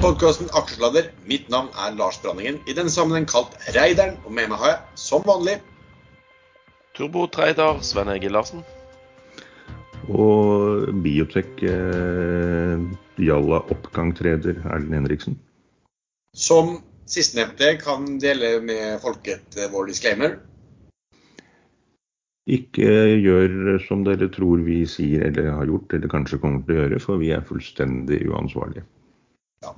til podkasten Aksjesladder. Mitt navn er Lars Branningen, i denne sammenheng kalt Reideren. Og med meg har jeg, som vanlig, Turbotrader Sven Egil Larsen. Og biotek eh, Jalla oppgangtreder Erlend Henriksen. som sistnevnte kan dele med folket eh, vår disclaimer. Ikke gjør som dere tror vi sier eller har gjort, eller kanskje kommer til å gjøre, for vi er fullstendig uansvarlige. Ja.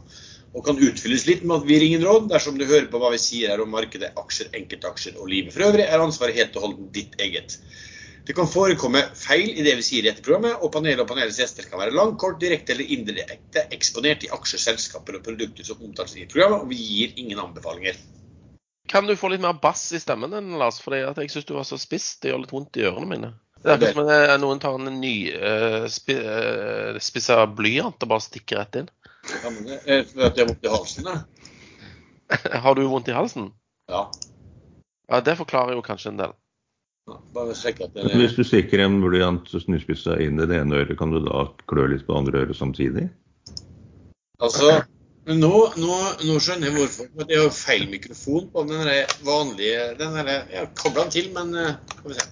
Og kan utfylles litt med at vi ringer råd. Dersom du hører på hva vi sier her om markedet, aksjer, enkeltaksjer og livet for øvrig, er ansvaret helt og holdent ditt eget. Det kan forekomme feil i det vi sier i dette programmet, og panelet og panelets gjester kan være langt, kort, direkte eller indirekte eksponert i aksjer, selskaper og produkter som omtales i programmet, og vi gir ingen anbefalinger. Kan du få litt mer bass i stemmen din, Lars? Fordi jeg syns du var så spiss. Det gjør litt vondt i ørene mine. Det er akkurat som om eh, noen tar en ny uh, spi, uh, blyant og bare stikker rett inn. Men fordi at jeg har vondt i halsen. Har du vondt i halsen? Ja. Ja, Det forklarer jo kanskje en del. Ja, Bare sikker at det er Hvis du stikker en blyant snuspisse inn i det ene øret, kan du da klø litt på det andre øret samtidig? Altså, nå, nå, nå skjønner jeg hvorfor. For jeg har jo feil mikrofon på den vanlige den der, Jeg kobla den til, men eh, skal vi se.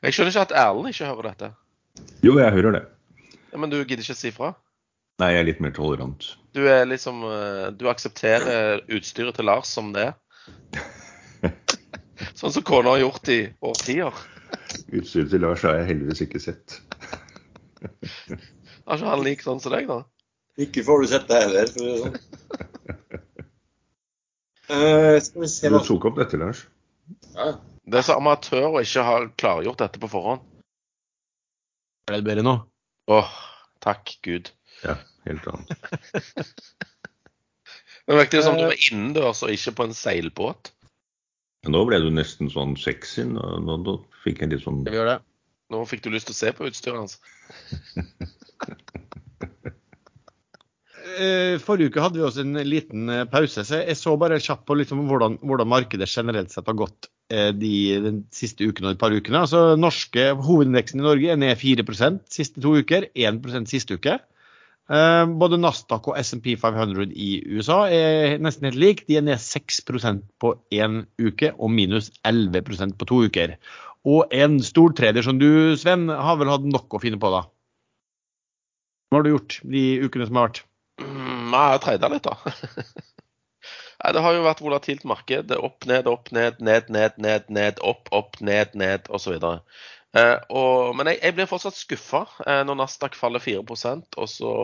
Jeg skjønner ikke at Erlend ikke hører dette. Jo, jeg hører det. Ja, men du gidder ikke si fra? Nei, jeg er litt mer tolerant. Du er liksom eh, Du aksepterer utstyret til Lars som det? Sånn som kona har gjort i årtier. Utstyret til Lars har jeg heldigvis ikke sett. Har ikke han lik sånn som deg, da? Ikke får du sett det heller, for å si det sånn. Uh, skal vi se Du tok opp dette, Lars? ja. Det er så amatør å ikke ha klargjort dette på forhånd. Er det bedre nå? Åh, takk Gud. Ja, helt annet. Det virket som du var innendørs og ikke på en seilbåt. Nå ble du nesten sånn sexy. Nå, nå, nå fikk jeg litt sånn Skal vi gjøre det? Nå fikk du lyst til å se på utstyret hans. Eh, Forrige uke hadde vi også en liten eh, pause, så jeg så bare kjapt på liksom hvordan, hvordan markedet generelt sett har gått de, de, siste ukene og et par ukene. Altså, norske Hovedindeksen i Norge er ned 4% siste to uker, 1% siste uke. Eh, Både Nasdaq og SMP 500 i USA er nesten helt lik. De er ned 6% på én uke og minus 11% på to uker. Og en stortrader som du, Sven, har vel hatt nok å finne på, da? Hva har du gjort de ukene som har vært? Mm, jeg har trada litt, da. Nei, det har jo vært volatilt marked. Opp, ned, opp, ned, ned, ned, ned, ned, opp, opp, ned, ned osv. Eh, og- men jeg, jeg blir fortsatt skuffa eh, når Nasdaq faller 4% og så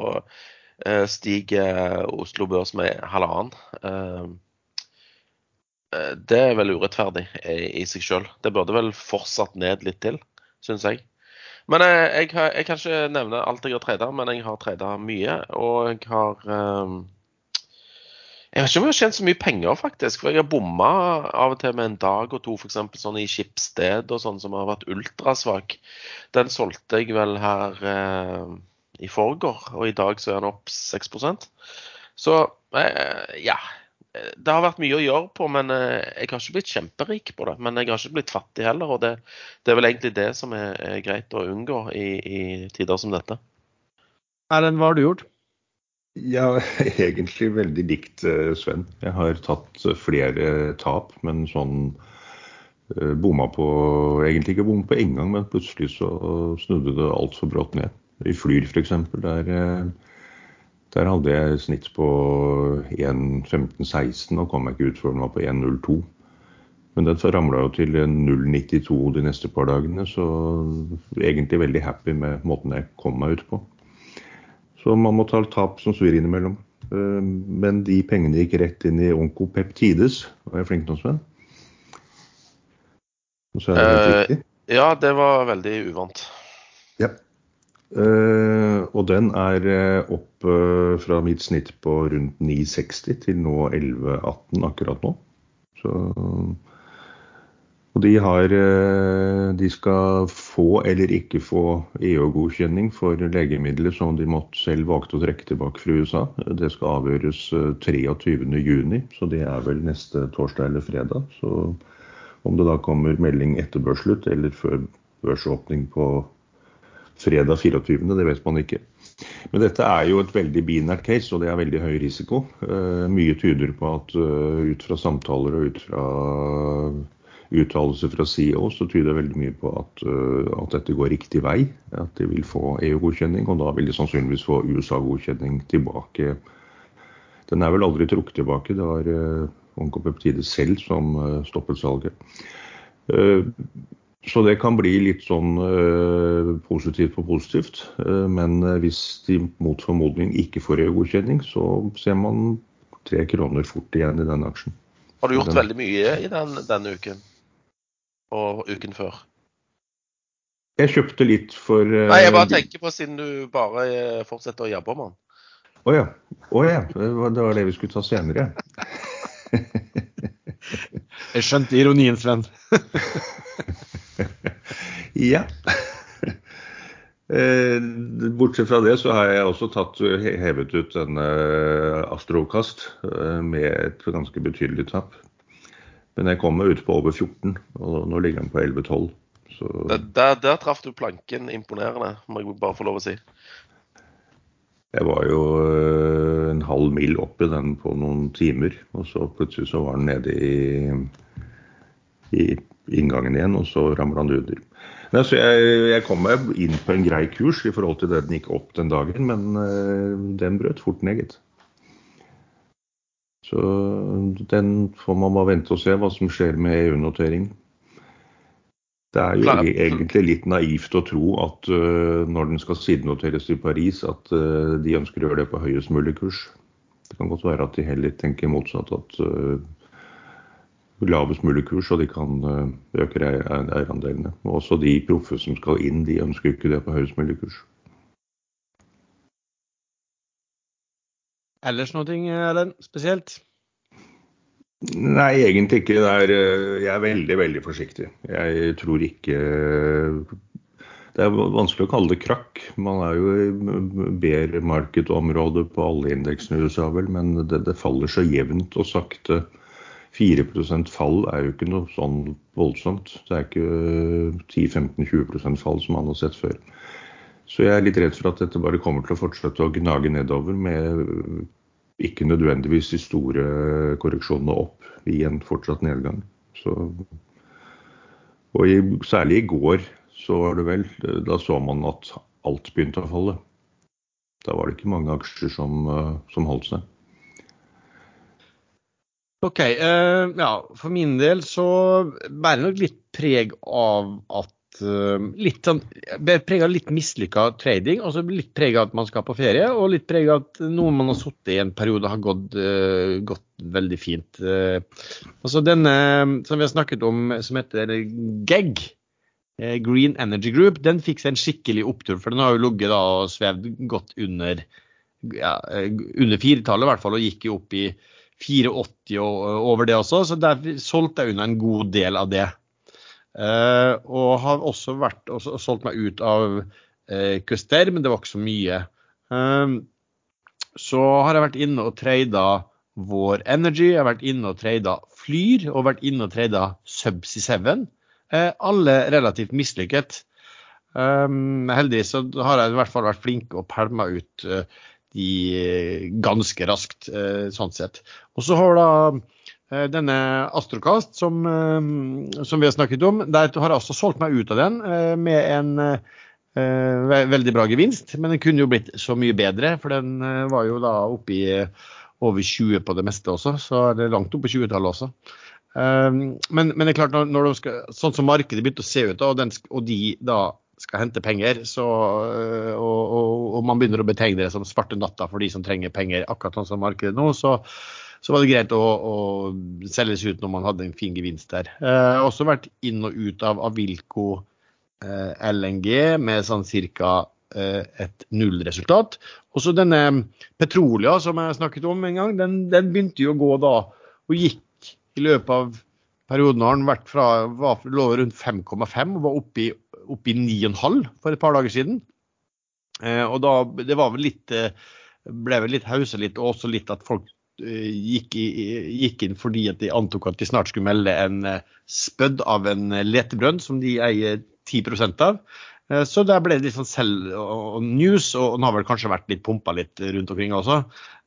eh, stiger Oslo Børs med halvannen. Det er vel urettferdig i, seg sjøl. Det burde vel fortsatt ned litt til, syns jeg. Men jeg, jeg, jeg kan ikke nevne alt jeg har trada, men jeg har trada mye. Og jeg har eh, Jeg vet ikke om jeg har tjent så mye penger, faktisk. For jeg har bomma av og til med en dag og to, f.eks. sånn i Skipsted og sånn som har vært ultrasvak. Den solgte jeg vel her eh, i forgår, og i dag så er den opp 6% Så eh, ja. Det har vært mye å gjøre på, men eh, jeg har ikke blitt kjemperik på det. Men jeg har ikke blitt fattig heller, og det, det er vel egentlig det som er, er greit å unngå i, i tider som dette. Erlend, hva har du gjort? Ja, egentlig veldig likt eh, Sven. Jeg har tatt eh, flere tap, men sånn eh, bomma på Egentlig ikke bomma på engang, men plutselig så snudde det altfor brått ned. I Flyr f.eks. Der, der hadde jeg snitt på 1.15,16 og kom meg ikke ut før den var på 1.02. Men den ramla jo til 0,92 de neste par dagene, så egentlig veldig happy med måten jeg kom meg ut på. Så man må ta tap som svir innimellom. Eh, Men de pengene gikk rett inn i Onkopeptides. Var jeg flink nå, Sven? Eh. Ja, det var veldig uvant. Ja. Uh, og den er opp uh, fra mitt snitt på rundt 9,60 til nå 11,18 akkurat nå. Så, og de har eh, De skal få eller ikke få EU-godkjenning for legemidler som de måtte selv valgte å trekke tilbake fra USA. Det skal avgjøres eh, 23.6, så det er vel neste torsdag eller fredag. Så om det da kommer melding etter børsslutt eller før børsåpning på fredag 24., det vet man ikke. Men dette er jo et veldig binært case, og det er veldig høy risiko. Uh, mye tyder på at ut fra samtaler og ut fra uttalelser fra CEO, så tyder det veldig mye på at, uh, at, dette går riktig vei. At de vil få EU-godkjenning, og da vil de sannsynligvis få USA-godkjenning tilbake. Den er vel aldri trukket tilbake. Det var Onkopeptide selv som stoppet salget. Så det kan bli litt sånn uh, positivt på positivt. Men hvis de mot formodning ikke får EU-godkjenning, så ser man tre kroner fort igjen i den aksjen. Har du gjort den. veldig mye i den, denne uken? Og uken før? Jeg kjøpte litt for Nei, jeg bare tenker på siden du bare fortsetter å jobbe med den. Å oh, ja. Oh, ja. Det var det vi skulle ta senere. jeg skjønte ironien, Sven. ja. Eh, bortsett fra det så har jeg også tatt, hevet ut denne Astrokast eh, med et ganske betydelig tap. Men jeg kom meg ut på over 14, og nå ligger den på 11-12. Så... Der, der, traff du planken imponerende, må jeg bare få lov å si. Jeg var jo eh, en halv mil opp i den på noen timer, og så plutselig så var den nede i, i inngangen igjen, og så ramla den under. Nei, så jeg, jeg, kom meg inn på en grei kurs i forhold til det den gikk opp den dagen, men uh, den brøt fort ned, gitt. Så den får man bare vente og se hva som skjer med EU-notering. Det er jo egentlig litt naivt å tro at uh, når den skal sidenoteres i Paris, at uh, de ønsker å gjøre det på høyest mulig kurs. Det kan godt være at de heller tenker motsatt, at lavest mulig kurs, og de kan øke eierandelene. Også de proffe som skal inn, de ønsker ikke det på høyest mulig kurs. Ellers noe, Erlend, spesielt? Nei, egentlig ikke. Er, eh, jeg er veldig, veldig forsiktig. Jeg tror ikke Det er vanskelig å kalle det krakk. Man er jo i bear market-området på alle indeksene i USA, vel, men det, det faller så jevnt og sakte 4% fall er jo ikke noe sånn voldsomt. Det er ikke 10-15-20 fall som man har sett før. Så jeg er litt redd for at dette bare kommer til å fortsette å gnage nedover med ikke nødvendigvis de store korreksjonene opp i en fortsatt nedgang. Så, og i, særlig i går så var det vel, da så man at alt begynte å falle. Da var det ikke mange aksjer som, som holdt seg. OK. Uh, ja, for min del så bærer det nok litt preg av at uh, Litt sånn preget av litt mislykka trading. Altså litt preget av at man skal på ferie, og litt preget av at noe man har sittet i en periode, har gått, uh, gått veldig fint. altså denne som vi har snakket om, som heter GEG, Green Energy Group, den fikk seg en skikkelig opptur. For den har jo ligget og svevd godt under, ja, under firetallet i hvert fall, og gikk jo opp i 4,80 og over det også, så der solgte jeg unna en god del av det. Uh, og har også vært og solgt meg ut av uh, Custer, men det var ikke så mye. Uh, så har jeg vært inne og trada Vår Energy, jeg har vært inne og trada Flyr og vært inne og trada Subsea 7. alle relativt mislykket. Um, heldigvis så har jeg i hvert fall vært flink og pælma ut uh, de ganske raskt, eh, sånn sett. Og så har da eh, denne Astrocast, som, eh, som, vi har snakket om, der har jeg også solgt meg ut av den med en veldig bra gevinst. Men den kunne jo blitt så mye bedre, for den var jo da oppe i over 20 på det meste også. Så er det langt opp på 20-tallet også. Men, men, det er klart, når, når skal, sånn som markedet begynte å se ut, da, og, den, og de da skal hente penger, så, og, og, og, man begynner å betegne det som svarte natta for de som trenger penger, akkurat sånn som markedet nå, så, så var det greit å, å, selges ut når man hadde en fin gevinst der. Jeg har også vært inn og ut av Avilco eh, LNG med sånn ca. Eh, et nullresultat. Også denne Petrolia som jeg snakket om en gang, den, den begynte jo å gå da, og gikk i løpet av perioden har den vært fra, var, lå rundt 5,5 og var oppe i opp i 9,5 for et par dager siden. Eh, og da, det var vel litt eh, ble vel litt hause litt, og også litt at folk eh, gikk, gikk, inn fordi at de antok at de snart skulle melde en spødd av en letebrønn som de eier 10% av. Eh, Så der ble det litt sånn selv og news, og den har vel kanskje vært litt pumpa litt rundt omkring også.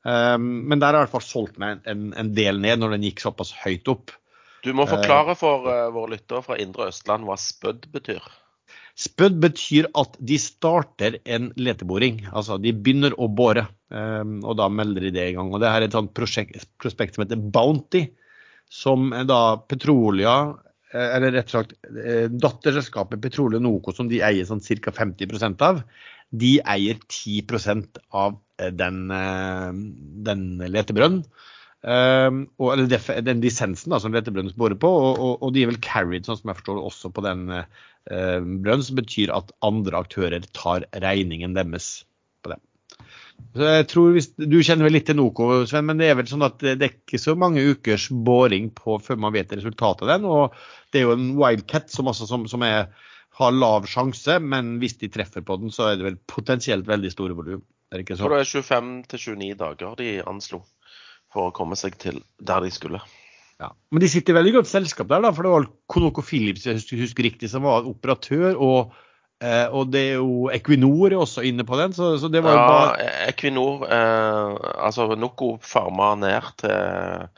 Eh, Men der har jeg i hvert fall solgt meg en, en del ned når den gikk såpass høyt opp. Du må forklare for eh, våre lyttere fra Indre Østland hva spødd betyr. Spødd betyr at de starter en leteboring. Altså de begynner å bore, eh, og da melder de det i gang. Og det her er et sånt prosjekt, prospekt som heter Bounty, som da Petrolia, eh, eller rett og slett eh, datterselskapet Petroleum Noco, som de eier sånn ca. 50% av, de eier 10% av eh, den, den letebrønnen. Um, eller den lisensen da, som letebrønnen borer på, og, og, og de er vel carried, sånn som jeg forstår det, også på den eh, brønnen, som betyr at andre aktører tar regningen deres på det. Så jeg tror hvis, Du kjenner vel litt til Noco, Sven, men det er vel sånn at det er ikke så mange ukers boring på før man vet resultatet av den. og Det er jo en wildcat som, også, som, som er, har lav sjanse, men hvis de treffer på den, så er det vel potensielt veldig store volum. Er det ikke det er 25 til 29 dager de anslo for å komme seg til der de skulle. Ja. Men de sitter i veldig godt selskap der, da, for det var Conoco Philips jeg husker, husker riktig, som var operatør. og Eh, og det er jo Equinor er også inne på den, så, så det var jo bare... Ja, Equinor eh, Altså Noco farma ned til,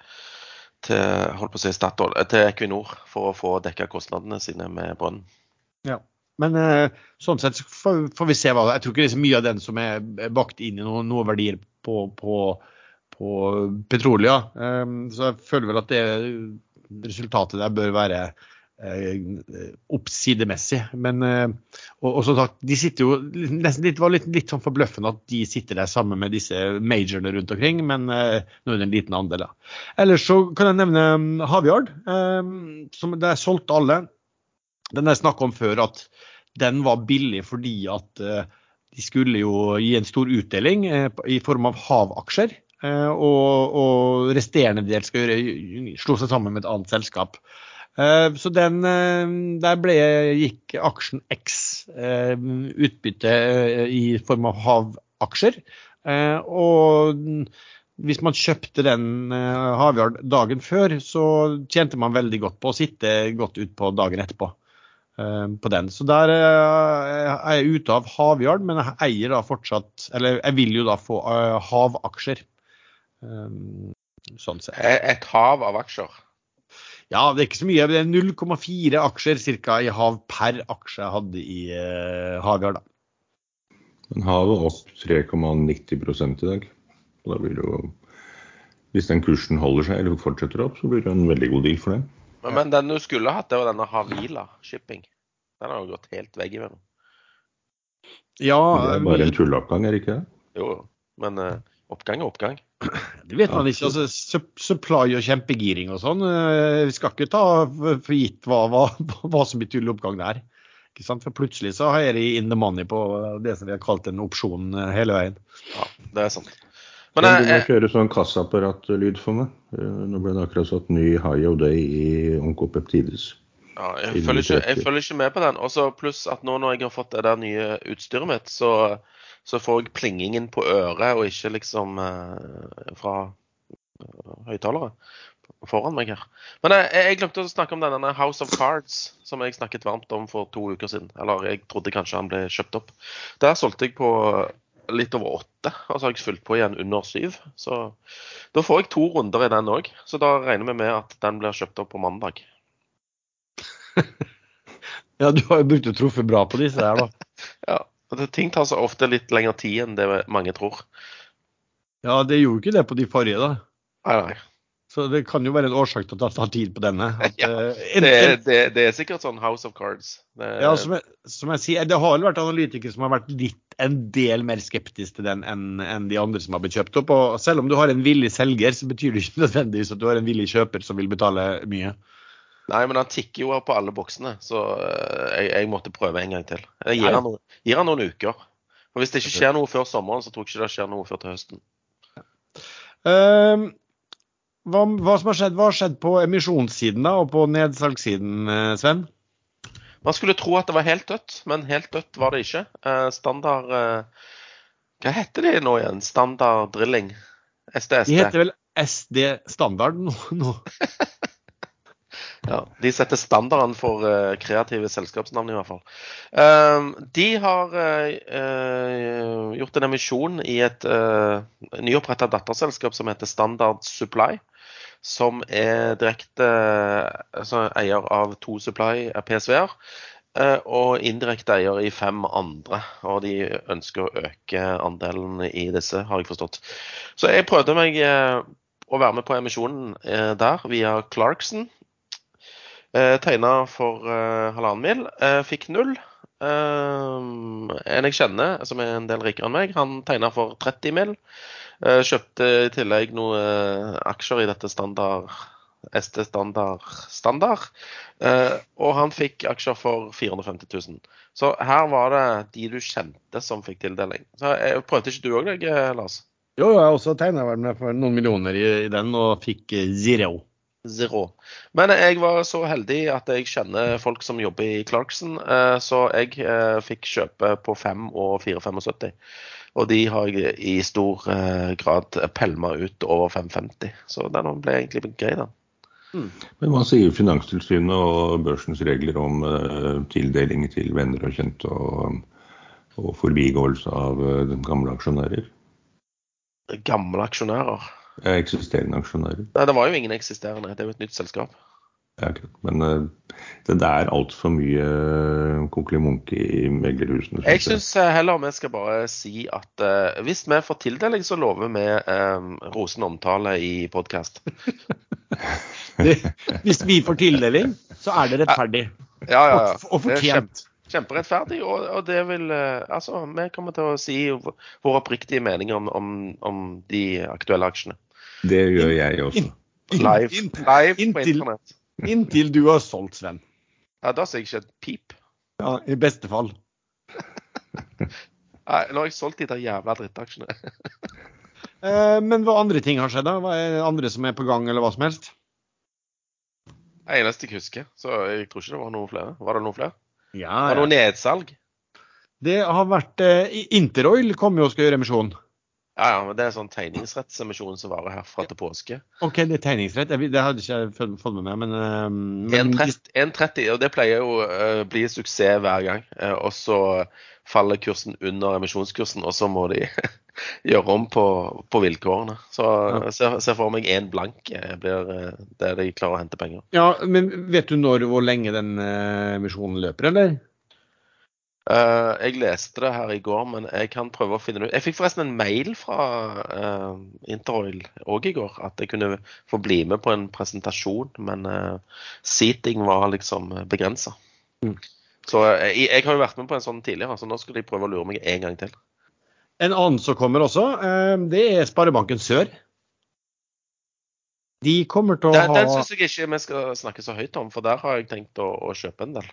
til holdt på å si Statoil, eh, til Equinor for å få dekka kostnadene sine med brønnen. Ja. Men eh, sånn sett får, vi se hva Jeg tror ikke det er så mye av den som er er bakt inn i noen noe verdier på, på, på Petrolia. Eh, så jeg føler vel at det resultatet der bør være eh, oppsidemessig. Men eh, og, og som sagt, de sitter jo nesten litt, var litt, litt sånn forbløffende at de sitter der sammen med disse majorene rundt omkring, men eh, nå er det en liten andel. da. Ellers så kan jeg nevne um, Havyard, eh, som der solgte alle. Den jeg snakka om før, at den var billig fordi at de skulle jo gi en stor utdeling i form av havaksjer. Eh, Og, og resterende del skal gjøre, slå seg sammen med et annet selskap. Eh, Så den, eh, der ble, gikk aksjen X utbytte i form av havaksjer. Og hvis man kjøpte den Havyard dagen før, så tjente man veldig godt på å sitte godt utpå dagen etterpå på den. Så der er jeg ute av Havyard, men jeg eier da fortsatt Eller jeg vil jo da få havaksjer. Um, sånn sett. Et hav av aksjer. Ja, det er ikke så mye. Det er 0,4 aksjer cirka i hav per aksje jeg hadde i uh, Hagar. da. Men havet opp 3,90 i dag. Da blir det jo Hvis den kursen holder seg eller fortsetter opp, så blir det en veldig god deal for det. Men, men den du skulle hatt, det var denne Havila Shipping. Den har jo gått helt veggimellom. Ja, Det er bare en tulleoppgang, er det ikke det? Jo, jo. Men uh, oppgang er oppgang. Det vet man ikke. Altså, supply og kjempegiring og sånn. eh, Vi skal ikke ta for gitt hva, hva, hva som blir tull oppgang der. Ikke sant? For plutselig så er de in the money på det som vi har kalt en opsjon eh, hele veien. Ja, det er sant. Men jeg, jeg, du må jeg, kjøre sånn kassaapparatlyd for meg. Eh, Nå ble det akkurat satt ny high of day i Onkopeptides. ja, jeg, følger ikke, jeg følger ikke med på den. Også pluss at nå når jeg har fått det der nye utstyret mitt, så, så får jeg plingingen på øret, og ikke liksom eh, fra eh, høyttalere foran meg her. Men jeg, jeg glemte å snakke om denne House of Cards, som jeg snakket varmt om for to uker siden. Eller jeg trodde kanskje han ble kjøpt opp. Der solgte jeg på litt over åtte, og så har jeg fulgt på igjen under syv. Så da får jeg to runder i den òg. Så da regner vi med at den blir kjøpt opp på mandag. Ja, du har jo brukt å truffe bra på disse her, da. Ja, Ting tar så ofte litt lengre tid enn det mange tror. Ja, det gjorde ikke det på de forrige, da. Nei, nei. Så det kan jo være en årsak til at det tar tid på denne. At, Ja, eh, Det, er- det, det er sikkert sånn House of Cards. Det, Ja, som jeg, som jeg sier, Det har vel vært analytikere som har vært litt en del mer skeptiske til den enn enn de andre som har blitt kjøpt opp. og Selv om du har en villig selger, så betyr det ikke nødvendigvis at du har en villig kjøper som vil betale mye. Nei, men han tikker jo på alle boksene, så eh, jeg, jeg måtte prøve en gang til. Jeg gir han, noen, gir han noen uker. Og Hvis det ikke skjer noe før sommeren, så tror jeg ikke det skjer noe før til høsten. Um, hva, hva som har skjedd, hva har skjedd på emisjonssiden da, og på nedsalgssiden, eh, Sven? Man skulle tro at det var helt dødt, men helt dødt var det ikke. Eh, standard Hva heter de nå igjen? Standard drilling? SDSD? De heter vel SD Standard nå? Ja, De setter standarden for uh, kreative selskapsnavn, i hvert fall. Uh, de har eh, gjort en emisjon i et uh, nyoppretta datterselskap som heter Standard Supply. Som er direkte altså, eier av to Supply PSV-er. og indirekte eier i fem andre. Og de ønsker å øke andelen i disse, har jeg forstått. Så jeg prøvde meg å være med på emisjonen der via Clarkson. Eh, Tegna for eh, halvannen mil. Eh, fikk null. Eh, en jeg kjenner, som er en del rikere enn meg, han tegna for 30 mil. Eh, kjøpte i tillegg noen aksjer i dette standard ST Standard Standard. Eh, og han fikk aksjer for 450 000. Så her var det de du kjente som fikk tildeling. Så jeg Prøvde ikke du òg deg, eh, Lars? Jo, jeg har også tegna vel med for noen millioner i, i den, og fikk eh, zero. Zero. Men jeg var så heldig at jeg kjenner folk som jobber i Clarkson, eh, så jeg eh, fikk kjøpe på 5 og 4,75. Og de har jeg i stor eh, grad pælma ut over 5,50. Så den ble egentlig grei, da. Men hva sier Finanstilsynet og børsens regler om tildeling til venner og kjente og, og forbigåelse av gamle aksjonærer? Gamle aksjonærer. Eksisterende aksjonærer. Nei, det var jo ingen eksisterende. Det er jo et nytt selskap. Ja, akkurat. Men eh, det, det er altfor mye uh, kokkelimunke i meglerhusene. Jeg syns heller vi skal bare si at uh, hvis vi får tildeling, så lover vi uh, rosende omtale i podkast. Hvis vi får tildeling, så er det rettferdig. Ja, ja, ja. Og, og fortjent. Kjemperettferdig, og, og det vil eh, Altså, vi kommer til å si våre vår oppriktige mening om, om, om de aktuelle aksjene. Det gjør jeg også. Live, Inntil- live på internett. Inntil du har solgt, Sven. Ja, da sier jeg ikke et pip. Ja, I beste fall. Nei, nå har jeg solgt de der jævla drittaksjene. Eh, men hva andre ting har skjedd? da? Hva er det andre som er på gang, eller hva som helst? Det eneste jeg husker. Så jeg tror ikke det var noen flere. Var det noen flere? Ja, Var det noe nedsalg? Det har vært eh, Interoil kommer jo og skal gjøre emisjon. Ja, ja, men det er sånn tegningsrettsemisjon som varer herfra til påske. OK, det er tegningsrett. Det hadde ikke jeg fått med meg, men, eh, men 1,30, 1,30, og det pleier jo å bli suksess hver gang. Eh, og så faller kursen under emisjonskursen, og så må de gjøre om på, på vilkårene. Så jeg ser ser for meg én blank eh, blir eh, det de klarer å hente penger. Ja, men vet du når hvor lenge den eh, emisjonen løper, eller? Eh, jeg leste det her i går, men jeg kan prøve å finne det ut. Jeg fikk forresten en mail fra uh, Interoil òg i går, at jeg kunne få bli med på en presentasjon, men uh, seating var liksom begrensa. Mm. Så eh, jeg, jeg har jo vært med på en sånn tidligere, så nå skal de prøve å lure meg en gang til. En annen som kommer også, eh, det er Sparebanken Sør. De kommer til å Den, den syns jeg ikke vi skal snakke så høyt om, for der har jeg tenkt å, å kjøpe en del.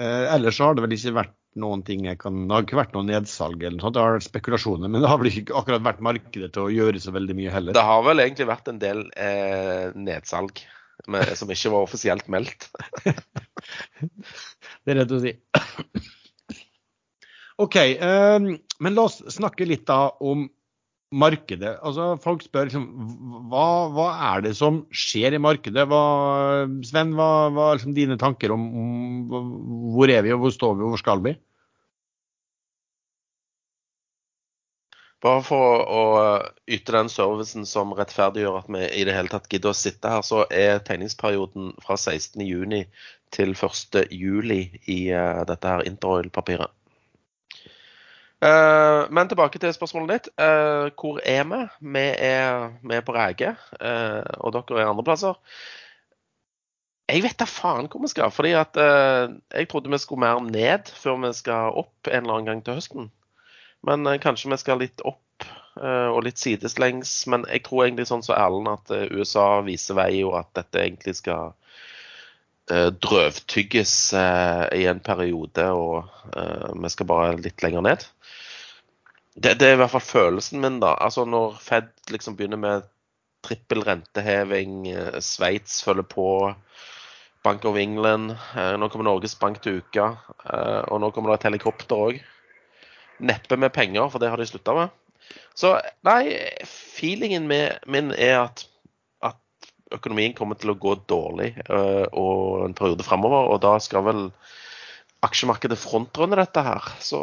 Eh, Ellers så har det vel ikke vært noen ting jeg kan Det har ikke vært noe nedsalg eller noe sånt. Det har vært spekulasjoner, men det har vel ikke akkurat vært markedet til å gjøre så veldig mye heller. Det har vel egentlig vært en del eh, nedsalg med, som ikke var offisielt meldt. Det er rett å si. OK. eh, men la oss snakke litt da om markedet. Altså, Folk spør liksom, hva, hva er det som skjer i markedet? Hva, Sven, hva, hva er liksom dine tanker om, om hvor er vi, og hvor står vi, og hvor skal vi? Bare for å yte den servicen som rettferdiggjør at vi i det hele tatt gidder å sitte her, så er tegningsperioden fra 16.6 til 1.7 i eh, dette her Interoil-papiret. Eh, men tilbake til spørsmålet ditt. Eh, hvor er vi? Vi er, vi er på Ræge, eh, og dere er andre plasser. Jeg vet da faen hvor vi skal. fordi at jeg trodde vi skulle mer ned før vi skal opp en eller annen gang til høsten. Men kanskje vi skal litt opp og litt sideslengs. Men jeg tror egentlig sånn som Erlend at USA viser vei, og at dette egentlig skal drøvtygges i en periode, og vi skal bare litt lenger ned. Det, det er i hvert fall følelsen min, da. Altså når Fed liksom begynner med trippel renteheving, eh, Sveits følger på, Bank of England, eh, nå kommer Norges Bank til uka, eh, og nå kommer det et helikopter òg. Neppe med penger, for det har de slutta med. Så nei, feelingen min er at, at økonomien kommer til å gå dårlig og en periode framover. Og da skal vel aksjemarkedet frontrunde dette her. Så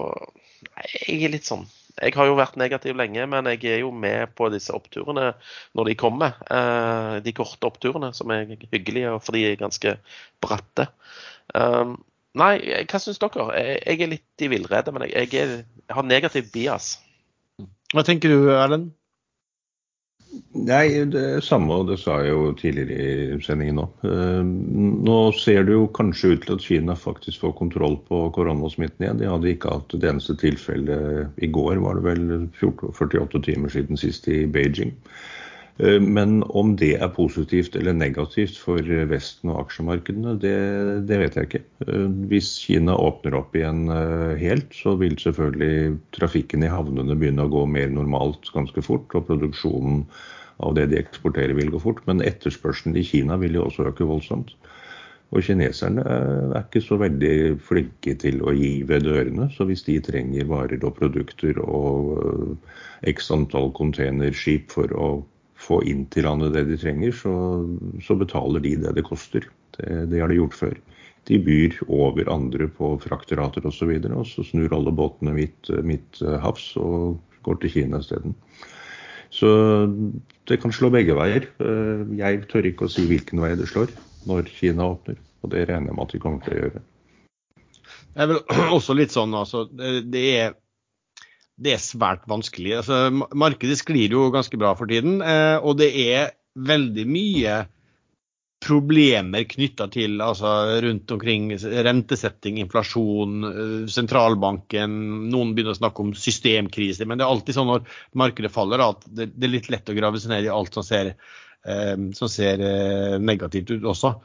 jeg er litt sånn Jeg har jo vært negativ lenge, men jeg er jo med på disse oppturene når de kommer. Eh, de korte oppturene som er hyggelige, for de er ganske bratte. Um, nei, hva syns dere? Jeg, jeg, er litt i villrede, men jeg, jeg, er, jeg har negativ bias. Hva tenker du, Erlend? Nei, det er samme, og det sa jeg jo tidligere i sendingen òg. Eh, nå ser det jo kanskje ut til at Kina faktisk får kontroll på koronasmitten igjen. De hadde ikke hatt det eneste tilfellet i går, var det vel 48 timer siden sist i Beijing. Eh, men om det er positivt eller negativt for Vesten og aksjemarkedene, det, det, vet jeg ikke. Eh, hvis Kina åpner opp igjen eh, helt, så vil selvfølgelig trafikken i havnene begynne å gå mer normalt ganske fort. Og produksjonen av det de eksporterer vil gå fort. Men etterspørselen i Kina vil jo også øke voldsomt. Og kineserne er ikke så veldig flinke til å gi ved dørene. Så hvis de trenger varer og produkter og x antall containerskip for å få inn til landet det de trenger, så, så betaler de det det koster. Det, det, har de gjort før. De byr over andre på frakterater osv., og, så videre, og så snur alle båtene midt, midt havs og går til Kina isteden. Så det kan slå begge veier. Jeg tør ikke å si hvilken vei det slår når Kina åpner, og det regner jeg med at de kommer til å gjøre. Det er vel også litt sånn, altså. Det er det er svært vanskelig. Altså, markedet sklir jo ganske bra for tiden, eh, og det er veldig mye problemer knytta til altså, rundt omkring rentesetting, inflasjon, eh, sentralbanken. Noen begynner å snakke om systemkrise. Men det er alltid sånn når markedet faller at det, er litt lett å grave seg ned i alt som ser, eh, som ser negativt ut også.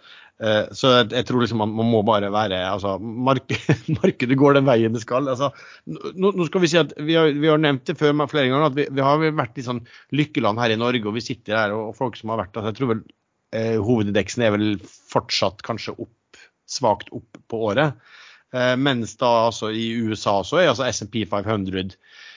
Eh, så jeg, tror liksom man, må bare være altså, markedet, markedet går den veien det skal. Altså, nå, nå, skal Vi si at vi har, vi har nevnt det før flere ganger at vi, vi, har vært i sånn lykkeland her i Norge. og Vi sitter her og folk som har vært altså, Jeg tror vel eh, hovedindeksen er vel fortsatt kanskje opp, svakt opp på året. Eh, mens da altså i USA så er altså SMP 500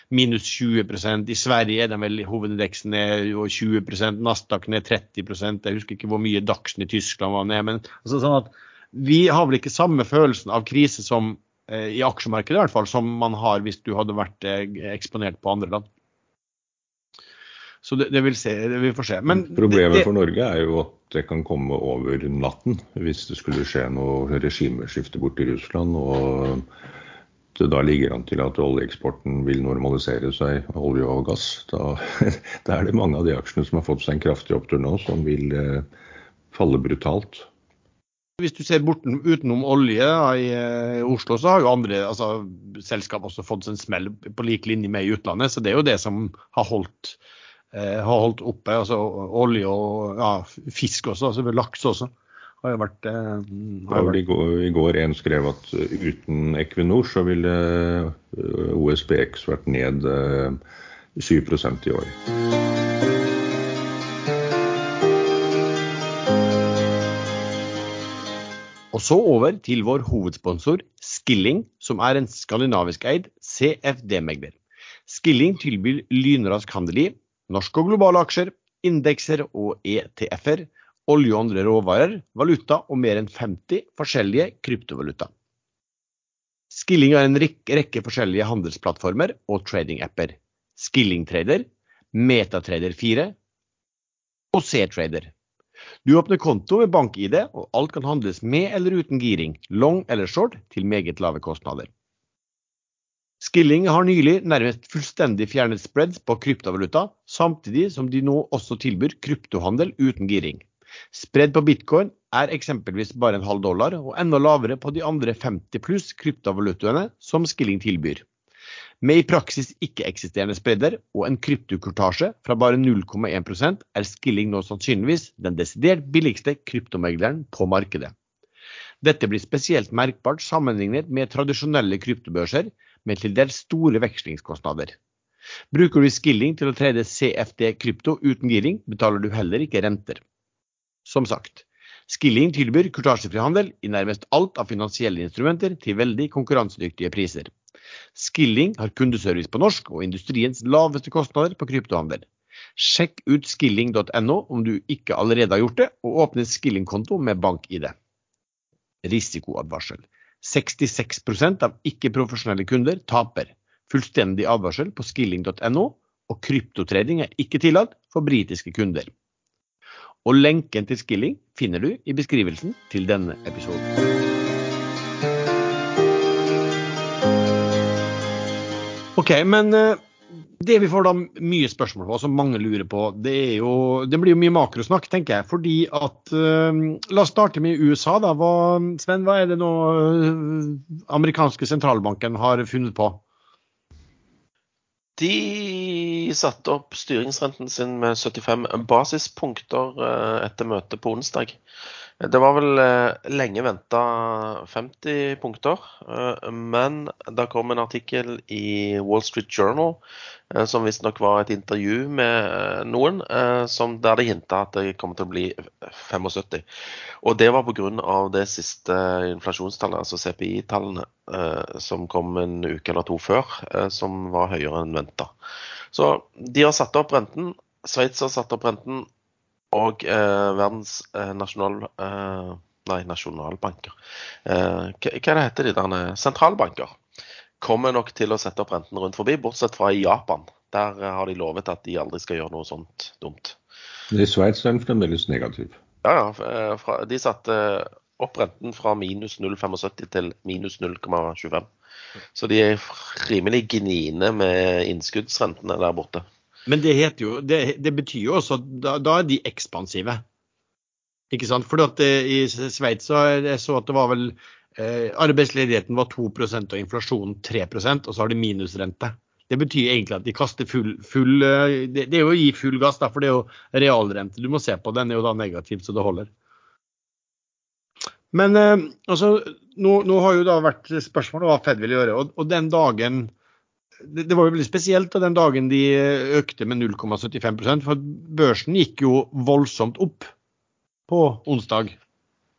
minus 20% I Sverige er den vel hovedindeksen ned 20 Nasdaq ned 30% Jeg husker ikke hvor mye Dagsen i Tyskland var ned. men altså sånn at Vi har vel ikke samme følelsen av krise som eh, i aksjemarkedet i hvert fall, som man har hvis du hadde vært eh, eksponert på andre land. Så det, det, vil se, det vil få se. Men Problemet det, for Norge er jo at det kan komme over natten hvis det skulle skje noe regimeskifte borti Russland. og da ligger an til at oljeeksporten vil normalisere seg, olje og gass. Da, da, er det mange av de aksjene som har fått seg en kraftig opptur nå, som vil eh, falle brutalt. Hvis du ser borten, utenom olje da, i eh, Oslo, så har jo andre altså, selskap også fått seg en smell på lik linje med i utlandet. Så det er jo det som har holdt, eh, har holdt oppe. altså Olje og ja, fisk også, altså laks også har jo vært, eh, har vært... I, går, I går en skrev at uten Equinor så ville eh, OSBX vært ned 7 eh, i år. Og så over til vår hovedsponsor Skilling, som er en skandinavisk eid CFD-megler. Skilling tilbyr lynrask handel i norske og globale aksjer, indekser og ETF-er olje og andre råvarer, valuta og mer enn 50 forskjellige kryptovaluta. Skilling har en rekke forskjellige handelsplattformer og trading-apper. Skilling-trader, Metatrader 4 og C-trader. Du åpner konto med bank-ID, og alt kan handles med eller uten giring, long eller short, til meget lave kostnader. Skilling har nylig nærmest fullstendig fjernet spreads på kryptovaluta, samtidig som de nå også tilbyr kryptohandel uten giring. Spredd på bitcoin er eksempelvis bare en halv dollar, og enda lavere på de andre 50 pluss kryptovalutaene som Skilling tilbyr. Med i praksis ikke-eksisterende spredder og en kryptokurtasje fra bare 0,1% er Skilling nå sannsynligvis den desidert billigste kryptomegleren på markedet. Dette blir spesielt merkbart sammenlignet med tradisjonelle kryptobørser med til dels store vekslingskostnader. Bruker du Skilling til å trede CFD krypto uten giring, betaler du heller ikke renter. Som sagt, Skilling tilbyr kurtasjefri handel i nærmest alt av finansielle instrumenter til veldig konkurransedyktige priser. Skilling har kundeservice på norsk og industriens laveste kostnader på kryptohandel. Sjekk ut skilling.no om du ikke allerede har gjort det, og åpne skilling-konto med bank-ID. Risikoadvarsel. 66% av ikke-profesjonelle kunder taper. Fullstendig advarsel på skilling.no, og kryptotrading er ikke tillatt for britiske kunder. Og lenken til Skilling finner du i beskrivelsen til denne episoden. Ok, men eh, det vi får da mye spørsmål på, som mange lurer på, det jo Det blir jo mye makrosnakk, tenker jeg. Fordi at uh, La oss starte med USA, da. Hva, Sven, hva er det nå uh, amerikanske sentralbanken har funnet på? De satte opp styringsrenten sin med 75 basispunkter uh, etter møtet på onsdag. Det var vel eh, lenge venta 50 punkter, eh, men det kom en artikkel i Wall Street Journal eh, som visstnok var et intervju med noen, der de hinta at det kommer til å bli 75. Og det var pga. det siste inflasjonstallet, altså CPI-tallene, som kom en uke eller to før, som var høyere enn venta. Så de har satt opp renten. Sveits har satt opp renten og eh, verdens eh, nasjonal... Eh, nei, nasjonalbanker. Eh, hva, heter de der? Sentralbanker. Kommer nok til å sette opp renten rundt forbi, bortsett fra i Japan. Der eh, har de lovet at de aldri skal gjøre noe sånt dumt. I Sveits er den fremdeles negativ. Ja, ja. Eh, fra, de satte opp renten fra minus 0,75 til minus 0,25. Så de er rimelig gniene med innskuddsrentene der borte. Men det, jo, det, det betyr jo også at da, da, er de ekspansive. Ikke sant? At eh, I Sveits så jeg så at det var vel eh, arbeidsledigheten var 2% og inflasjonen 3% og så har de minusrente. Det betyr egentlig at de kaster full, full eh, det, det, er jo å gi full gass, da, for det er jo realrente du må se på. Den er jo da negativ så det holder. Men eh, altså, nå, nå, har jo da vært spørsmålet hva Fed vil gjøre. Og, og den dagen det, det, var jo veldig spesielt da den dagen de økte med 0,75% for børsen gikk jo voldsomt opp på onsdag.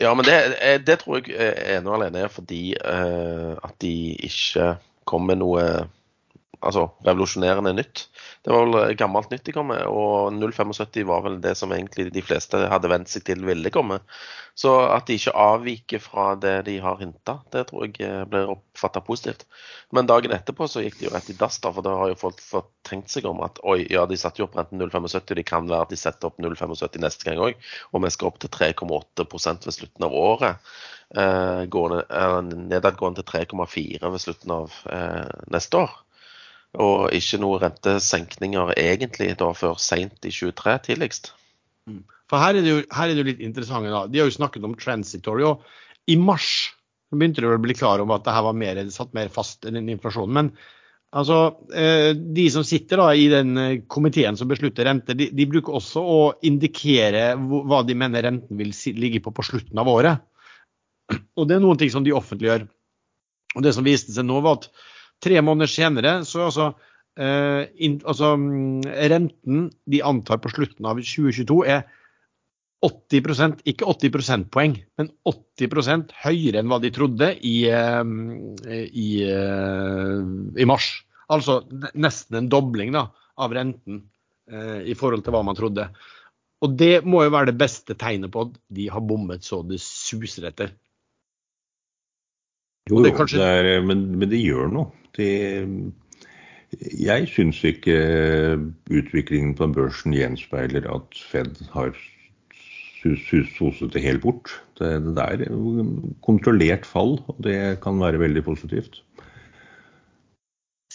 Ja, men det, det tror jeg ene og alene er fordi uh, at de ikke kom med noe altså, revolusjonerende nytt. Det var vel gammelt nytt de kom med, og 075 var vel det som egentlig de fleste hadde vent seg til ville komme. Så at de ikke avviker fra det de har hinta, det tror jeg eh, blir oppfatta positivt. Men dagen etterpå så gikk de jo rett i dass, da, for da har jo folk fått tenkt seg om at oi, ja, de satte jo opp renten 0,75, det kan være at de setter opp 0,75 neste gang òg, og vi skal opp til 3,8% ved slutten av året. Eh, gående, eh, nedadgående til 3,4 ved slutten av eh, neste år. Og ikke noen rentesenkninger egentlig da før seint i 23 tidligst. Mm. For her er det jo, er det jo litt interessant. da. De har jo snakket om transitory. og I mars begynte de å bli klar over at det her var mer, satt mer fast enn inflasjonen. Men altså, eh, de som sitter da i den eh, komiteen som beslutter renter, de, de bruker også å indikere hva de mener renten vil ligge på på slutten av året. Og det er noen ting som de offentliggjør. Og det som viste seg nå, var at Tre måneder senere så altså, eh, in, altså mm, renten de antar på slutten av 2022 er 80% ikke 80 prosentpoeng, men 80% høyere enn hva de trodde i, eh, i, eh, i mars. Altså nesten en dobling da, av renten eh, i forhold til hva man trodde. Og det må jo være det beste tegnet på at de har bommet så det suser etter. Jo, det kanskje... det er, men, men det gjør noe. Det, jeg syns ikke utviklingen på børsen gjenspeiler at Fed har soset det helt bort. Det, det er kontrollert fall, og det kan være veldig positivt.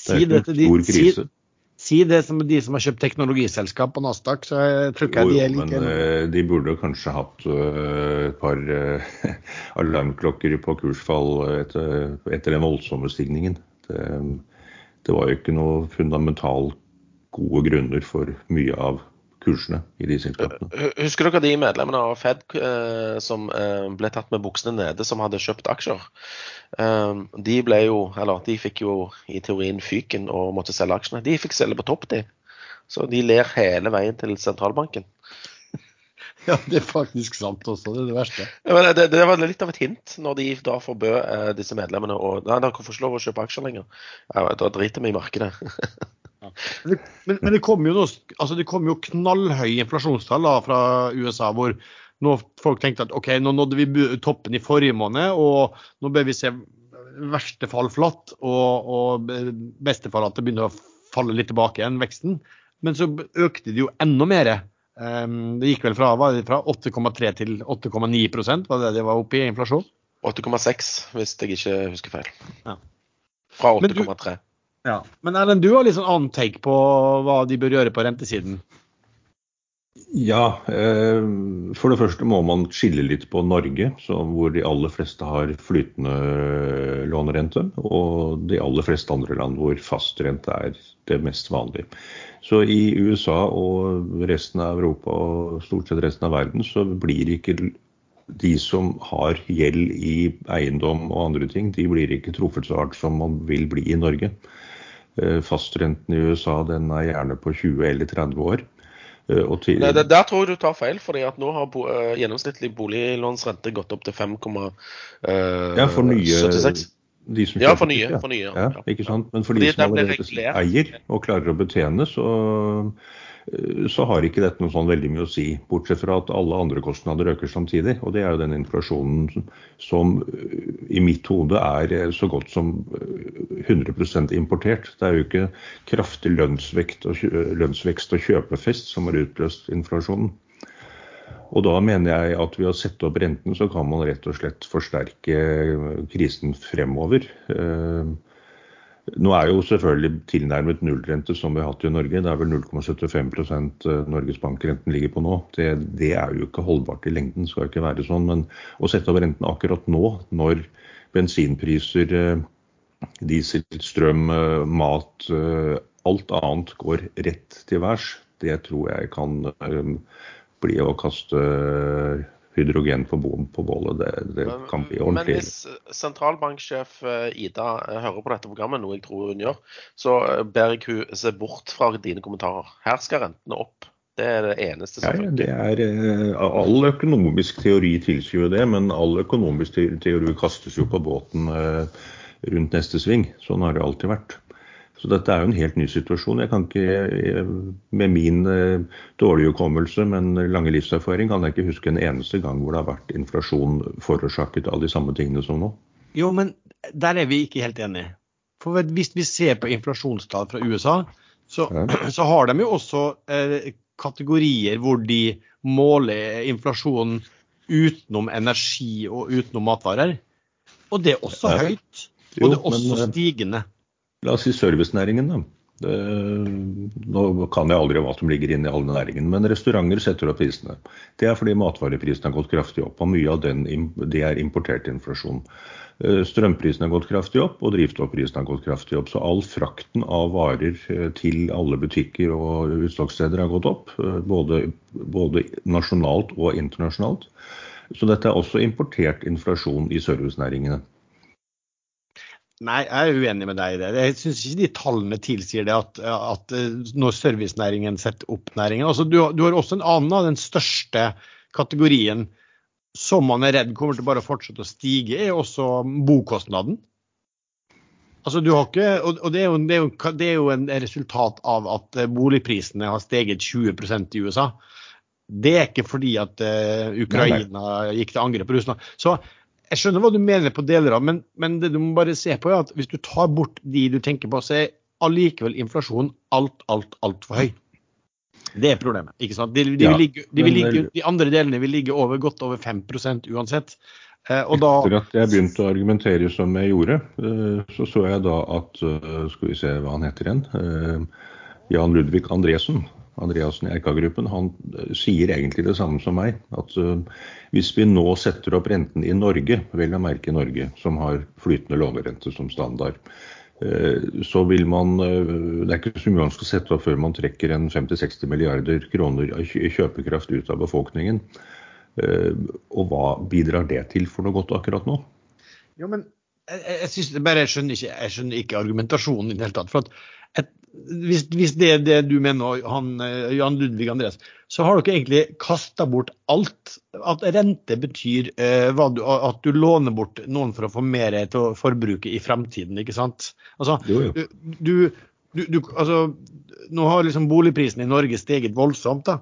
Det er ikke en stor krise. Si, Si det som de som har kjøpt teknologiselskap på Nasdaq, så jeg tror ikke jeg de er like men uh, de burde kanskje hatt uh, et par uh, alarmklokker på kursfall etter, etter den voldsomme stigningen. Det, det var jo ikke noe fundamentalt gode grunner for mye av kursene i de selskapene. Husker dere de medlemmene av Fed eh, som eh, ble tatt med buksene nede, som hadde kjøpt aksjer? Eh, de ble jo, eller de fikk jo i teorien fyken og måtte selge aksjene. De fikk selge på topp, de. Så de ler hele veien til sentralbanken. Ja, det er faktisk sant også. Det er det verste. Ja, men det, det, var litt av et hint når de da forbød eh, disse medlemmene å Nei, dere får ikke lov å kjøpe aksjer lenger. Ja, da driter vi i markedet. Men, det- men, men det kom jo, altså det kom jo knallhøye inflasjonstall da, fra USA, hvor nå folk tenkte at OK, nå nådde vi toppen i forrige måned, og nå bør vi se verste fall flatt, og, og beste fall at det begynner å falle litt tilbake igjen, veksten. Men så økte det jo enda mer. Um, det gikk vel fra, fra 8,3 til 8,9% var det det var oppe i inflasjon? 8,6, hvis jeg ikke husker feil. Ja. Fra 8,3. Ja. Men Erlend, du har litt sånn annen take på hva de bør gjøre på rentesiden. Ja, eh, for det første må man skille litt på Norge, hvor de aller fleste har flytende lånerente, og de aller fleste andre land hvor fastrente er det mest vanlige. Så i USA og resten av Europa og stort sett resten av verden, så blir ikke de som har gjeld i eiendom og andre ting, de blir ikke truffet så hardt som man vil bli i Norge. Eh, Fastrenten i USA den er gjerne på 20 eller 30 år. Eh, Nei, det, der tror jeg du tar feil, fordi at nå har bo, uh, gjennomsnittlig boliglånsrente gått opp til 5,76. ja, for nye de som Ja, for nye, for nye, ja. Ja, ikke sant? Men for Fordi de som allerede regulert. eier og klarer å betjene, så, så har ikke dette noe sånn veldig mye å si. Bortsett fra at alle andre kostnader øker samtidig. Og det er jo den inflasjonen som, eh, i mitt hode er eh, så godt som eh, 100% importert. Det er jo ikke kraftig lønnsvekt og, lønnsvekst og kjøpefest som har utløst inflasjonen. Og da mener jeg at ved å sette opp renten, så kan man rett og slett forsterke eh, krisen fremover. Eh, Nå er jo selvfølgelig tilnærmet nullrente som vi har hatt i Norge. Det er vel 0,75% Norges Bank-renten ligger på nå. Det, det er jo ikke holdbart i lengden, skal ikke være sånn. Men å sette opp renten akkurat nå, når bensinpriser, eh, diesel, strøm, eh, mat, eh, alt annet går rett til værs, det tror jeg kan eh, bli å kaste hydrogen på, på bålet. Det, det kan bli ordentlig. Men hvis sentralbanksjef eh, Ida eh, hører på dette programmet, noe jeg tror hun gjør, så eh, ber jeg hun se bort fra dine kommentarer. Her skal rentene opp. Det er det eneste som ja, det er, all økonomisk teori tilsier jo det, men all økonomisk teori kastes jo på båten rundt neste sving. Sånn har det alltid vært. Så dette er jo en helt ny situasjon. Jeg kan ikke, eh, Med min eh, dårlige hukommelse, men lange livserfaring, kan jeg ikke huske en eneste gang hvor det har vært inflasjon forårsaket av de samme tingene som nå. Jo, men der er vi ikke helt enige. For hvis vi ser på inflasjonstall fra USA, så, så har de jo også eh, kategorier hvor de måler inflasjonen utenom energi og utenom matvarer. Og det er også høyt. Og det er også eh, stigende. La oss si servicenæringen, da. Det, nå kan jeg aldri hva som ligger inne i alle næringene, men restauranter setter opp prisene. Det er fordi matvareprisene har gått kraftig opp, og mye av den, det er importert inflasjon. Eh, Strømprisene har gått kraftig opp, og drivstoffprisene har gått kraftig opp. Så all frakten av varer eh, til alle butikker og utsalgssteder har gått opp, eh, både, både nasjonalt og internasjonalt. Så dette er også importert inflasjon i servicenæringene. Nei, jeg er uenig med deg i det. Jeg syns ikke de tallene tilsier det at, at eh, når servicenæringen setter opp næringen. Altså, du, du har også en annen den største kategorien som man er redd kommer til bare å fortsette å stige, er også bokostnaden. Altså, du har ikke, og og det er, jo, det, er jo, det er jo en resultat av at eh, boligprisene har steget 20% i USA. Det er ikke fordi at eh, Ukraina gikk til angrep på Russland. Så jeg skjønner hva du mener på deler av, men, men det du må bare se på er at hvis du tar bort de du tenker på, så er allikevel inflasjonen alt, alt, altfor høy. Det er problemet. ikke sant? De, de, Ja, ligge, de, men- ligge, de andre delene vil ligge over, godt over 5 uansett. Eh, og da, Etter at jeg begynte å argumentere som jeg gjorde, eh, så så jeg da at eh, Skal vi se hva han heter igjen. eh, Jan Ludvig Andresen, Andreassen i RK-gruppen, han eh, sier egentlig det samme som meg. At eh, hvis vi nå setter opp renten i Norge, vel å merke Norge, som har flytende lånerente som standard, eh, så vil man Det er ikke så mye man skal sette opp før man trekker en 50-60 milliarder kroner i kjøpekraft ut av befolkningen. Og hva bidrar det til for noe godt akkurat nå? Jo, men jeg, jeg, jeg, synes bare, jeg, skjønner ikke, jeg skjønner ikke argumentasjonen i det hele tatt. For at et, hvis, hvis det er det du mener, han, eh, Jan Ludvig Andres, så har dere egentlig kasta bort alt. At rente betyr eh, du, at du låner bort noen for å få mer til å forbruke i fremtiden, ikke sant? Altså, Jo, jo. du, du, altså, nå har liksom boligprisen i Norge steget voldsomt. da.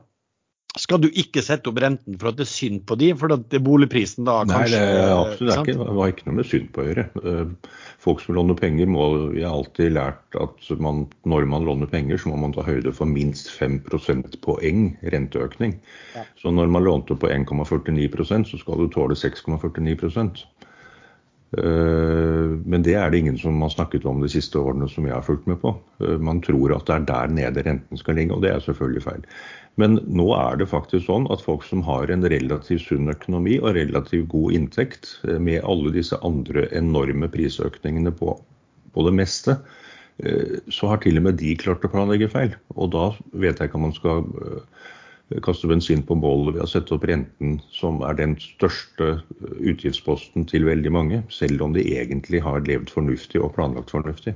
Skal du ikke sette opp renten for at det er synd på de, for at det boligprisen da Nei, kanskje det, er absolutt, ikke, det var ikke noe med synd på å gjøre. Eh, Folk som låner penger, må Vi har alltid lært at man, når man låner penger, så må man ta høyde for minst 5 prosentpoeng renteøkning. Ja. Så når man lånte på 1,49% så skal du tåle 6,49 Eh, Men det er det ingen som har snakket om de siste årene som jeg har fulgt med på. Eh, Man tror at det er der nede renten skal ligge, og det er selvfølgelig feil. Men nå er det faktisk sånn at folk som har en relativt sunn økonomi og relativt god inntekt, eh, med alle disse andre enorme prisøkningene på, på det meste, eh, så har til og med de klart å planlegge feil. Og da vet jeg ikke om man skal eh, kaste bensin på bålet ved å sette opp renten, som er den største utgiftsposten til veldig mange, selv om de egentlig har levd fornuftig og planlagt fornuftig.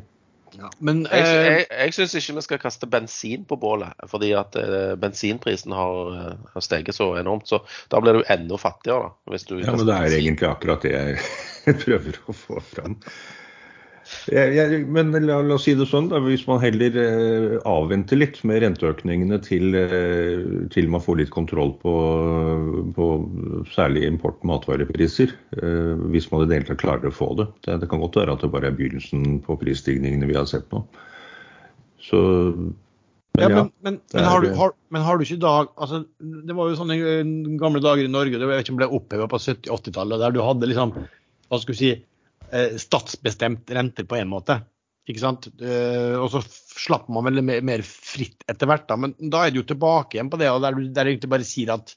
Ja. Men Jeg, eh, jeg, jeg syns ikke vi skal kaste bensin på bålet, fordi at eh, bensinprisen har, eh, har steget så enormt. Så da blir du enda fattigere, da. Hvis du Ja, men det er bensin. egentlig akkurat det jeg prøver å få fram. Jeg, jeg, men la, la oss si det sånn, da, hvis man heller eh, avventer litt med renteøkningene til, eh, til man får litt kontroll på, på særlig import- og matvarepriser, eh, hvis man i det hele tatt klarer å få det. det. Det kan godt være at det bare er begynnelsen på prisstigningene vi har sett nå. Så men ja. men, men, men, har du, har, men har du ikke dag altså, Det var jo sånne gamle dager i Norge, det vet ikke om det ble oppheva på 70-80-tallet, der du hadde liksom hva skal du si, statsbestemt rente på en måte. Ikke sant? Eh, og så slapp man vel mer, fritt etter hvert. Da. Men da er det jo tilbake igjen på det, og der du egentlig bare sier at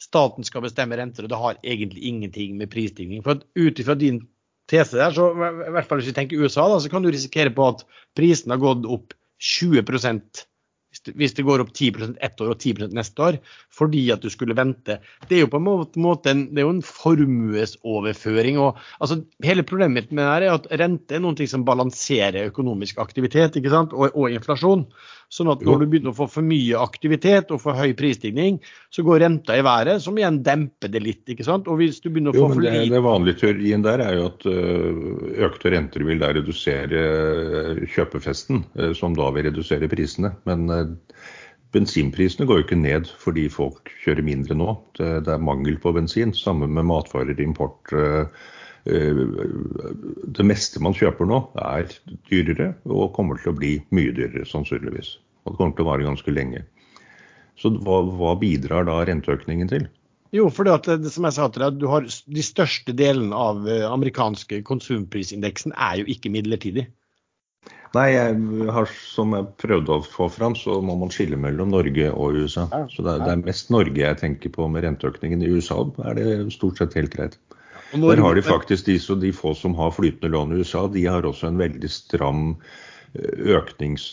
staten skal bestemme renter, og det har egentlig ingenting med prisstigning. For ut ifra din tese der, så i hvert fall hvis vi tenker USA, da, så kan du risikere på at prisen har gått opp 20 hvis det, går opp 10% ett år og 10% neste år, fordi at du skulle vente. Det er jo på en måte, en, det er jo en formuesoverføring. og altså Hele problemet mitt med det er at rente er noe som balanserer økonomisk aktivitet? Og, og inflasjon. Sånn at når du begynner å få for mye aktivitet og for høy prisstigning, så går renta i været, som igjen demper det litt. ikke sant? Og hvis du begynner å få jo, for det, lite det vanlige teorien der er jo at økte renter vil da redusere kjøpefesten, som da vil redusere prisene. Men bensinprisene går jo ikke ned fordi folk kjører mindre nå. Det, det er mangel på bensin. Sammen med matvarer, import. Ø, det meste man kjøper nå er dyrere og kommer til å bli mye dyrere sannsynligvis. Og det kommer til å vare ganske lenge. Så hva, hva bidrar da renteøkningen til? Jo, for det, at, som jeg sa til deg, du har de største delene av eh, amerikanske konsumprisindeksen er jo ikke midlertidig. Nei, jeg har, som jeg prøvde å få fram, så må man skille mellom Norge og USA. Så det er, det er mest Norge jeg tenker på med renteøkningen. I USA er det stort sett helt greit. Der har de faktisk de, de få som har flytende lån i USA, de har også en veldig stram økningsbankene øknings...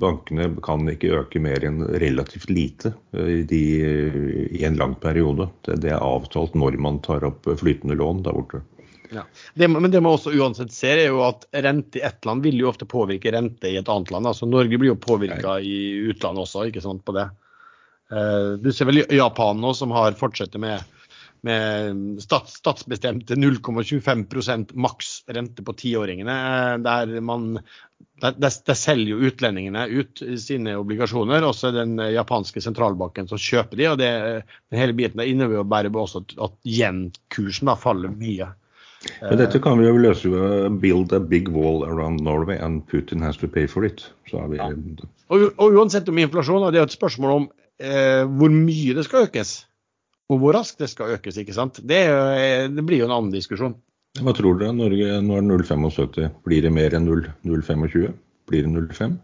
Bankene kan ikke øke mer enn relativt lite eh, i de, i en lang periode. Det, det er avtalt når man tar opp flytende lån der borte. Ja. Det, men det man også uansett ser, er jo at rente i ett land vil jo ofte påvirke rente i et annet land. Altså Norge blir jo påvirka i utlandet også, ikke sant, på det. Eh, Du ser vel Japan nå, som har fortsetter med, med stats, statsbestemte 0,25% maks rente på tiåringene. eh, Der, man, der, der, der selger jo utlendingene ut sine obligasjoner, og så er den japanske sentralbanken som kjøper de, og det, den hele biten der innebærer også at, at yen-kursen faller mye. Men dette kan vi jo løse ved build a big wall around Norway and Putin has to pay for it. Så har vi, Og, og uansett om inflasjon, og det er jo et spørsmål om eh, hvor mye det skal økes. Og hvor raskt det skal økes. ikke sant? Det, er jo- eh, det blir jo en annen diskusjon. Hva tror dere? Norge, nå er det 0,75. Blir det mer enn 0,25? Blir det 0,5?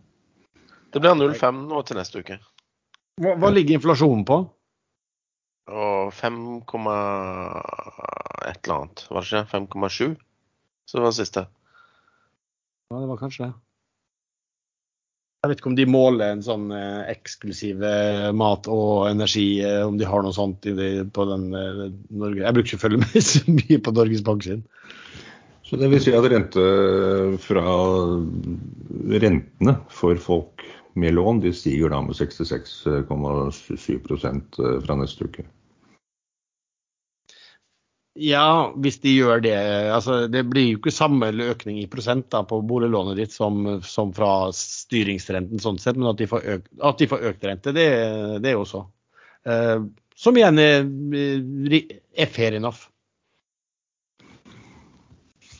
Det blir 0,5 nå til neste uke. Hva, hva ligger inflasjonen på? Og 5, et eller annet, var det ikke? 5,7? Så det var det siste. Ja, det var kanskje det. Jeg vet ikke om de måler en sånn eh, eksklusiv eh, mat og energi, eh, om de har noe sånt i på den Norge. Jeg bruker ikke å følge med så mye på Norges Bank sin. Så det vil si at rente fra rentene for folk med lån de stiger da med 66,7% fra neste uke. Ja, hvis de gjør det. Altså, det blir jo ikke samme økning i prosent da, på boliglånet ditt som, som fra styringsrenten, sånn sett, men at de får økt, de får økt rente, det, det er jo så. Uh, som igjen er, er fair enough.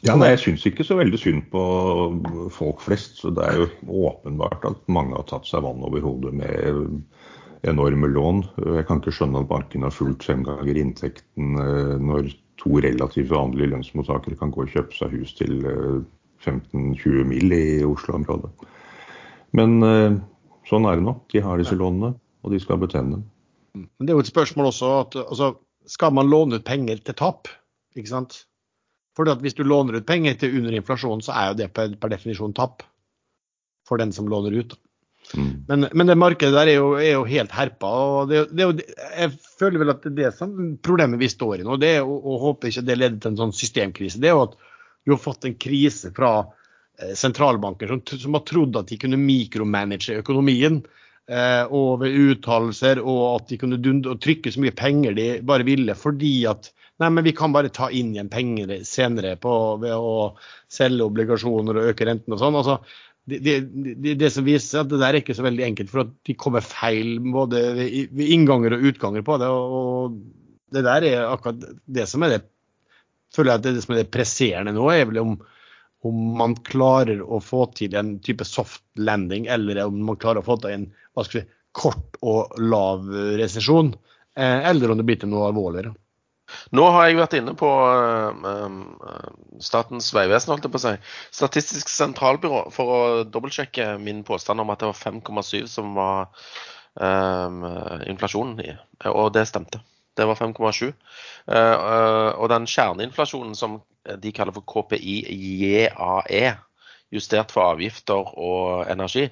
Ja, nei, Jeg syns ikke så veldig synd på folk flest. så Det er jo åpenbart at mange har tatt seg vann over hodet med enorme lån. Jeg kan ikke skjønne at banken har fulgt fem ganger inntekten eh, når to relativt vanlige lønnsmottakere kan gå og kjøpe seg hus til 15-20 eh, mil i Oslo-området. Men eh, sånn er det nå. De har disse lånene, og de skal betjene dem. Men det er jo et spørsmål også at altså, skal man låne ut penger til tap? Ikke sant? For hvis du låner ut penger til under inflasjonen, så er jo det per, per definisjon tap for den som låner ut. Mm. Men, men, det markedet der er jo, er jo helt herpa. og det, det, Jeg føler vel at det er det som problemet vi står i nå. det er, og, og håper ikke det leder til en sånn systemkrise. Det er jo at vi har fått en krise fra eh, sentralbanker som, som, har trodd at de kunne mikromanage økonomien. Eh, og ved uttalelser, og at de kunne dunde, trykke så mye penger de bare ville. Fordi at nei, men vi kan bare ta inn igjen penger senere på, ved å selge obligasjoner og øke renten og sånn. altså det, det, som viser at det der er ikke så veldig enkelt, for at de kommer feil både ved, innganger og utganger på det. og Det der er akkurat det som er det føler jeg at det, det som er det presserende nå, er vel om, om man klarer å få til en type soft landing, eller om man klarer å få til en hva skal vi, kort og lav resesjon, eh, eller om det blir til noe alvorligere. Nå har jeg vært inne på uh, Statens vegvesen, holdt jeg på å si. Statistisk sentralbyrå, for å dobbeltsjekke min påstand om at det var 5,7 som var um, inflasjonen i. Og det stemte. Det var 5,7. Uh, og den kjerneinflasjonen som de kaller for KPI-JAE, justert for avgifter og energi,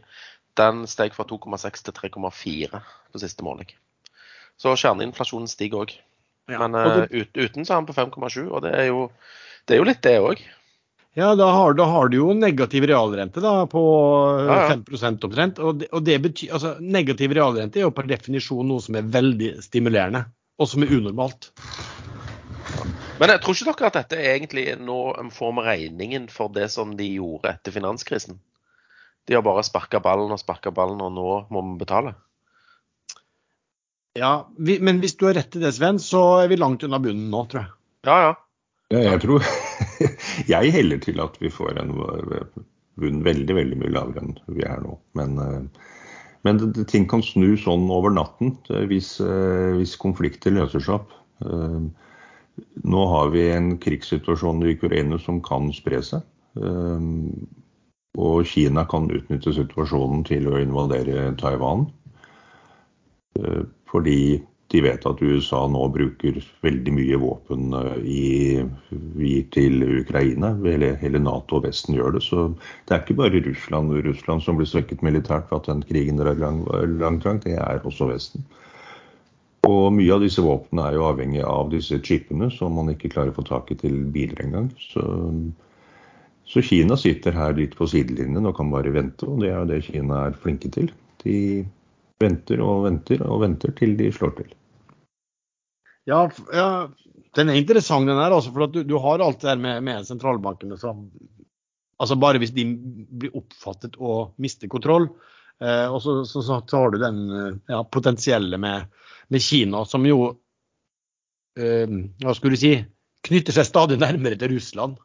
den steg fra 2,6 til 3,4 på siste måned. Så kjerneinflasjonen stiger òg. Ja. Men uh, ut, uten så er han på 5,7, og det er, jo, det er jo litt det òg. Ja, da har, da har, du jo negativ realrente da, på ja, ja. 5 omtrent. Og, det, og det betyr, altså, negativ realrente er jo per definisjon noe som er veldig stimulerende, og som er unormalt. Men jeg tror ikke dere at dette er egentlig nå form av regningen for det som de gjorde etter finanskrisen? De har bare sparka ballen og sparka ballen, og nå må vi betale? Ja, vi, men hvis du har rett i det, Sven, så er vi langt unna bunnen nå, tror jeg. Ja, ja. ja jeg tror Jeg heller til at vi får en bunn veldig, veldig mye lavere enn vi er nå. Men, eh, men det, ting kan snu sånn over natten eh, hvis, eh, hvis konflikter løser seg opp. Nå har vi en krigssituasjon i Ukraina som kan spre seg. Og Kina kan utnytte situasjonen til å invadere Taiwan. Fordi de vet at USA nå bruker veldig mye våpen eh, i, i, til Ukraina. Hele, hele, Nato og Vesten gjør det. Så det er ikke bare Russland, Russland som blir svekket militært for at den krigen er lang, langt lang, det er også Vesten. Og mye av disse våpnene er jo avhengig av disse chipene som man ikke klarer å få tak i til biler engang. Så, så Kina sitter her litt på sidelinjen og kan bare vente, og det er jo det Kina er flinke til. De venter og venter og venter til de slår til. Ja, ja den er interessant, den her. Altså, for du, du, har alt det der med, med sentralbankene som altså Bare hvis de blir oppfattet og mister kontroll. Eh, og så, så, så, har du den ja, potensielle med, med, Kina, som jo eh, Hva skulle du si knytter seg stadig nærmere til Russland.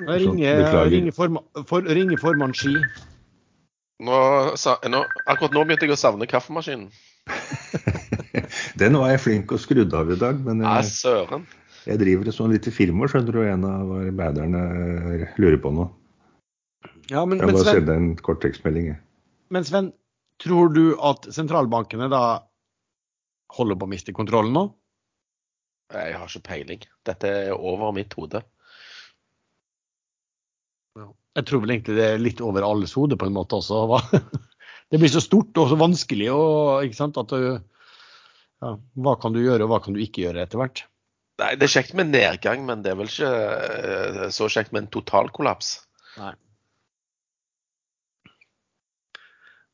Jeg ringer, ringer, forma, for, ringer formann Ski. Nå, nå, akkurat nå begynte jeg å savne kaffemaskinen. Den var jeg flink og skrudd av i dag, men jeg, søren. jeg driver et sånt lite firma, skjønner du, og en av arbeiderne lurer på noe. Ja, men, jeg må sende en kort tekstmelding. Men Sven, tror du at sentralbankene da holder på å miste kontrollen nå? Jeg har ikke peiling. Dette er over mitt hode. Jeg tror vel egentlig det er litt over alles hode på en måte også. Det blir så stort og så vanskelig. Og, ikke sant, at du, ja, hva kan du gjøre, og hva kan du ikke gjøre etter hvert? Nei, Det er kjekt med nedgang, men det er vel ikke eh, så kjekt med en totalkollaps. Nei.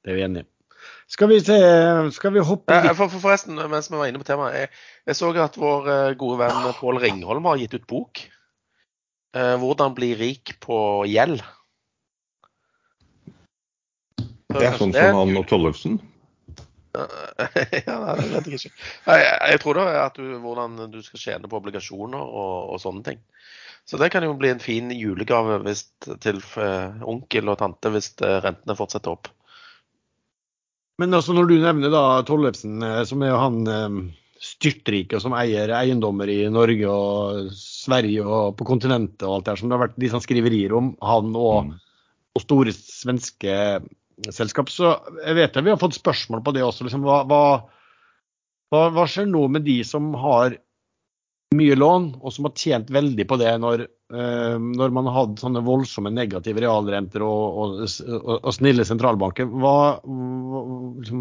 Det er vi enige i. Skal vi se Skal vi hoppe litt For, for forresten, mens vi var inne på temaet. Jeg, jeg så at vår eh, gode venn Pål Ringholm har gitt ut bok. Eh, 'Hvordan bli rik på gjeld'. Så Det er sånn det som han og Tollefsen. ja, det vet jeg ikke. Jeg, jeg tror det er at du, hvordan du skal tjene på obligasjoner og, og sånne ting. Så det kan jo bli en fin julegave hvis, til eh, onkel og tante hvis eh, rentene fortsetter opp. Men altså når du nevner da Tollefsen, eh, som er jo han styrtrik styrtrike som eier eiendommer i Norge og Sverige og på kontinentet og alt det her, som det har vært liksom skriverier om, han og, Mm. og store svenske selskap, så jeg vet jeg vi har fått spørsmål på det også. Liksom, hva, hva, hva, hva skjer nå med de som har mye lån, og som har tjent veldig på det når, eh, når man har hatt sånne voldsomme negative realrenter og, og, og, snille sentralbanker? Hva, hva, liksom,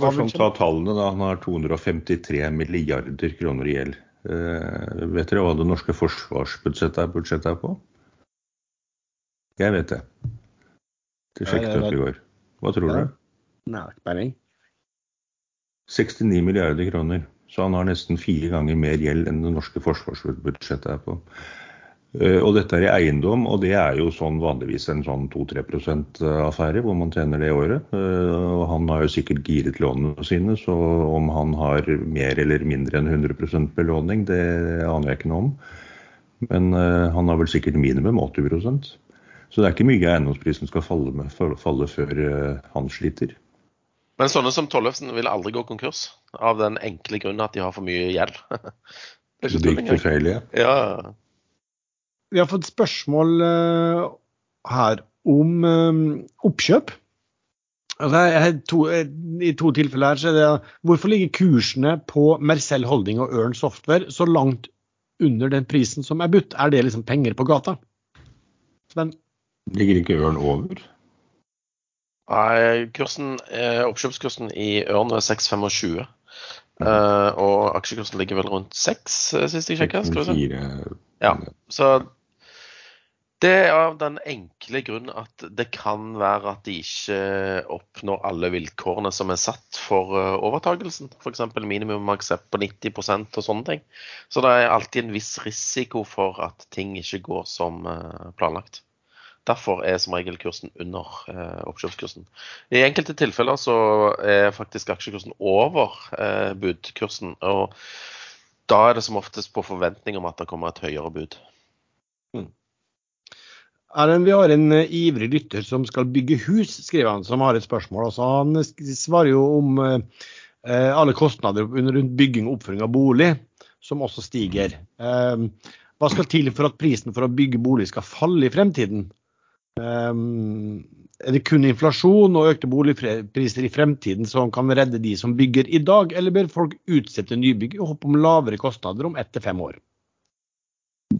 hva sånn, skje? ta tallene da. Han har 253 milliarder kroner i gjeld. Eh, vet dere hva det norske forsvarsbudsjettet er, budsjettet er på? Jeg vet det. Det sjekket jeg opp i går. Hva tror Ja. du? Nei, ikke peiling. 69 milliarder kroner. Så han har nesten fire ganger mer gjeld enn det norske forsvarsbudsjettet er på. Eh, Og dette er i eiendom, og det er jo sånn vanligvis en sånn 2-3% affære hvor man tjener det i året. Eh, Og han har jo sikkert giret lånene sine, så om han har mer eller mindre enn 100% belåning, det aner jeg ikke noe om. Men eh, han har vel sikkert minimum 80% Så det er ikke mye eiendomsprisen skal falle, med, falle før eh, han sliter. Men sånne som Tollefsen vil aldri gå konkurs, av den enkle grunn at de har for mye gjeld. det er ikke tull Dypt engang. Ja. Vi har fått spørsmål eh, her om eh, oppkjøp. Altså, to, eh, I to tilfeller her så er det hvorfor ligger kursene på Mercell Holding og Ørn Software så langt under den prisen som er budt? Er det liksom penger på gata? Sven? Ligger ikke Ørn over? Nei, kursen, eh, oppkjøpskursen i Ørn er 6,25. Uh, og aksjekursen ligger vel rundt 6, eh, sist jeg sjekka. Ja, så det er av den enkle grunn at det kan være at de ikke oppnår alle vilkårene som er satt for uh, overtagelsen. F.eks. minimum aksept på 90% og sånne ting. Så det er alltid en viss risiko for at ting ikke går som eh, planlagt. Derfor er som regel kursen under eh, oppkjøpskursen. I enkelte tilfeller så er faktisk aksjekursen over eh, budkursen. og da er det som oftest på forventning om at det kommer et høyere bud. Erlend, vi har en eh, ivrig lytter som skal bygge hus, skriver han, som har et spørsmål. Altså, han svarer jo om eh, eh, alle kostnader rundt bygging og oppføring av bolig, som også stiger. Eh, hva skal til for at prisen for å bygge bolig skal falle i fremtiden? Eh, er det kun inflasjon og økte boligpriser i fremtiden som kan redde de som bygger i dag, eller bør folk utsette nybygg i håp om lavere kostnader om ett til fem år?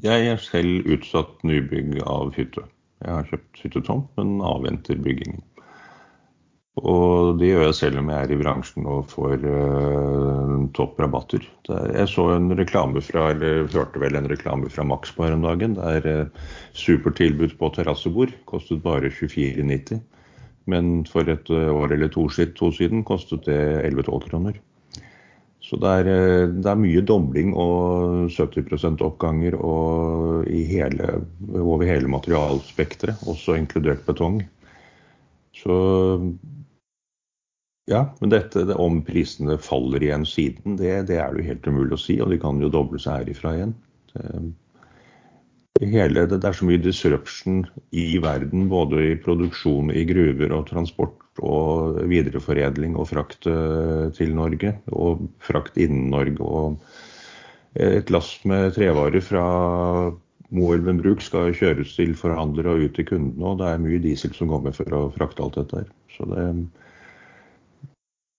Jeg er selv utsatt nybygg av hytte. Jeg har kjøpt hyttetomt, men avventer byggingen. Og det gjør jeg selv om jeg er i bransjen og får uh, topp rabatter. Er- Jeg så en reklame fra, eller hørte vel en reklame fra Max på her om dagen. Det er uh, supertilbud på terrassebord. Kostet bare 24,90. Men for et uh, år eller to siden kostet det 11-12 kroner. Så det er, eh, det er mye dobling og 70 oppganger og hele, over hele materialspekteret, også inkludert betong. Så ja, men dette, det, om prisene faller igjen siden, det, det er det jo helt umulig å si. Og de kan jo doble seg herifra igjen. Det, hele, det er så mye disruption i verden, både i produksjon i gruver og transport og videreforedling og frakt eh, til Norge. Og frakt innen Norge. Og et lass med trevarer fra Moelven Bruk skal kjøres til forhandlere og ut til kundene. Og det er mye diesel som går med for å frakte alt dette her. Så det,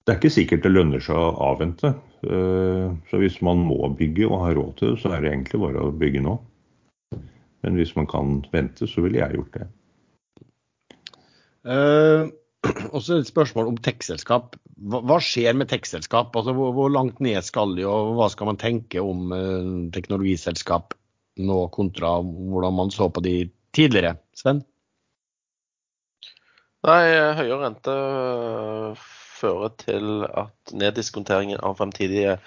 det er ikke sikkert det lønner seg å avvente. Eh, Så hvis man må bygge og har råd til det, så er det egentlig bare å bygge nå. Men hvis man kan vente, så ville jeg gjort det. Eh, og så et spørsmål om tekstselskap. Hva, hva skjer med tekstselskap? Altså, hvor, hvor langt ned skal de, og hva skal man tenke om eh, teknologiselskap nå kontra hvordan man så på de tidligere? Sven? Nei, høyere rente øh, fører til at neddiskonteringen av fremtidige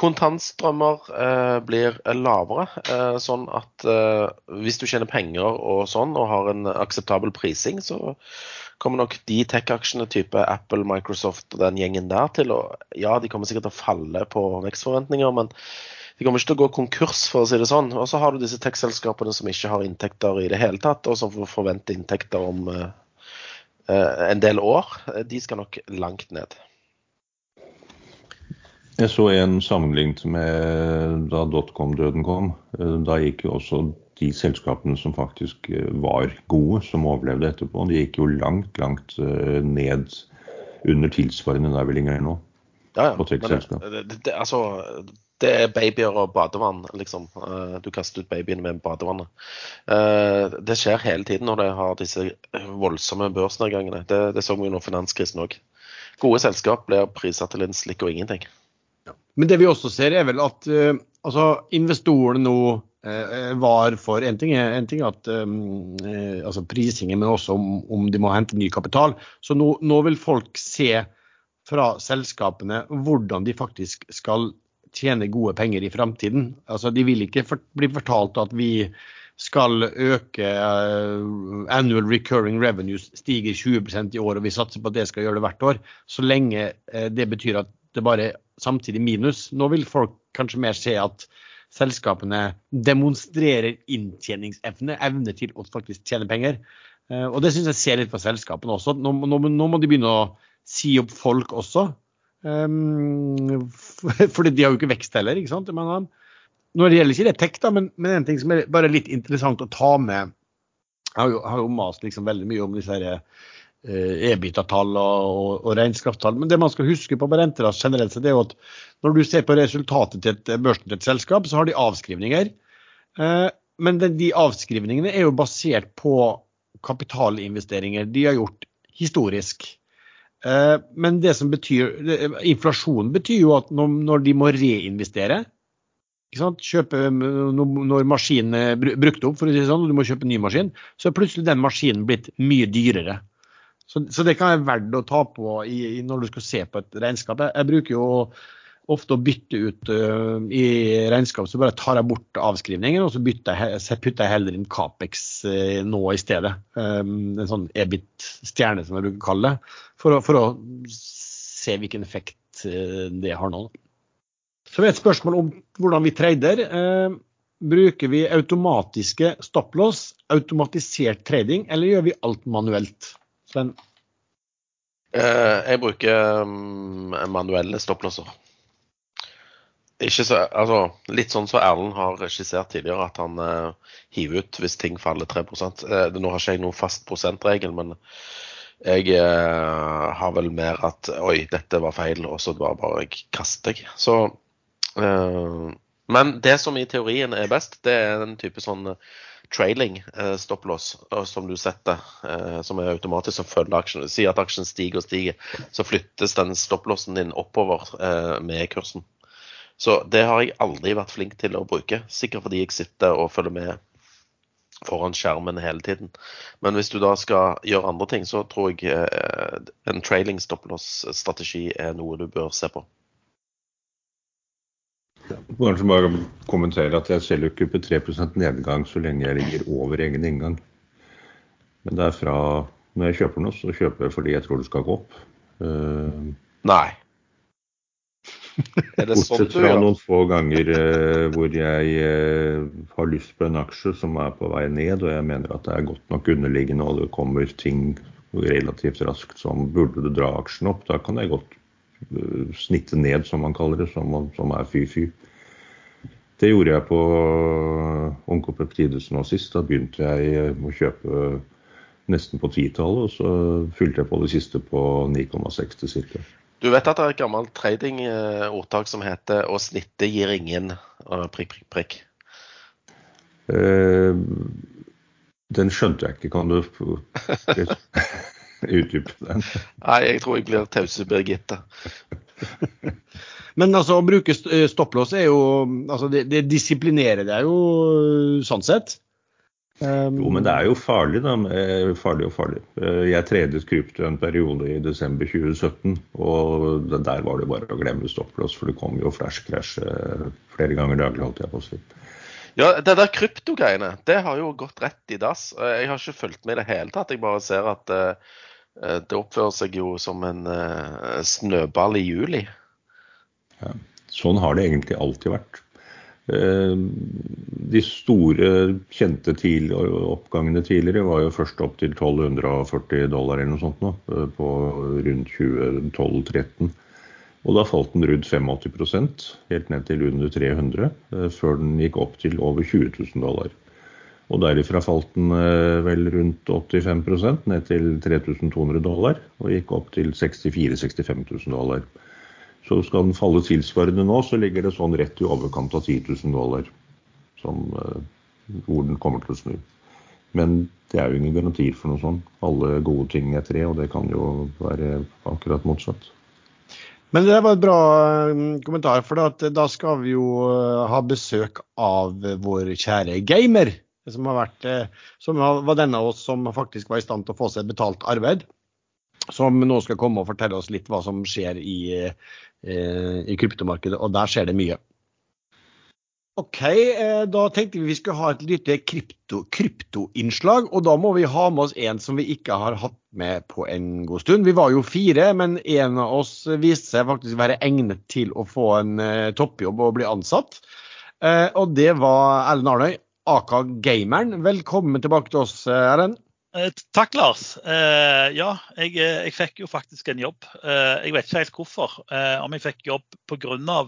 kontantstrømmer eh, blir lavere. Eh, sånn at eh, hvis du tjener penger og sånn, og har en akseptabel prising, så kommer nok de tech-aksjene type Apple, Microsoft og den gjengen der til å Ja, de kommer sikkert til å falle på vekstforventninger, men de kommer ikke til å gå konkurs, for å si det sånn. Og så har du disse tech-selskapene som ikke har inntekter i det hele tatt, og som får forvente inntekter om uh, en del år. De skal nok langt ned. Jeg så en sammenlignet med da dotcom-døden kom. Eh, da gikk jo også de selskapene som faktisk var gode, som overlevde etterpå, de gikk jo langt, langt ned under tilsvarende der vi ligger nå. Ja, ja. Men, det, det, altså, det er babyer og badevann, liksom. Eh, du kaster ut babyen med badevannet. Eh, det skjer hele tiden når det har disse voldsomme børsnedgangene. Det, det så vi under finanskrisen òg. Gode selskap blir prisa til en slikk og ingenting. Men det vi også ser, er vel at uh, altså, investorene nå uh, var for En ting en ting at um, altså prisingen, men også om, om, de må hente ny kapital. Så nå, nå vil folk se fra selskapene hvordan de faktisk skal tjene gode penger i framtiden. Altså, de vil ikke for, bli fortalt at vi skal øke uh, annual recurring revenues stiger 20% i år, og vi satser på at det skal gjøre det hvert år. Så lenge uh, det betyr at det bare er samtidig minus. Nå vil folk kanskje mer se at selskapene demonstrerer inntjeningsevne, evne til å faktisk tjene penger. Uh, og det syns jeg ser litt på selskapene også. Nå, nå, nå må de begynne å si opp folk også. Um, fordi de har jo ikke vekst heller. ikke sant? Det gjelder ikke det tech, da, men, men, en ting som er bare litt interessant å ta med Jeg har jo, har jo mast liksom veldig mye om disse her, EBITA-tall og, og, regnskapstall. Men det man skal huske på med renter generelt det er jo at når du ser på resultatet til et børsen til et selskap, så har de avskrivninger. Uh, men de, avskrivningene er jo basert på kapitalinvesteringer de har gjort historisk. Eh, men det som betyr, inflasjonen betyr jo at når de må reinvestere kjøpe, Når maskinen er brukt opp, for å si det sånn, og du må kjøpe en ny maskin, så er plutselig den maskinen blitt mye dyrere. Så, så det kan være verdt å ta på i, når du skal se på et regnskap. Jeg, jeg bruker jo ofte å bytte ut uh, i regnskap, så bare tar jeg bort avskrivningen, og så, jeg, så putter jeg heller inn Capex uh, nå i stedet. Um, en sånn EBIT-stjerne, som jeg bruker å kalle det, for å, for å se hvilken effekt uh, det har nå. Så er det et spørsmål om hvordan vi trader. bruker vi automatiske stopplås, automatisert trading, eller gjør vi alt manuelt? Sven? jeg bruker um, manuelle stopplåser. Ikke så, altså, litt sånn som Erlend har skissert tidligere, at han uh, hiver ut hvis ting faller 3 uh, eh, Nå har ikke jeg noen fast prosentregel, men jeg uh, har vel mer at oi, dette var feil, og så var bare jeg kaster jeg. Så Men det som i teorien er best, det er den type sånn trailing stopplås som du setter, som er automatisk som følger aksjen. Si at aksjen stiger og stiger, så flyttes den stopplåsen din oppover med kursen. Så det har jeg aldri vært flink til å bruke. Sikkert fordi jeg sitter og følger med foran skjermen hele tiden. Men hvis du da skal gjøre andre ting, så tror jeg eh, en trailing stoploss-strategi er noe du bør se på. Kanskje bare kommentere at jeg selger ikke på 3% nedgang så lenge jeg ligger over egen inngang. Men det er fra når jeg kjøper noe, så kjøper jeg fordi jeg tror det skal gå opp. Uh, Nei. Bortsett fra noen få ganger eh, hvor jeg eh, har lyst på en aksje som er på vei ned, og jeg mener at det er godt nok underliggende og det kommer ting relativt raskt som burde du dra aksjen opp. Da kan jeg godt uh, snitte ned, som man kaller det, som, som er fy-fy. Det gjorde jeg på Onkopeptides nå sist. Da begynte jeg å kjøpe nesten på titallet, og så fylte jeg på det siste på 9,6 ca. Du vet at det er et gammelt tradingordtak som heter 'å snittet gir ingen', prikk, prikk, prikk? Den skjønte jeg ikke. Kan du utdype den? Nei, jeg tror jeg blir tause Birgitte. Men altså, å bruke stopplås er jo altså det, det disiplinerer deg jo sånn sett. Um, Jo, men det er jo farlig, da. eh, Farlig og farlig. Eh, Jeg tredet krypto en periode i desember 2017, og der var det bare å glemme stopplås, for det kom jo flash crash eh, flere ganger daglig, holdt jeg på å si. Ja, det der kryptogreiene, det har jo gått rett i dass. Eh, Jeg har ikke fulgt med i det hele tatt. Jeg bare ser at eh, eh, det oppfører seg jo som en eh, snøball i juli. Ja, Sånn har det egentlig alltid vært. Eh, De store, kjente oppgangene tidligere var jo først opp til 1240 dollar eller noe sånt nå, eh, på rundt 2012-13. Og da falt den rundt 85% helt ned til under 300, eh, før den gikk opp til over 20 000 dollar. Og derifra falt den eh, vel rundt 85% ned til 3200 dollar, og gikk opp til 64 000-65 000 dollar. Så skal den falle tilsvarende nå, så ligger det sånn rett i overkant av 10 000 dollar. Som, eh, hvor den kommer til å snu. Men det er jo ingen garantier for noe sånt. Alle gode ting er tre, og det kan jo være akkurat motsatt. Men det var et bra eh, kommentar, for da skal vi jo ha besøk av vår kjære gamer. Som, har vært, eh, som var denne av oss som faktisk var i stand til å få seg betalt arbeid. Som nå skal komme og fortelle oss litt hva som skjer i, eh, i kryptomarkedet, og der skjer det mye. OK, eh, da tenkte vi vi skulle ha et lite krypto, kryptoinnslag. Og da må vi ha med oss en som vi ikke har hatt med på en god stund. Vi var jo fire, men en av oss viste seg faktisk være egnet til å få en toppjobb og bli ansatt. Og det var Erlend Arnøy, aka Gameren. Velkommen tilbake til oss, eh, Erlend. Eh, Takk, Lars. Eh, ja, jeg, eh, jeg fikk jo faktisk en jobb. Eh, jeg vet ikke helt hvorfor. Eh, om jeg fikk jobb pga.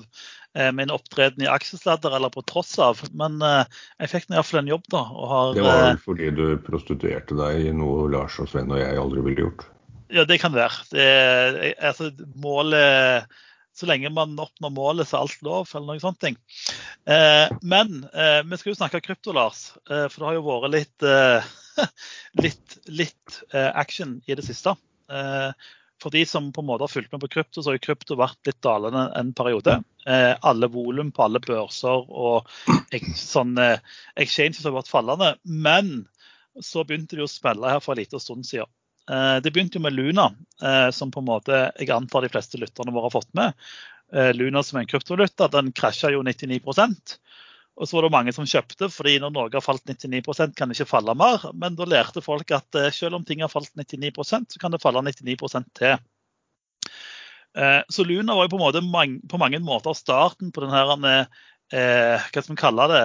Eh, min opptreden i Aksjesladder eller på tross av. Men eh, jeg fikk iallfall en jobb, da. Og har, Det var vel fordi du prostituerte deg i noe Lars og Sven og jeg aldri ville gjort. Ja, det kan være. Det, altså, målet Så lenge man oppnår målet, så er alt lov, eller noe sånt. ting. Eh, men eh, vi skal jo snakke krypto, Lars. Eh, for det har jo vært litt, eh, litt, litt eh, action i det siste. Eh, for de som på en måte har fulgt med på krypto, så har jo krypto vært litt dalende en periode. Alle volum på alle børser og ek, sånn, eh, exchanges har vært fallende. Men så begynte det å spille her for en liten stund siden. Eh, Det begynte jo med Luna, eh, som på en måte jeg antar de fleste lytterne våre har fått med. Eh, Luna som en kryptovaluta, den krasja jo 99% Og så var det mange som kjøpte, fordi når noe har falt 99% kan det ikke falle mer. Men da lærte folk at selv om ting har falt 99% så kan det falle 99% til. Så Luna var jo på, måte på mange måter starten på den her hva skal vi kalle det,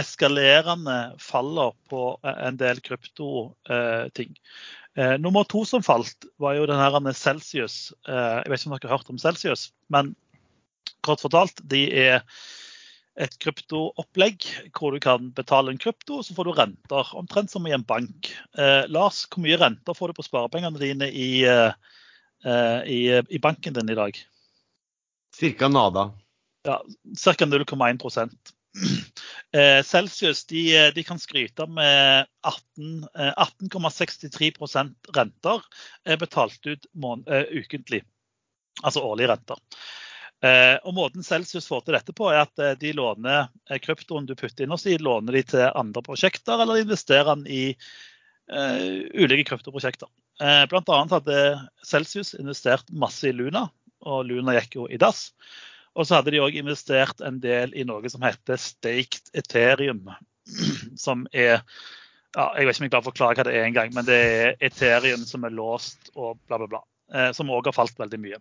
eskalerende faller på en del kryptoting. Eh, nummer to som falt, var jo den her Celsius. Eh, jeg vet ikke om dere har hørt om Celsius, men kort fortalt, de er et kryptoopplegg hvor du kan betale en krypto, og så får du renter. Omtrent som i en bank. Eh, Lars, hvor mye renter får du på sparepengene dine i, eh, eh, i, i banken din i dag? Cirka nada. ja, ca. 0,1 eh, Celsius de, de kan skryte med 18 eh, 18,63% renter er betalt ut mån, eh, ukentlig. Altså årlige renter. Eh, og Måten Celsius får til dette på, er at eh, de låner eh, kryptoen du putter inn hos de, låner de til andre prosjekter, eller investerer den i eh, ulike kryptoprosjekter. Eh, annet hadde Celsius investert masse i Luna, og Luna gikk jo i dass. Og så hadde de òg investert en del i noe som heter staked Ethereum. Som er ja, Jeg vet ikke om jeg klarer å forklare hva det er engang, men det er Ethereum som er låst og bla, bla, bla. Eh, som òg har falt veldig mye.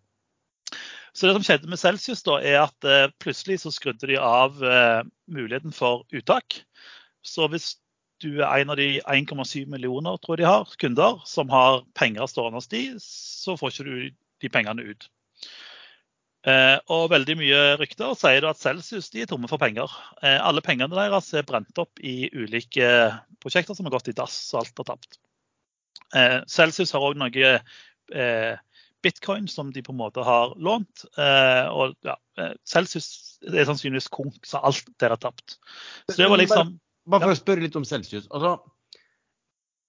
Så det som skjedde med Celsius, da, er at eh, plutselig så skrudde de av eh, muligheten for uttak. Så hvis du er en av de 1,7 millioner tror de har, kunder som har penger stående hos de, så får ikke du de pengene ut. Eh, og veldig mye rykter sier at Celsius er tomme for penger. Eh, alle pengene deres er brent opp i ulike prosjekter som har gått i dass, og alt er tapt. Eh, Celsius har òg noe eh, bitcoin som de på en måte har lånt. Eh, og ja, eh, Celsius er sannsynligvis konk, så alt der er tapt. Så det var liksom Bare for å spørre litt om Celsius. Altså,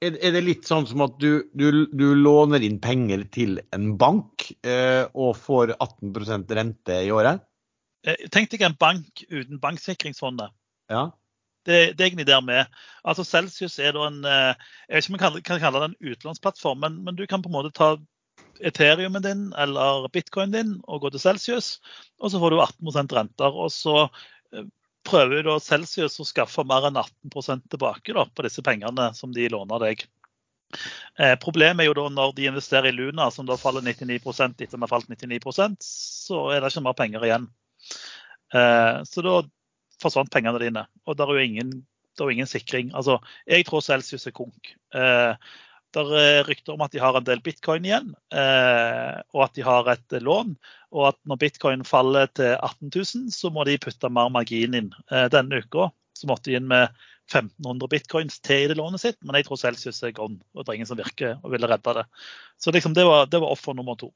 er, det litt sånn som at du, du, du låner inn penger til en bank eh, og får 18% rente i året? eh, Tenk deg en bank uten banksikringsfondet. Ja. Det, det er egentlig der vi Altså Celsius er da en eh, Jeg vet ikke om vi kan, kan kalle det en utlånsplattform, men, men, du kan på en måte ta Ethereumen din eller bitcoinen din og gå til Celsius, og så får du 18% renter. Og så prøver da Celsius å skaffe mer enn 18 tilbake da, på disse pengene som de låner deg. Eh, problemet er jo da når de investerer i Luna, som da faller 99 etter den har falt 99% så er det ikke mer penger igjen. Eh, så da forsvant pengene dine. Og det er jo ingen, er ingen sikring. Altså, jeg tror Celsius er konk. Eh, det er rykter om at de har en del bitcoin igjen, eh, og at de har et lån. Og at når bitcoin faller til 18 000, så må de putte mer margin inn. Eh, denne uka så måtte de inn med 1500 bitcoins til i det lånet sitt, men jeg tror Celsius er gone, og det er ingen som virker og ville redde det. Så liksom, det var, det var offer nummer to.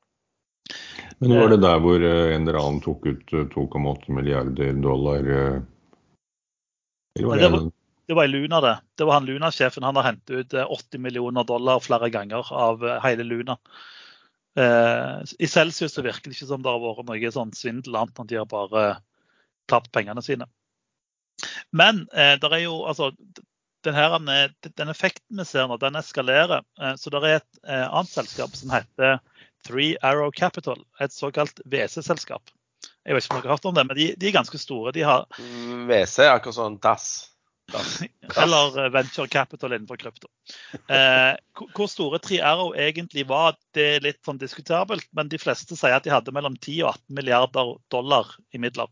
Men var det der hvor en eller annen tok ut 2,8 milliarder dollar? Eller var det, det, var, det var i Luna, det. Det var han Luna-sjefen. Han har hentet ut 80 millioner dollar flere ganger av hele Luna. Eh, I Celsius så virker det ikke som det har vært noe sånn svindel, annet enn de har bare tapt pengene sine. Men eh, det er jo altså den, her, den, effekten vi ser nå, den eskalerer. Eh, så det er et eh, annet selskap som heter Three Arrow Capital, et såkalt WC-selskap. Jeg vet ikke om dere har hørt om det, men de, de er ganske store. Har mm, WC er akkurat sånn dass. Eller eh, venture capital innenfor krypto. Eh, hvor store 3RO egentlig var, det er litt sånn diskutabelt. Men de fleste sier at de hadde mellom 10 og 18 milliarder dollar i midler.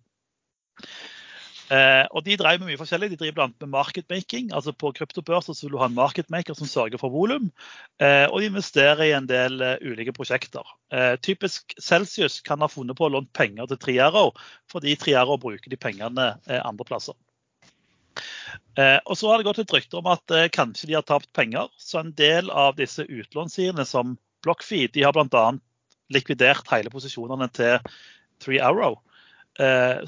Eh, og De drev med mye forskjellig. De driver blant med marketmaking. altså På kryptobørser så vil du ha en marketmaker som sørger for volum. Eh, og de investerer i en del uh, ulike prosjekter. Eh, typisk Celsius kan ha funnet på å låne penger til 3RO, fordi 3RO bruker de pengene eh, andre plasser. Eh, og så har det gått et rykte om at kanskje de har tapt penger. Så en del av disse utlånssidene som BlockFeed de har bl.a. likvidert hele posisjonene til Three Arrow.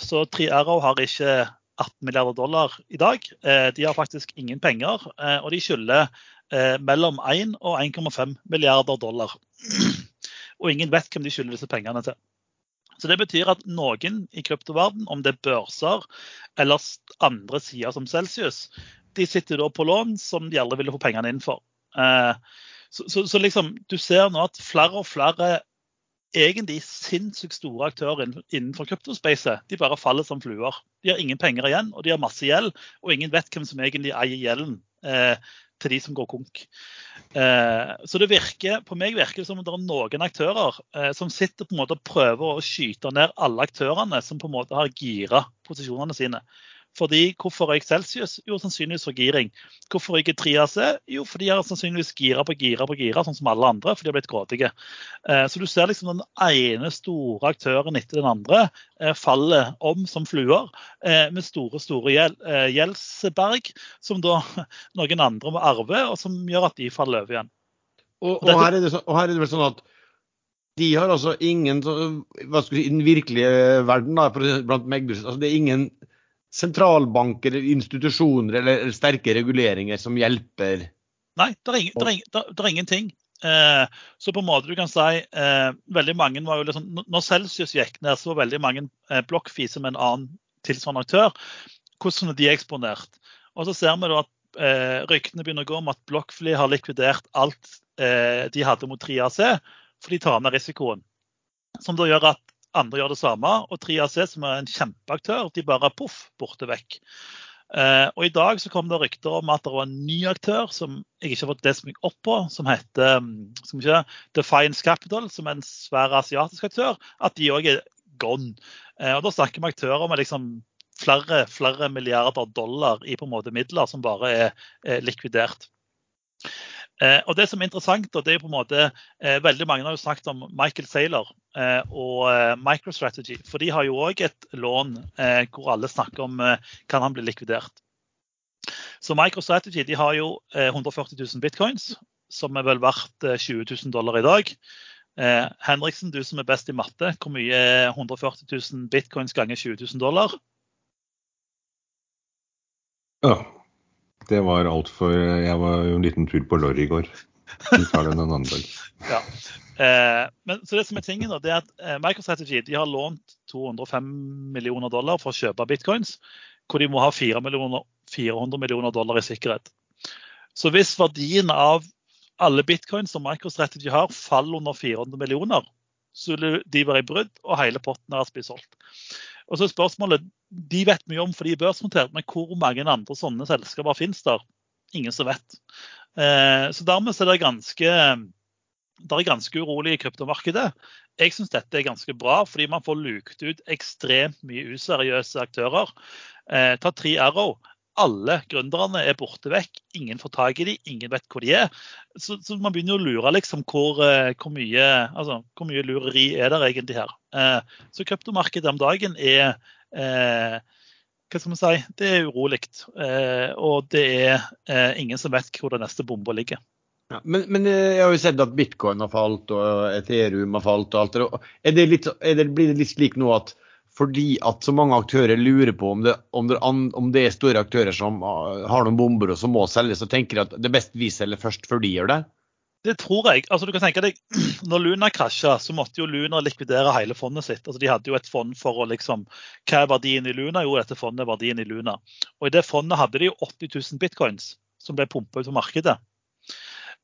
så Three Arrow har ikke 18 milliarder dollar i dag. Eh, de har faktisk ingen penger, eh, og de skylder mellom 1 og 1,5 milliarder dollar. Og ingen vet hvem de skylder disse pengene til. Så Det betyr at noen i kryptoverden, om det er børser eller andre sider som Celsius, de sitter da på lån som de aldri ville få pengene inn for. Så, så, så liksom, du ser nå at flere og flere egentlig sinnssykt store aktører innenfor kryptospacet. De bare faller som fluer. De har ingen penger igjen, og de har masse gjeld. Og ingen vet hvem som egentlig eier gjelden eh, til de som går konk. Eh, så det virker, på meg virker det som om det er noen aktører eh, som sitter på en måte og prøver å skyte ned alle aktørene som på en måte har gira posisjonene sine. Fordi, Hvorfor røyk Celsius? Jo, sannsynligvis for giring. Hvorfor røyker 3AC? Jo, for de har sannsynligvis gira på gira på gira, sånn som alle andre, for de har blitt grådige. Eh, så du ser liksom den ene store aktøren etter den andre falle faller om som fluer eh, med store store gjeldsberg, som da noen andre må arve, og som gjør at de faller over igjen. Og, og, her, er det, og her er det vel sånn at de har altså ingen hva skal vi si, I den virkelige verden, da, blant meg, altså det er ingen sentralbanker, institusjoner eller sterke reguleringer som hjelper? Nei, det er, ingenting. Eh, så på en måte du kan si eh, veldig mange var jo liksom, Når Celsius gikk ned, så var veldig mange eh, Blokkfi som en annen tilsvarende aktør. Hvordan de eksponert? Og så ser vi da at eh, ryktene begynner å gå om at Blokkfly har likvidert alt de hadde mot 3AC, for de tar ned risikoen. Som da gjør at andre gjør det samme. Og 3AC, som er en kjempeaktør, de bare poff, borte vekk. Eh, og I dag så kom det rykter om at det var en ny aktør som jeg ikke har fått lest meg opp på, som heter mm, som ikke, Defiance Capital, som er en svær asiatisk aktør. At de òg er gone. Eh, og Da snakker vi aktører med liksom flere, flere milliarder dollar i på en måte midler som bare er, er likvidert. Eh, og det som er interessant, og det er på en måte, eh, Veldig mange har jo snakket om Michael Saylor eh, og MicroStrategy. For de har jo òg et lån hvor alle snakker om kan han bli likvidert. Så MicroStrategy de har jo 140 000 bitcoins, som er vel verdt 20 000 dollar i dag. Henriksen, du som er best i matte, hvor mye er 140 000 bitcoins ganger 20 000 dollar? Ja, det var altfor Jeg var jo en liten tur på Lorry i går. Vi tar den en annen dag. ja. Eh, men, så det som er tingen da, det er at eh, MicroStrategy de har lånt 205 millioner dollar for å kjøpe bitcoins. Hvor de må ha 4 millioner, 400 millioner dollar i sikkerhet. Så hvis verdien av alle bitcoins som MicroStrategy har, faller under 400 millioner, så vil de være i brudd, og hele potten deres blir solgt. Og så er spørsmålet, De vet mye om for de er børsnotert, men hvor mange andre sånne selskaper finnes der? Ingen som vet. Eh, så dermed er det ganske det er ganske urolig i kryptomarkedet. Jeg syns dette er ganske bra, fordi man får luket ut ekstremt mye useriøse aktører. Eh, ta Tri Arrow alle gründerne er borte vekk. Ingen får tak i dem, ingen vet hvor de er. Så, så man begynner å lure liksom hvor, eh, hvor, mye, altså, hvor, mye, lureri er der egentlig her. Eh, så kryptomarkedet om dagen er eh, hva skal man si, det er urolig. Eh, og det er eh, ingen som vet hvor den neste bomba ligger. Ja, men, men, eh, jeg har jo sett at bitcoin har falt og Ethereum har falt. og alt det. Er er det, blir det litt slik nå at fordi at så mange aktører lurer på om det, om det, om det er store aktører som ah, har noen bomber og som må selges, så tenker de at det er best vi selger først før de gjør det? Det tror jeg. Altså, du kan tenke deg, når Luna krasja, så måtte jo Luna likvidere hele fondet sitt. Altså, de hadde jo et fond for å liksom Hva er verdien i Luna? Jo, dette fondet er verdien i Luna. Og i det fondet hadde de jo 80 000 bitcoins som ble pumpa ut på markedet.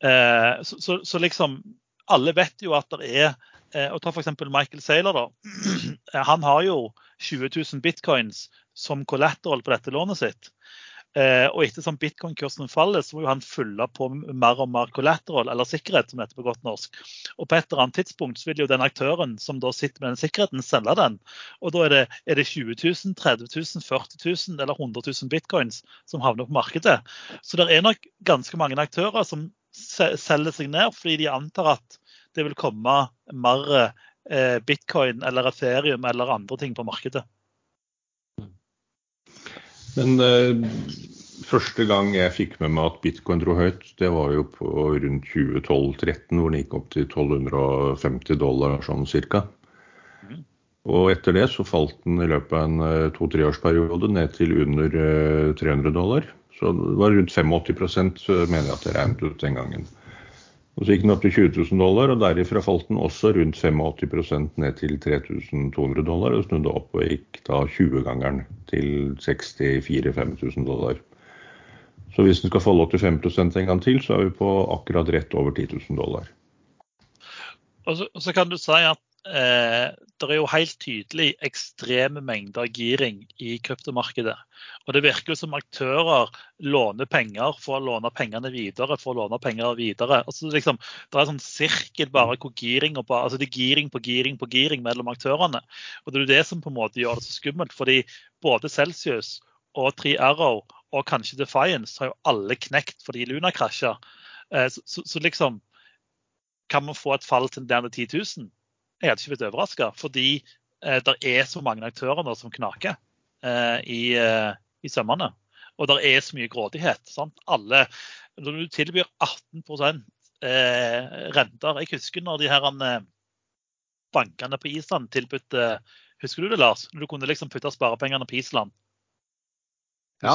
Eh, så, så, så, liksom Alle vet jo at det er og ta f.eks. Michael Saylor. da. Eh, han har jo 20 000 bitcoins som collateral på dette lånet sitt. Eh, og ettersom bitcoin-kursen faller, så må jo han fylle på mer og mer collateral, eller sikkerhet, som det heter på godt norsk. Og på et eller annet tidspunkt så vil jo den aktøren som da sitter med den sikkerheten, selge den. Og da er det, er det 20 000, 30 000, 40 000 eller 100 000 bitcoins som havner på markedet. Så det er nok ganske mange aktører som selger seg ned fordi de antar at det vil komme mer eh, bitcoin eller ethereum eller andre ting på markedet. Men eh, første gang jeg fikk med meg at bitcoin dro høyt, det var jo på rundt 2012-2013, hvor den gikk opp til 1250 dollar sånn cirka. Mm. Og etter det så falt den i løpet av en eh, to-treårsperiode ned til under 300 eh, dollar. Så det var rundt 85 mener jeg at jeg regnet ut den gangen. Og Så gikk den opp til 20 000 dollar, og derifra falt den også rundt 85% ned til 3200 dollar. Og snudde opp og gikk da 20-gangeren til 64 5000 dollar. Så hvis den skal falle 85% en gang til, så er vi på akkurat rett over 10 000 dollar. Og så, og så kan du si at eh, det er jo helt tydelig ekstreme mengder giring i kryptomarkedet. Og det virker jo som aktører låner penger for å låne pengene videre for å låne penger videre. Altså liksom, det er en sånn sirkel bare hvor giring, og bare, altså det er giring på giring på giring mellom aktørene. Og Det er jo det som på en måte gjør det så skummelt. fordi både Celsius og 3Arrow og kanskje Defiance har jo alle knekt fordi Luna krasja. Eh, så, så, så, liksom Kan man få et fall til der 10 000? Jeg hadde ikke blitt overraska, fordi eh, det er så mange aktører nå som knaker eh, i, eh, i, sømmene. Og det er så mye grådighet. Sant? Alle, når du tilbyr 18 eh, renter Jeg husker når de her eh, bankene på Island tilbød Husker du det, Lars? Når du kunne liksom putte sparepengene på Island. Ja.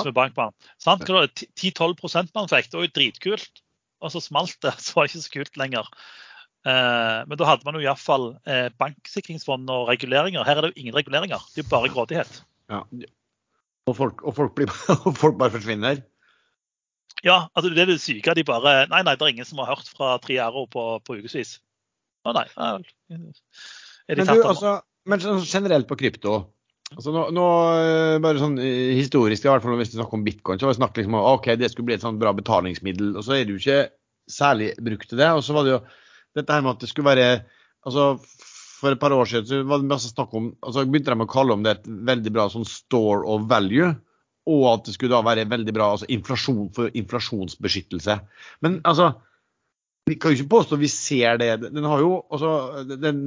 10-12% man fikk. Det var jo dritkult. Og så smalt det, så var det ikke så kult lenger. Eh, men da hadde man jo iallfall eh, banksikringsfond og reguleringer. Her er det jo ingen reguleringer, det er jo bare grådighet. Ja. Og, folk, og folk, blir, og folk bare forsvinner? Ja, altså det er det syke. De bare Nei, nei, det er ingen som har hørt fra Triaro på, på ukevis. Å nei. Er de men, du, altså, men sånn generelt på krypto. Altså nå, nå, eh, bare sånn Historisk, i hvert fall hvis vi snakker om bitcoin, så var det snakk liksom om ok, det skulle bli et sånn bra betalingsmiddel. og Så er det jo ikke særlig brukt til det. og så var det jo dette her med at det skulle være altså For et par år siden så var det masse snakk om altså begynte de å kalle om det et veldig bra sånn store of value. Og at det skulle da være veldig bra altså inflasjon for inflasjonsbeskyttelse. Men altså vi kan jo ikke påstå vi ser det. Den jo altså, den,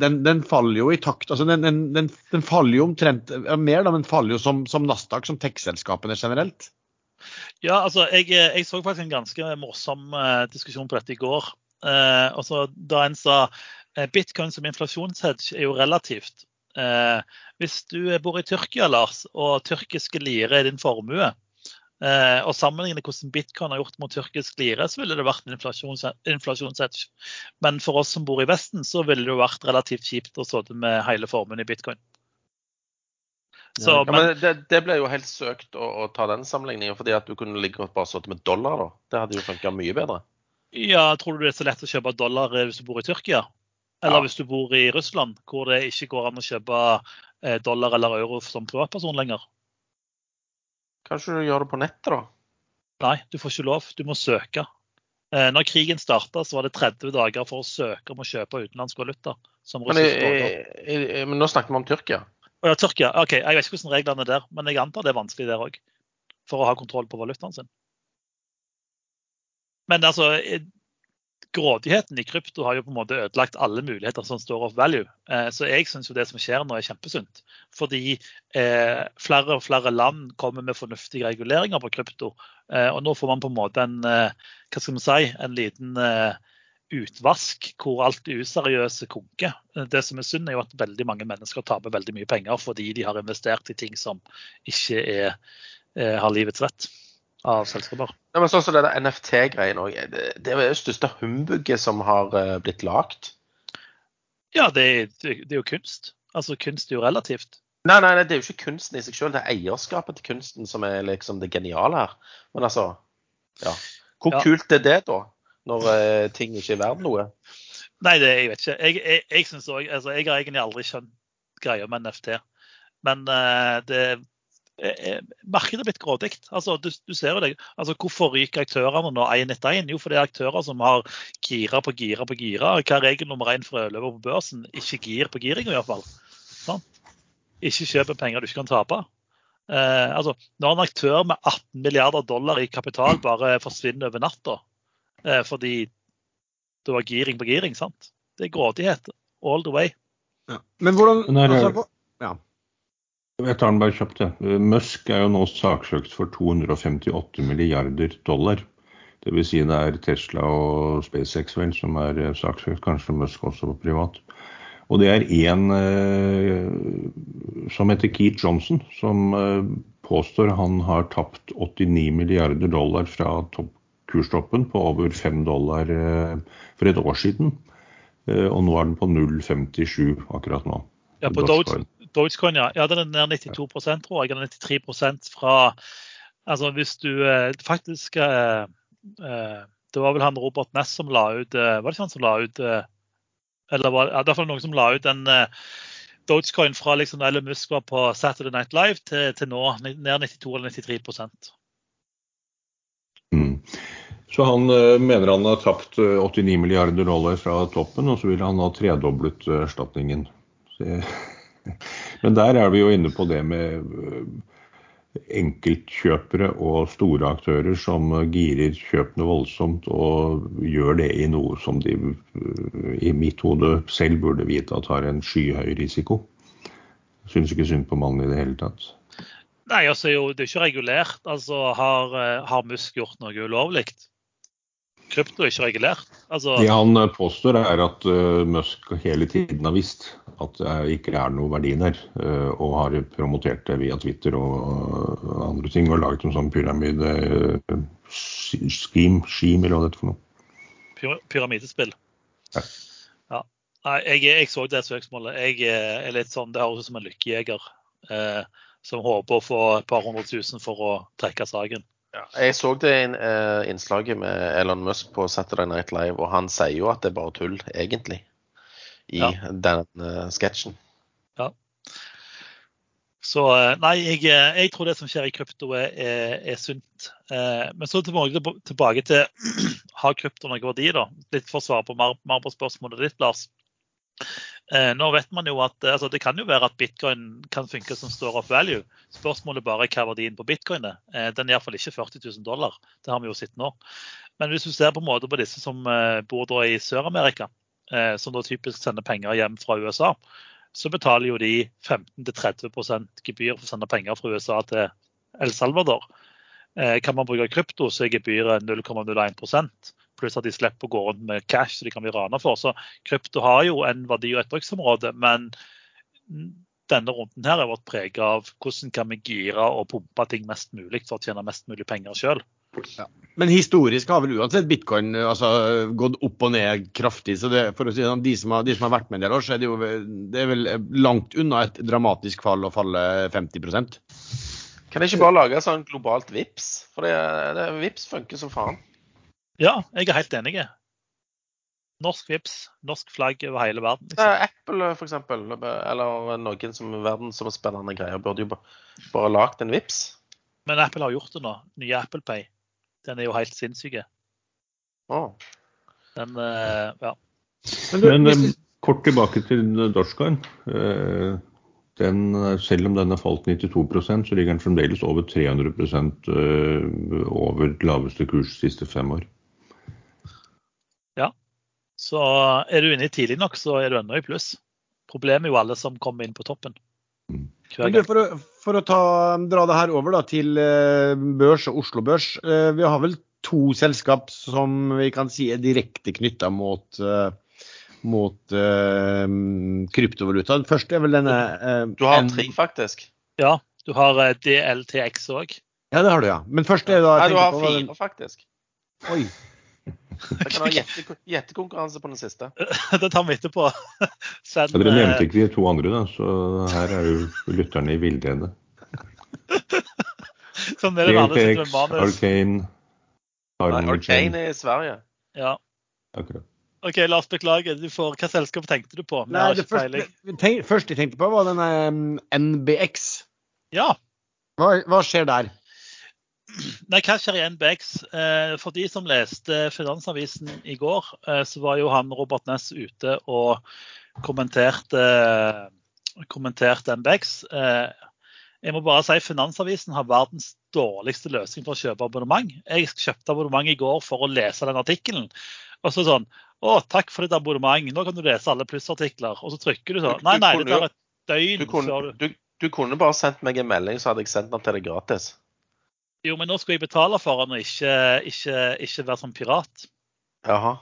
den, den, faller jo i takt. altså Den, faller jo omtrent mer, da, men faller jo som, som Nasdaq, som tech-selskapene generelt. Ja, altså jeg, jeg, så faktisk en ganske morsom uh, diskusjon på dette i går. Eh, altså, da en sa eh, bitcoin som inflasjonshedge er jo relativt. Eh, hvis du bor i Tyrkia, Lars, og tyrkiske lire er din formue, eh, og sammenligner hvordan bitcoin har gjort mot tyrkisk lire, så ville det vært en inflasjonshedge. Men for oss som bor i Vesten, så ville det jo vært relativt kjipt å sitte med hele formuen i bitcoin. Så, Ja, men, men det, det ble jo helt søkt å, å ta den sammenligningen, fordi at du kunne like godt bare sittet med dollar. da. Det hadde jo funka mye bedre. Ja, tror du det er så lett å kjøpe dollar eh, hvis du bor i Tyrkia? Eller Ja. hvis du bor i Russland, hvor det ikke går an å kjøpe eh, dollar eller euro som privatperson lenger? Kanskje du gjør det på nettet, da? Nei, du får ikke lov. Du må søke. Eh, når krigen starta, var det 30 dager for å søke om å kjøpe utenlandsk valuta. som Men, men nå snakker vi om Tyrkia. Å ja, Tyrkia. OK, jeg vet ikke hvordan reglene er der, men jeg antar det er vanskelig der òg. For å ha kontroll på valutaen sin. Men altså Grådigheten i krypto har jo på en måte ødelagt alle muligheter som står of value. Eh, Så jeg syns det som skjer nå er kjempesunt. Fordi eh, flere og flere land kommer med fornuftige reguleringer på krypto. Eh, og nå får man på en måte en, hva skal man si, en liten utvask hvor alt det useriøse konker. Det som er synd, er jo at veldig mange mennesker taper veldig mye penger fordi de har investert i ting som ikke er, eh, har livets rett av selskaper. Ja, men sånn som det der NFT-greien òg. Det, det er jo det største humbugget som har eh, blitt lagd. Ja, det, det er jo kunst. Altså kunst er jo relativt. Nei, nei, nei, det er jo ikke kunsten i seg selv, det er eierskapet til kunsten som er liksom det geniale her. Men altså, ja. Hvor Ja. kult er det da, når eh, ting ikke er verdt noe? Nei, det, jeg vet ikke. Jeg, jeg, jeg, også, altså, jeg har egentlig aldri skjønt greia med NFT. Men eh, det Markedet er blitt grådig. Altså, du, du ser jo det. Altså, hvorfor ryker aktørene nå én etter én? Jo, for det er aktører som har gira på gira på gira. Hva er regel nummer én for overleve på børsen? Ikke gir på giring, i hvert fall. Sånn. Ikke kjøp penger du ikke kan tape. Eh, altså, når en aktør med 18 milliarder dollar i kapital bare forsvinner over natta eh, fordi det var giring på giring, sant? Det er grådighet all the way. Ja. Men hvordan Men altså, ja. Jeg tar den bare kjapt. jeg. Musk er jo nå saksøkt for 258 milliarder dollar. Dvs. Si det er Tesla og SpaceX vel som er eh, saksøkt, kanskje Musk også på privat. Og det er én eh, som heter Keith Johnson, som eh, påstår han har tapt 89 milliarder dollar fra topp, kurstoppen på over 5 dollar eh, for et år siden. Eh, og nå er den på 0,57 akkurat nå. Ja, på Dogecoin. Doge- Dogecoin, ja. ja. Den er ned 92 tror jeg. Den er 93 fra Altså hvis du eh, faktisk eh, eh, Det var vel han Robert Ness som la ut eh, Var det ikke han som la ut Eller var det iallfall noen som la ut en Dogecoin fra liksom Elon Musk var på Saturday Night Live til, til nå, ned 92 eller 93 Mm. Så han mener han har tapt eh, 89 milliarder dollar fra toppen, og så vil han ha tredoblet erstatningen. Så- Men der er vi jo inne på det med eh, enkeltkjøpere og store aktører som girer kjøpene voldsomt og gjør det i noe som de eh, i mitt hode selv burde vite at har en skyhøy risiko. Syns ikke synd på mannen i det hele tatt. Nei, altså jo, det er ikke regulert. Altså har, eh, har Musk gjort noe ulovlig? Krypto er ikke regulert. Altså, Det han eh, påstår er at uh, Musk hele tiden har visst at det ikke er noe verdi der, uh, og har promotert det via Twitter og uh, andre ting, og laget en sånn pyramide eh, scheme, scheme, eller hva det heter for noe. pyra- pyramidespill. Ja. Ja. Jeg, jeg så det søksmålet. Jeg eh, er litt sånn, Det høres ut som en lykkejeger eh, som håper å få et par hundre tusen for å trekke saken. Ja, jeg så det eh, innslaget med Elon Musk på Saturday Night Live, og han sier jo at det er bare tull, egentlig, i Ja. den uh, sketsjen. Så eh, nei, jeg, jeg tror det som skjer i krypto er, er, er sunt. Eh, men så tilbake, tilbake til har krypto noen verdi, da? Litt for å svare på mer, mer på spørsmålet ditt, Lars. Eh, nå vet man jo at eh, altså Det kan jo være at bitcoin kan funke som store of value. Spørsmålet bare er hva verdien på bitcoin er. Eh, den er iallfall ikke 40 000 dollar. Det har vi jo sett nå. Men hvis du ser på en måte på disse som bor i Sør-Amerika, som da typisk sender penger hjem fra USA, så betaler jo de 15-30% gebyr for å sende penger fra USA til El Salvador. Kan man bruke krypto, så er gebyret 0,01 pluss at de slipper å gå rundt med cash så de kan bli rana for. Så krypto har jo en verdi og et bruksområde, men denne runden her har vært preget av hvordan kan vi gire og pumpe ting mest mulig for å tjene mest mulig penger sjøl. Men historisk har vel uansett bitcoin eh, altså, gått opp og ned kraftig. så det, for å si sånn, de, som har, de som har vært med en del år, så er det jo det er vel langt unna et dramatisk fall å falle 50% Kan de ikke bare lage sånn globalt VIPS? For det, det, VIPS funker som faen. Ja, jeg er helt enig. Norsk VIPS, norsk flagg over hele verden. Liksom. Apple for eksempel, eller noen som verdensomspennende greier, burde jo bare lagd en VIPS. Men Apple har gjort det nå. Nye Apple Pay. Den er jo helt sinnssyk. Oh. Den, uh, ja. Men, Men um, kort tilbake til Dorscoin. Uh, den, selv om den har falt 92% så ligger den fremdeles over 300 uh, over laveste kurs de siste fem år. Så er du inne i tidlig nok, så er du ennå i pluss. Problemet er jo alle som kommer inn på toppen. Mm. Du, for, å, for, å, ta, dra det her over da, til eh, børs og Oslo Børs. Eh, vi har vel to selskap som vi kan si er direkte knytta mot, uh, mot uh, kryptovaluta. Først er vel denne uh, Du har tre, faktisk. Ja, du har DLTX òg. Ja, det har du, ja. Men først er det da Nei, du har fire, faktisk. Oi. Jeg kan ha gjettekonkurranse på den siste. det tar vi etterpå. Send, ja, dere nevnte ikke de to andre, da, så her er jo lytterne i villrede. sånn er det DLTX, Arcane Arcane er i Sverige. Ja. Akkurat. OK, Lars, beklager. Du får, hva selskap tenkte du på? Nei, det første, tenk, første jeg tenkte på, var denne um, NBX. Ja. Hva, hva skjer der? Nei, hva skjer igjen? Eh, for de som leste Finansavisen i går, eh, så var jo han Robert Ness ute og kommenterte, kommenterte NBX. Eh, jeg må bare si Finansavisen har verdens dårligste løsning for å kjøpe abonnement. Jeg kjøpte abonnement i går for å lese den artikkelen. Og så sånn Å, takk for ditt abonnement. Nå kan du lese alle plussartikler. Og så trykker du sånn. Nei, nei, det tar et døgn du kunne, før du du, du kunne bare sendt meg en melding, så hadde jeg sendt den til deg gratis. Jo, men nå skal jeg betale for den og ikke, ikke, ikke være som pirat. Jaha.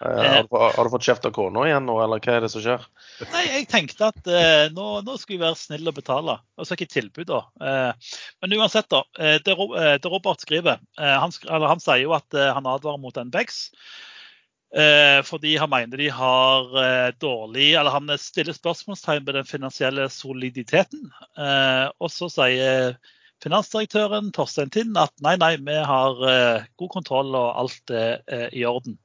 Eh, har, du, har, du, fått kjeft av kona igjen nå, eller hva er det som skjer? Nei, jeg tenkte at eh, nå, nå skulle jeg være snill og betale. Og så ikke tilbud, da. Eh, men uansett, da. Eh, det, eh, det Robert skriver eh, han, han, sier jo at han advarer mot NBX. fordi han mener de har dårlig Eller han stiller spørsmålstegn ved den finansielle soliditeten. og så sier finansdirektøren Torstein Tinn at nei, nei, vi har eh, god kontroll og alt er eh, i orden.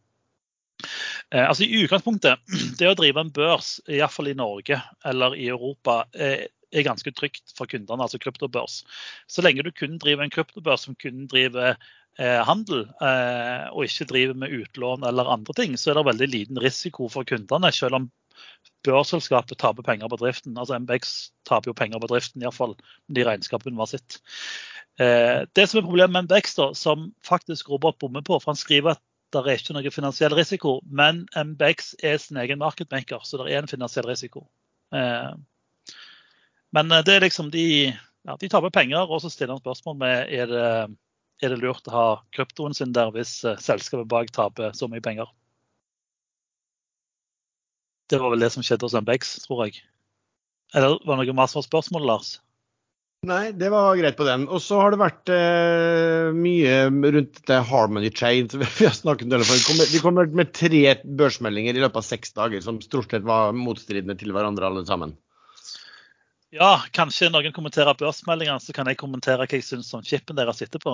Eh, altså I utgangspunktet, det å drive en børs, iallfall i Norge eller i Europa, eh, er ganske trygt for kundene, altså kryptobørs. Så lenge du kun driver en kryptobørs som kun driver eh, handel, eh, og ikke driver med utlån eller andre ting, så er det veldig liten risiko for kundene, selv om børsselskapet taper penger på driften. Altså MBX taper jo penger på driften, iallfall de regnskapene var sitt. Eh, det som er problemet med MBX, da, som faktisk Robert bommer på, for han skriver at det er ikke noe finansiell risiko, men MBX er sin egen marketmaker, så det er en finansiell risiko. Eh, men eh, det er liksom de, ja, de taper penger, og så stiller han spørsmål med er det, er det lurt å ha kryptoen sin der hvis selskapet bak taper så mye penger. Det var vel det som skjedde hos MBX, tror jeg. Eller var det noe masse spørsmål, Lars? Nei, det var greit på den. Og så har det vært eh, mye rundt det Harmony Chain. vi har snakket om. De kommer med tre børsmeldinger i løpet av seks dager, som stort sett var motstridende til hverandre alle sammen. Ja, kanskje noen kommenterer børsmeldingene, så kan jeg kommentere hva jeg syns om chipen deres sitter på.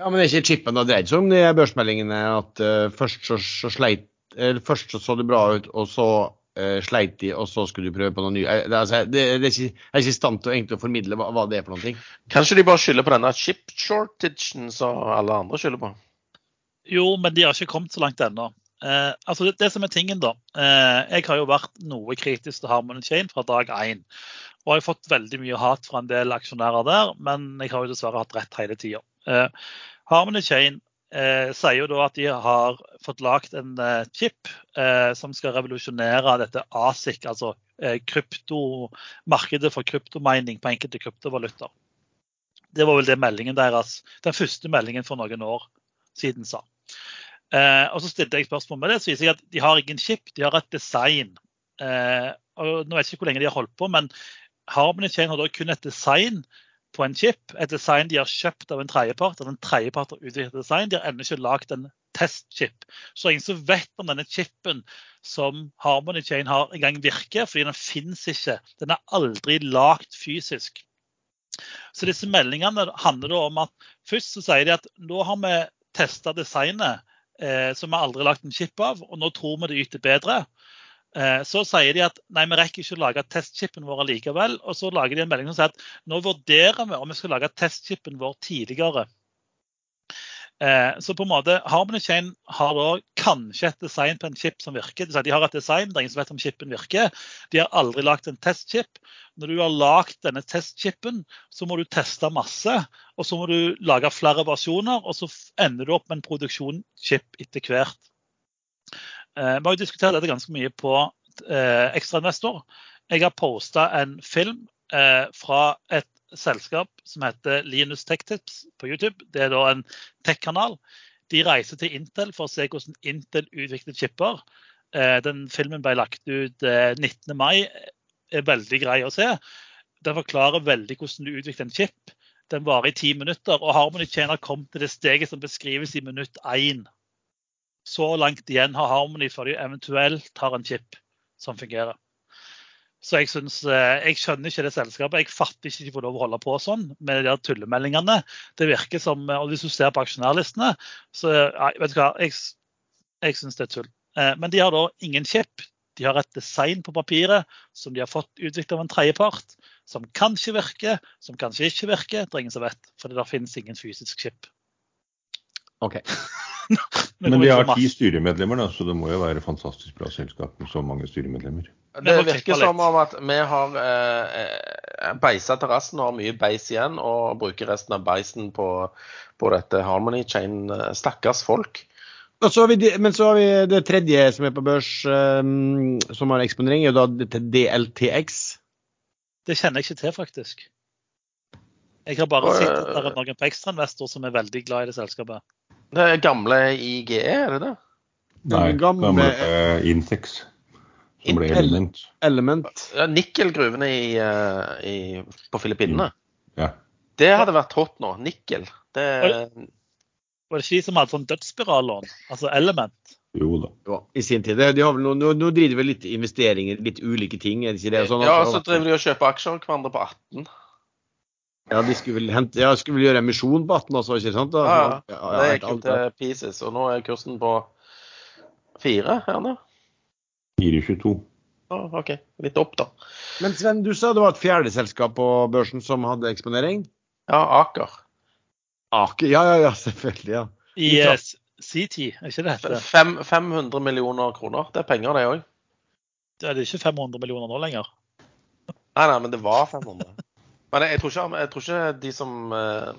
Ja, men det er ikke chipen det har dreid seg om, de børsmeldingene. At uh, først så, så sleit Først så så det bra ut, og så uh, sleit de, og så skulle du prøve på noe nytt. Jeg, altså, det, det, er ikke, jeg er ikke i stand til å, egentlig, formidle hva, hva, det er for noe. Kanskje de bare skylder på denne chip shortagen som alle andre skylder på? Jo, men de har ikke kommet så langt ennå. Eh, altså det, det, som er tingen da, eh, Jeg har jo vært noe kritisk til Harmony Chain fra dag én. Og jeg har fått veldig mye hat fra en del aksjonærer der, men jeg har jo dessverre hatt rett hele tida. Eh, Harmony Chain eh, sier jo da at de har fått lagd en eh, chip eh, som skal revolusjonere dette ASIC, altså eh, markedet for kryptomining på enkelte kryptovalutaer. Det var vel det meldingen deres, den første meldingen for noen år siden sa. Eh, og Så stilte jeg spørsmål med det, så viser jeg at de har ingen chip, de har et design. Eh, og nå vet jeg ikke hvor lenge de har holdt på, men Harmony Chain har da kun et design på en chip, et design de har kjøpt av en tredjepart, eller en tredjepart har utviklet design. De har ennå ikke lagd en testchip. Så ingen som vet om denne chipen som Harmony Chain har engang virker, fordi den finnes ikke. Den er aldri lagd fysisk. Så disse meldingene handler om at først så sier de at nå har vi testa designet eh, som vi aldri har lagt en chip av, og nå tror vi det yter bedre. Eh, så sier de at nei, vi rekker ikke å lage testchipen vår likevel. Og så lager de en melding som sier at nå vurderer vi om vi skal lage testchipen vår tidligere. Eh, så på en måte, Harmony Chain har da kanskje et design på en chip som virker. De har et design, det er ingen som vet om chipen virker. De har aldri lagd en testchip. Når du har lagd denne testchipen, så må du teste masse. Og så må du lage flere versjoner, og så ender du opp med en produksjonschip etter hvert. Eh, vi har jo diskutert dette ganske mye på eh, Ekstrainvestor. Jeg har posta en film fra et selskap som heter Linus Tech Tips på YouTube. Det er da en tech-kanal. De reiser til Intel for å se hvordan Intel utvikler chipper. Eh, den filmen ble lagt ut 19. Eh, mai. er veldig grei å se. Den forklarer veldig hvordan du utvikler en chip. Den varer i ti minutter, og Harmony Chain har kommet til det steget som beskrives i minutt én. Så langt igjen har Harmony før de eventuelt har en chip som fungerer. Så jeg, synes, eh, jeg skjønner ikke det selskapet. Jeg fatter ikke de får lov å holde på sånn med de der tullemeldingene. Det virker som, og Hvis du ser på aksjonærlistene, så vet du hva, jeg, jeg syns det er tull. Eh, men de har da ingen chip. De har et design på papiret som de har fått utviklet av en tredjepart, som kanskje virker, som kanskje ikke virker. Det er ingen som vet, for det finnes ingen fysisk chip. Ok. Men de har ti styremedlemmer, da, så det må jo være fantastisk bra selskap med så mange styremedlemmer. Det virker som om at vi har eh, beisa terrassen og har mye beis igjen, og bruker resten av beisen på, på dette Harmony Chain. Eh, stakkars folk. Så vi, men så har vi det tredje som er på børs, um, som har eksponering, er da DLTX. Det kjenner jeg ikke til, faktisk. Jeg har bare sett at det er noen på ekstrainvestor som er veldig glad i det selskapet. Det er gamle IGE, er det det? Nei, gamle, gamle uh, Intex. Som ble element. element. Ja, Nikkelgruvene i, uh, i, på Filippinene. Ja. Det hadde vært hot nå. Nikkel. Det Var det ikke de som hadde sånn dødsspirallån? Altså element? Jo da. Ja, I sin tid. De har vel, nå, nå driver de vel litt investeringer, litt ulike ting? er det ikke det? Sånn, ja, så driver de og kjøper aksjer hverandre på 18. Ja, de skulle vel, hente, ja, skulle vel gjøre emisjon på 18 også, ikke sant? Da, ja, ja. ja, det gikk jo til pieces, og nå er kursen på fire, her nå. 4,22. Ja, OK. Litt opp, da. Men Sven, du sa det var et fjerde selskap på børsen som hadde eksponering? Ja, Aker. Aker, Ja, ja, ja, selvfølgelig. ja. I CT, er ikke det heter? 500 millioner kroner. Det er penger, det òg. Det er ikke 500 millioner nå lenger. Nei, nei, men det var 500. Men jeg, jeg, tror ikke, jeg, tror ikke, de som eh,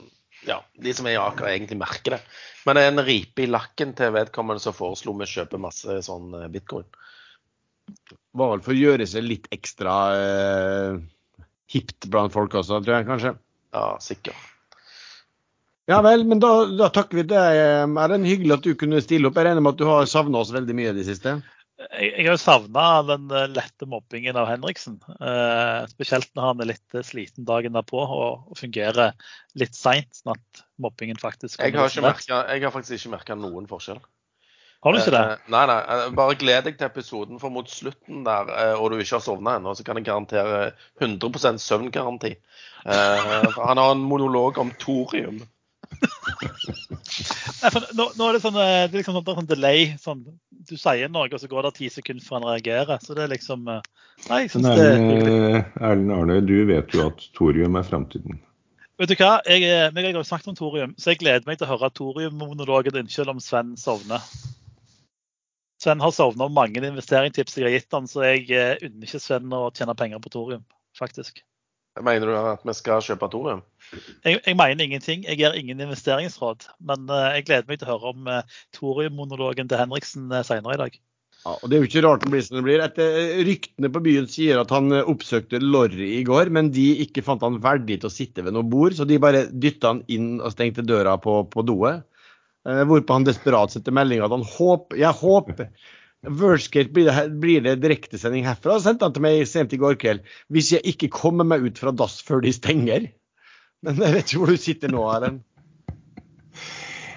ja, de som er i Aker, egentlig merker det. Men det er en ripe i lakken til vedkommende som foreslo vi kjøper masse sånn eh, bitcoin. Det var vel for å gjøre seg litt ekstra eh, hipt blant folk også, tror jeg kanskje. Ja, sikkert. Ja vel, men da, da takker vi deg, Erlend. Hyggelig at du kunne stille opp. Jeg regner med at du har savna oss veldig mye i det siste? Jeg, jeg har savna den eh, lette mobbingen av Henriksen. Eh, spesielt når han er litt eh, sliten dagen derpå og, og fungerer litt seint. Sånn at mobbingen faktisk jeg har, merket, jeg har, faktisk ikke merka noen forskjell. Har du ikke det? Eh, nei, nei. Bare gled deg til episoden, for mot slutten der, og du ikke har sovna ennå, så kan jeg garantere 100% søvngaranti. han har en monolog om thorium. Nei, nå, nå, er det sånn, det er liksom sånn, delay. Sånn, du sier noe, og så går det ti sekunder før han reagerer. Så det er liksom eh, Nei, jeg syns det Erlend Arne, du vet jo at thorium er framtiden. Vet du hva, jeg, eh, jeg har jo snakket om thorium, så jeg gleder meg til å høre thoriummonologen din selv om Sven sovner. Sven har sovna om mange investeringstips jeg har gitt han, så jeg unner ikke Sven å tjene penger på thorium, faktisk. Mener du at vi skal kjøpe thorium? Jeg, jeg, mener ingenting. Jeg gir ingen investeringsråd. Men uh, jeg gleder meg til å høre om uh, thorium-monologen til Henriksen uh, senere i dag. Ja, og Det er jo ikke rart det blir som det blir. Etter Ryktene på byen sier at han oppsøkte Lorry i går, men de ikke fant han verdig til å sitte ved noe bord, så de bare dytta han inn og stengte døra på, på doet. Hvorpå han desperat setter melding at han håper Jeg håper Worstgate blir det, blir det direktesending herfra. Sendte han til meg sent i går kveld. Hvis jeg ikke kommer meg ut fra dass før de stenger. Men jeg vet ikke hvor du sitter nå, Erlend.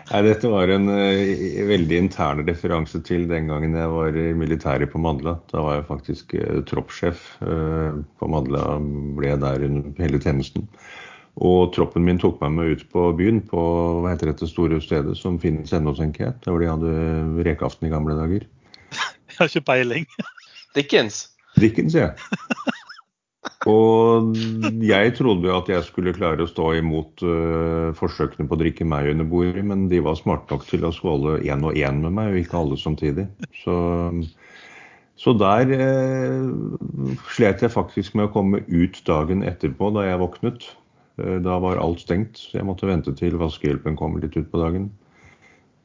Nei, Dette var en uh, veldig intern referanse til den gangen jeg var i militæret på Madla. Da var jeg faktisk uh, troppssjef uh, på Madla, ble jeg der under hele tjenesten. Og troppen min tok meg med ut på byen, på hva heter dette store stedet som finnes ennå, tenker jeg. Der hvor de hadde rekeaften i gamle dager. Jeg har ikke peiling. Dickens. Dickens, ja. Og jeg trodde jo at jeg skulle klare å stå imot uh, forsøkene på å drikke meg under bordet, men de var smarte nok til å skåle én og én med meg, og ikke alle samtidig. Så, så der uh, slet jeg faktisk med å komme ut dagen etterpå da jeg våknet. Uh, da var alt stengt, så jeg måtte vente til vaskehjelpen kom litt utpå dagen.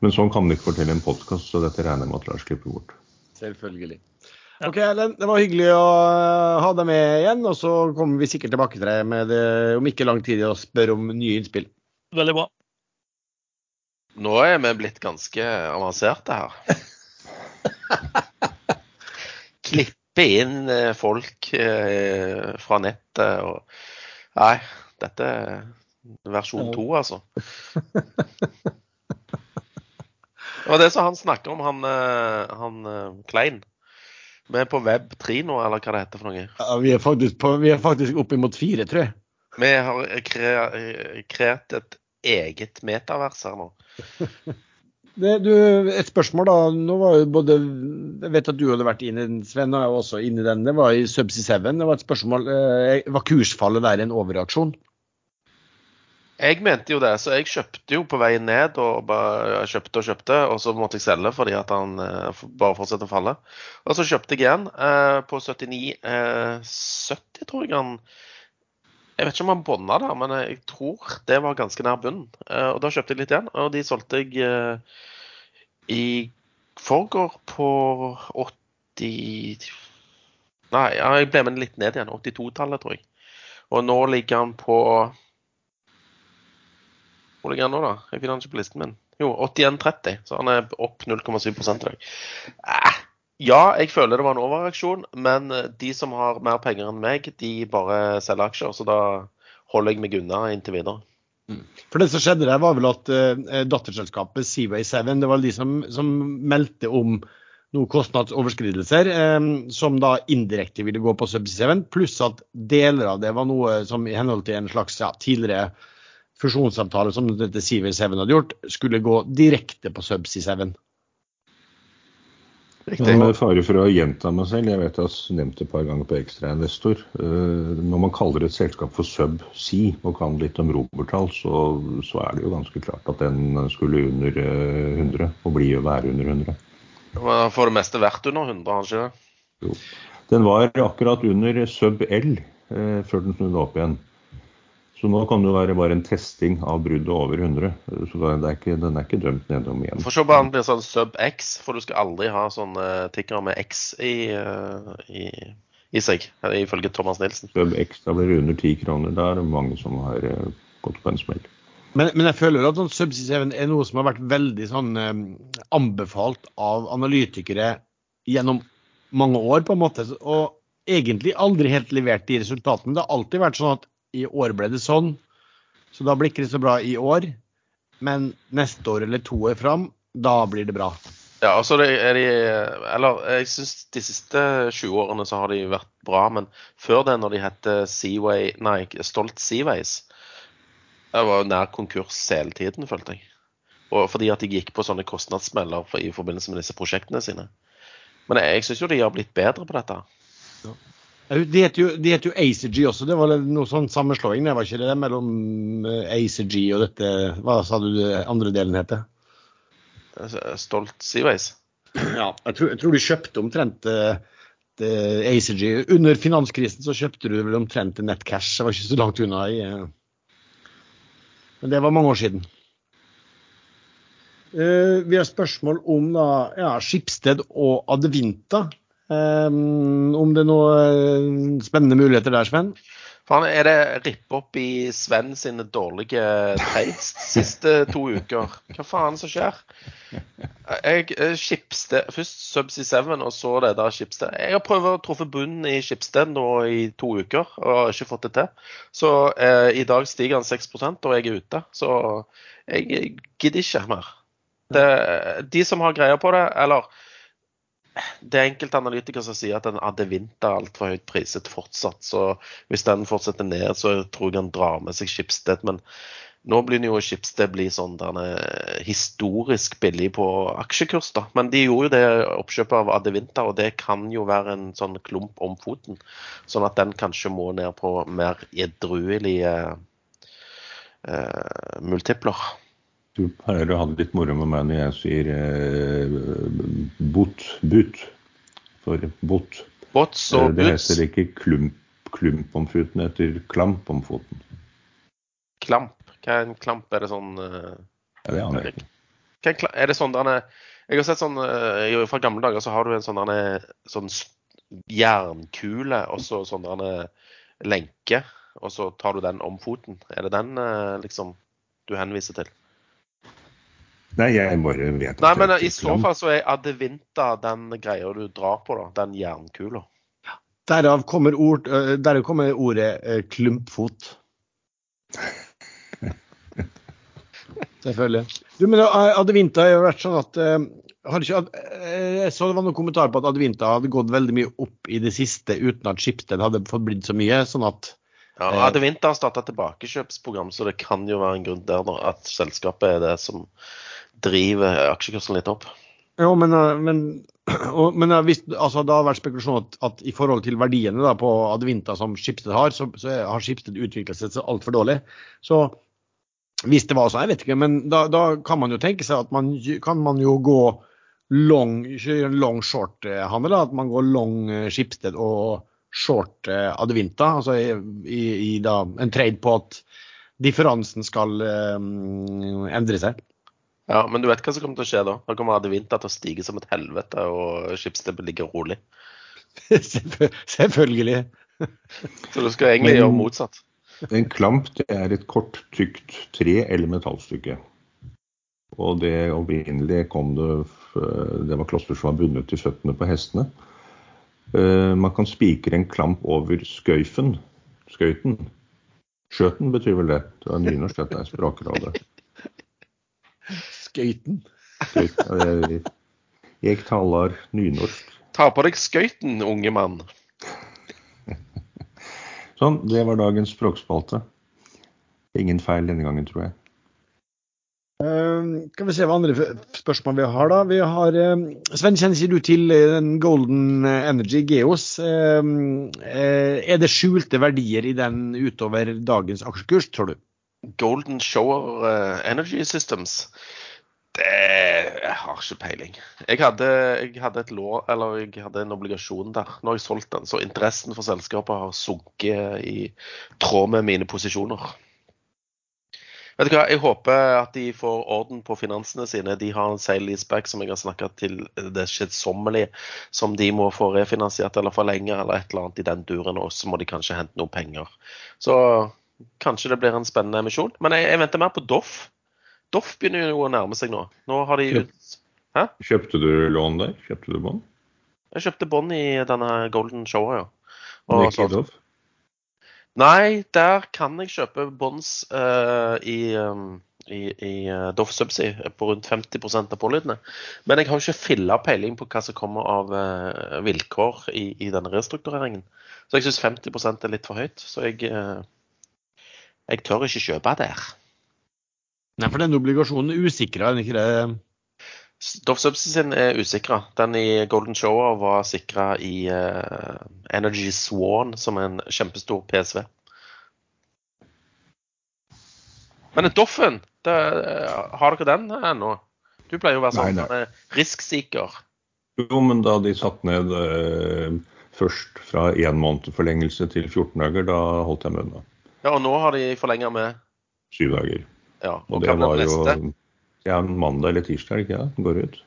Men sånn kan man ikke fortelle en podkast, så dette regner jeg med at Lars klipper bort. Selvfølgelig. Ok, Ellen, Det var hyggelig å eh, ha deg med igjen. Og så kommer vi sikkert tilbake til deg med det, om ikke lang tid og spør om nye innspill. Veldig bra. Nå er vi blitt ganske avanserte her. Klippe inn eh, folk eh, fra nettet og Nei, dette er versjon to, altså. Det var det som han snakket om, han, eh, han eh, Klein. Vi er på web 3 nå, eller hva det heter for noe. Ja, vi er faktisk, på, vi er faktisk oppimot fire, tror jeg. Vi har kre- kreert et eget metavers her nå. Det, du, et spørsmål da. Nå var jo både, Jeg vet at du hadde vært inne i den, Sven, og jeg var også inne i den. Det var i Subsea 7. Det var et spørsmål. Eh, var kursfallet der en overreaksjon? Jeg mente jo det, så jeg kjøpte jo på vei ned og bare kjøpte og kjøpte, og så måtte jeg selge fordi at han eh, bare fortsetter å falle. Og så kjøpte jeg igjen eh, på 79 eh, 70, tror jeg han Jeg vet ikke om han bånda der, men jeg tror det var ganske nær bunnen. Eh, og da kjøpte jeg litt igjen, og de solgte jeg eh, i forgår på 80 Nei, jeg ble med litt ned igjen. 82-tallet, tror jeg. Og nå ligger han på hvor jeg nå, da? Jeg finner den ikke på listen min. Jo, 81,30, så han er opp 0,7 i dag. Eh, ja, jeg føler det var en overreaksjon, men eh, de som har mer penger enn meg, de bare selger aksjer. Så da holder jeg meg unna inntil videre. For det som skjedde der, var vel at uh, datterselskapet Seaway 7 det var de som, som meldte om noen kostnadsoverskridelser, eh, som da indirekte ville gå på Subsea 7, pluss at deler av det var noe som i henhold til en slags ja, tidligere fusjonsavtale som dette Civil Seven hadde gjort, skulle gå direkte på Subsea 7. Men med fare for å gjenta meg selv, jeg vet jeg har nevnt det et par ganger på Ekstrainvestor. Uh, når man kaller et selskap for Subsea og kan litt om romertall, så, så er det jo ganske klart at den skulle under eh, 100, og blir jo være under 100. Den For det meste verdt under 100, har den ikke det? Den var akkurat under sub L eh, før den snudde opp igjen. Så nå kan det jo være bare en testing av bruddet over 100. Så det er ikke, den er ikke dømt nedom igjen. Får se om han blir sånn sub X, for du skal aldri ha sånne tikkere med X i, eh, i, i seg, ifølge Thomas Nilsen. Sub X, da blir det under 10 kroner. Da er det mange som har eh, gått på en smell. Men, men jeg føler at sånn Subsea 7 er noe som har vært veldig sånn eh, anbefalt av analytikere gjennom mange år, på en måte. Og egentlig aldri helt levert de resultatene. Det har alltid vært sånn at i år ble det sånn, så da blir det ikke så bra i år. Men neste år eller to år fram, da blir det bra. Ja, altså det er de, er Eller jeg syns de siste 20 årene så har de vært bra, men før det, når de het Seaway Nei, Stolt Seaways, det var jo nær konkurs hele tiden, følte jeg. Og fordi at de gikk på sånne kostnadssmeller for, i forbindelse med disse prosjektene sine. Men jeg, jeg syns jo de har blitt bedre på dette. De het jo, de jo ACG også, det var noe sånn sammenslåing, det var ikke det mellom eh, ACG og dette Hva sa du det andre delen heter? Stolt Seaways. Ja, jeg tror, jeg tror de kjøpte omtrent eh, det ACG. Under finanskrisen så kjøpte du vel omtrent Netcash, det var ikke så langt unna. i... eh. Men det var mange år siden. Eh, vi har spørsmål om da, ja, Skipsted og Advinta. Eh, om det er noen spennende muligheter der, Sven? Faen, er det rippe opp i Sven sine dårlige trades de siste to uker? Hva faen som skjer? Jeg eh, skipsted først Subsea 7, og så det der Skipsted. Jeg har prøvd å truffe bunnen i Skipsted nå i to uker og har ikke fått det til. Så eh, i dag stiger han 6% og jeg er ute. Så jeg gidder ikke mer. Det, de som har greie på det, eller det er enkelte analytikere som sier at den Adevinta er altfor høyt priset fortsatt. Så hvis den fortsetter ned, så tror jeg han drar med seg Skipsted. Men nå blir jo Skipsted bli sånn historisk billig på aksjekurs. da. Men de gjorde jo det oppkjøpet av Adevinta, og det kan jo være en sånn klump om foten. Sånn at den kanskje må ned på mer edruelige eh, multipler. Du pleier å ha det litt moro med meg når jeg sier eh, bot, but for bot. Bots Eh, og Det heter ikke klump, klump om foten, det heter klamp om foten. Klamp. Hva er en klamp? Er det sånn eh, Ja, det aner jeg ikke. Er Er det sånn derne Jeg har sett sånn eh, Fra gamle dager så har du en sånn derne sånn jernkule og så sånn derne lenke, og så tar du den om foten. Er det den eh, liksom du henviser til? Nei, jeg bare vet ikke... Nei, men i så fall så er adevinta den greia du drar på, da. Den jernkula. Derav kommer, ord, derav kommer ordet klumpfot. Selvfølgelig. Du, men Adevinta har jo vært sånn at har ikke, Jeg så det var noen kommentar på at Adevinta hadde gått veldig mye opp i det siste uten at Schibsted hadde fått blitt så mye. sånn at Ja. Adevinta har starta tilbakekjøpsprogram, så det kan jo være en grunn der da, at selskapet er det som driver aksjekursen litt opp. Jo, men, øh, men, og, men øh, hvis, altså, det har vært spekulasjon at, at i forhold til verdiene da, på Advinta som Skipsted har, så, så har Skipsted utviklet seg altfor dårlig. Så hvis det var sånn, jeg vet ikke, men da, da kan man jo tenke seg at man kan man jo gå long, long short-handel. At man går long Skipsted og short eh, Advinta. Altså i, i, i da, en trade på at differansen skal um, endre seg. Ja, Men du vet hva som kommer til å skje da? Da kommer Adevinta til å stige som et helvete, og Schibsted ligger rolig. Selvfølgelig. Så du skal egentlig Men- gjøre motsatt. En klamp det er et kort, tykt tre- eller metallstykke. Og det opprinnelig kom det Det var klosser som var bundet til føttene på hestene. Eh, Man kan spikre en klamp over skøyfen. Skøyten. Skjøten betyr vel det. Det var nynorsk, dette er språkrådet. Skøyten. Skøyt, Jeg, taler nynorsk. Ta på deg skøyten, unge mann. Sånn, det var dagens språkspalte. Ingen feil denne gangen, tror jeg. Uh, kan vi se hva andre spørsmål vi har, da. Vi har, uh, Sven, kjenner ikke du til eh, den Golden Energy Geos? Uh, eh, er det skjulte verdier i den utover dagens aksjekurs, tror du? Golden Shower eh, Energy Systems. Det Jeg har ikke peiling. Jeg hadde, jeg hadde et lå, eller jeg hadde en obligasjon der. Nå har jeg solgt den, så interessen for selskapet har sunket i tråd med mine posisjoner. Vet du hva, Jeg håper at de får orden på finansene sine. De har en sale leaseback som jeg har snakka til det kjedsommelige, som de må få refinansiert eller forlenge eller et eller annet i den duren. Og så må de kanskje hente noen penger. Så kanskje det blir en spennende emisjon. Men jeg, jeg venter mer på Doff. Doff begynner jo å nærme seg nå. Nå har de ut Kjøpte du lån der? Kjøpte du bånd? Jeg kjøpte bånd i denne Golden Shower, ja. Og ikke i Doff? Nei, der kan jeg kjøpe bonds uh, i, um, i, i uh, Doff Subsea på rundt 50 av pålydene. Men jeg har ikke filla peiling på hva som kommer av uh, vilkår i, i denne restruktureringen. Så jeg syns 50% er litt for høyt. Så jeg, eh, jeg tør ikke kjøpe der. Nei, for den obligasjonen er usikra, er den ikke det? Doff Subsea sin er usikra. Den i Golden Shower var sikra i uh, Energy Swan, som er en kjempestor PSV. Men Doffen, det, har dere den ennå? Du pleier jo å være sånn Nei, nei. eh, risk-seeker. Jo, men da de satte ned uh, først fra én måned forlengelse til 14 dager, da holdt jeg med. da. Ja, og nå har de forlenga med Syv dager. Ja, Og og det var jo ja, mandag eller tirsdag, ikke det? Går ut.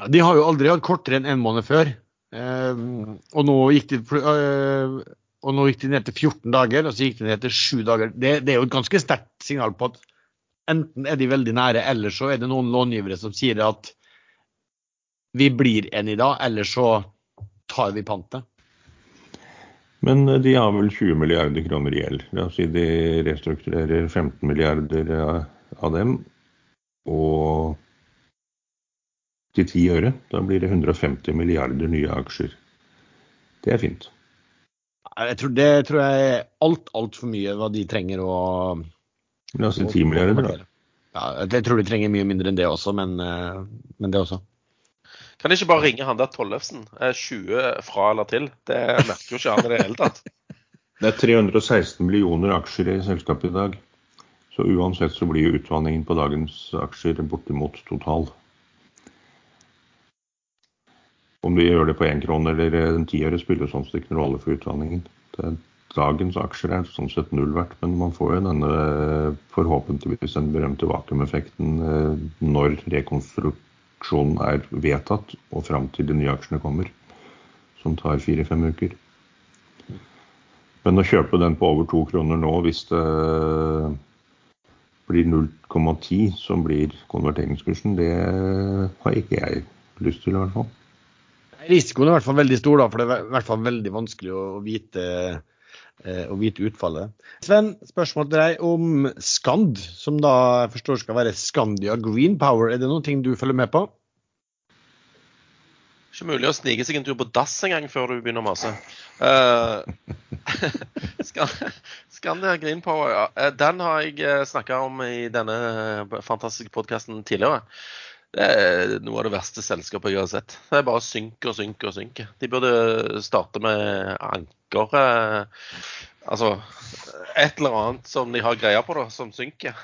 Ja, de har jo aldri hatt kortere enn én måned før. Eh, og nå gikk de eh, og nå gikk de ned til 14 dager, og så gikk de ned til 7 dager. Det, det er jo et ganske sterkt signal på at enten er de veldig nære, eller så er det noen långivere som sier at vi blir en i dag, eller så tar vi pantet. Men eh, de har vel 20 milliarder kroner i gjeld. La oss si de restrukturerer 15 milliarder av- av dem. Og til 10 øre, da blir det 150 milliarder nye aksjer. Det er fint. Jeg tror, det tror jeg er alt, altfor mye hva de trenger å La oss si 10 milliarder, da. Ja, jeg tror de trenger mye mindre enn det også, men, eh, men det også. Kan jeg ikke bare ringe han der Tollefsen? Eh, 20 fra eller til? Det merker jo ikke han i det hele tatt. Det er 316 millioner aksjer i selskapet i dag. Så uansett så blir jo utvanningen på dagens aksjer bortimot total. Om vi gjør det på én krone eller en tiøre, spiller sånn sett ikke rolle for utvanningen. Dagens aksjer er sånn sett null verdt, men man får jo denne forhåpentligvis den berømte vakuumeffekten eh, når rekonstruksjonen er vedtatt og fram til de nye aksjene kommer, som tar fire-fem uker. Men å kjøpe den på over to kroner nå, hvis det blir 0,10 som blir konverteringskursen, det har ikke jeg lyst til i hvert fall. Risikoen er i hvert fall veldig stor, da, for det er i hvert fall veldig vanskelig å vite, eh, å vite utfallet. Sven, spørsmål til deg om Skand, som da jeg forstår skal være Skandia Green Power. Er det noen ting du følger med på? Ikke mulig å snike seg en tur på dass engang før du begynner å mase. Uh, Skandia Green Power, ja. Eh, Den har jeg snakka om i denne fantastiske podkasten tidligere. Det er noe av det verste selskapet jeg har sett. Det er bare synker og synker og synker. De burde starte med anker eh, Altså et eller annet som de har greia på, da, som synker.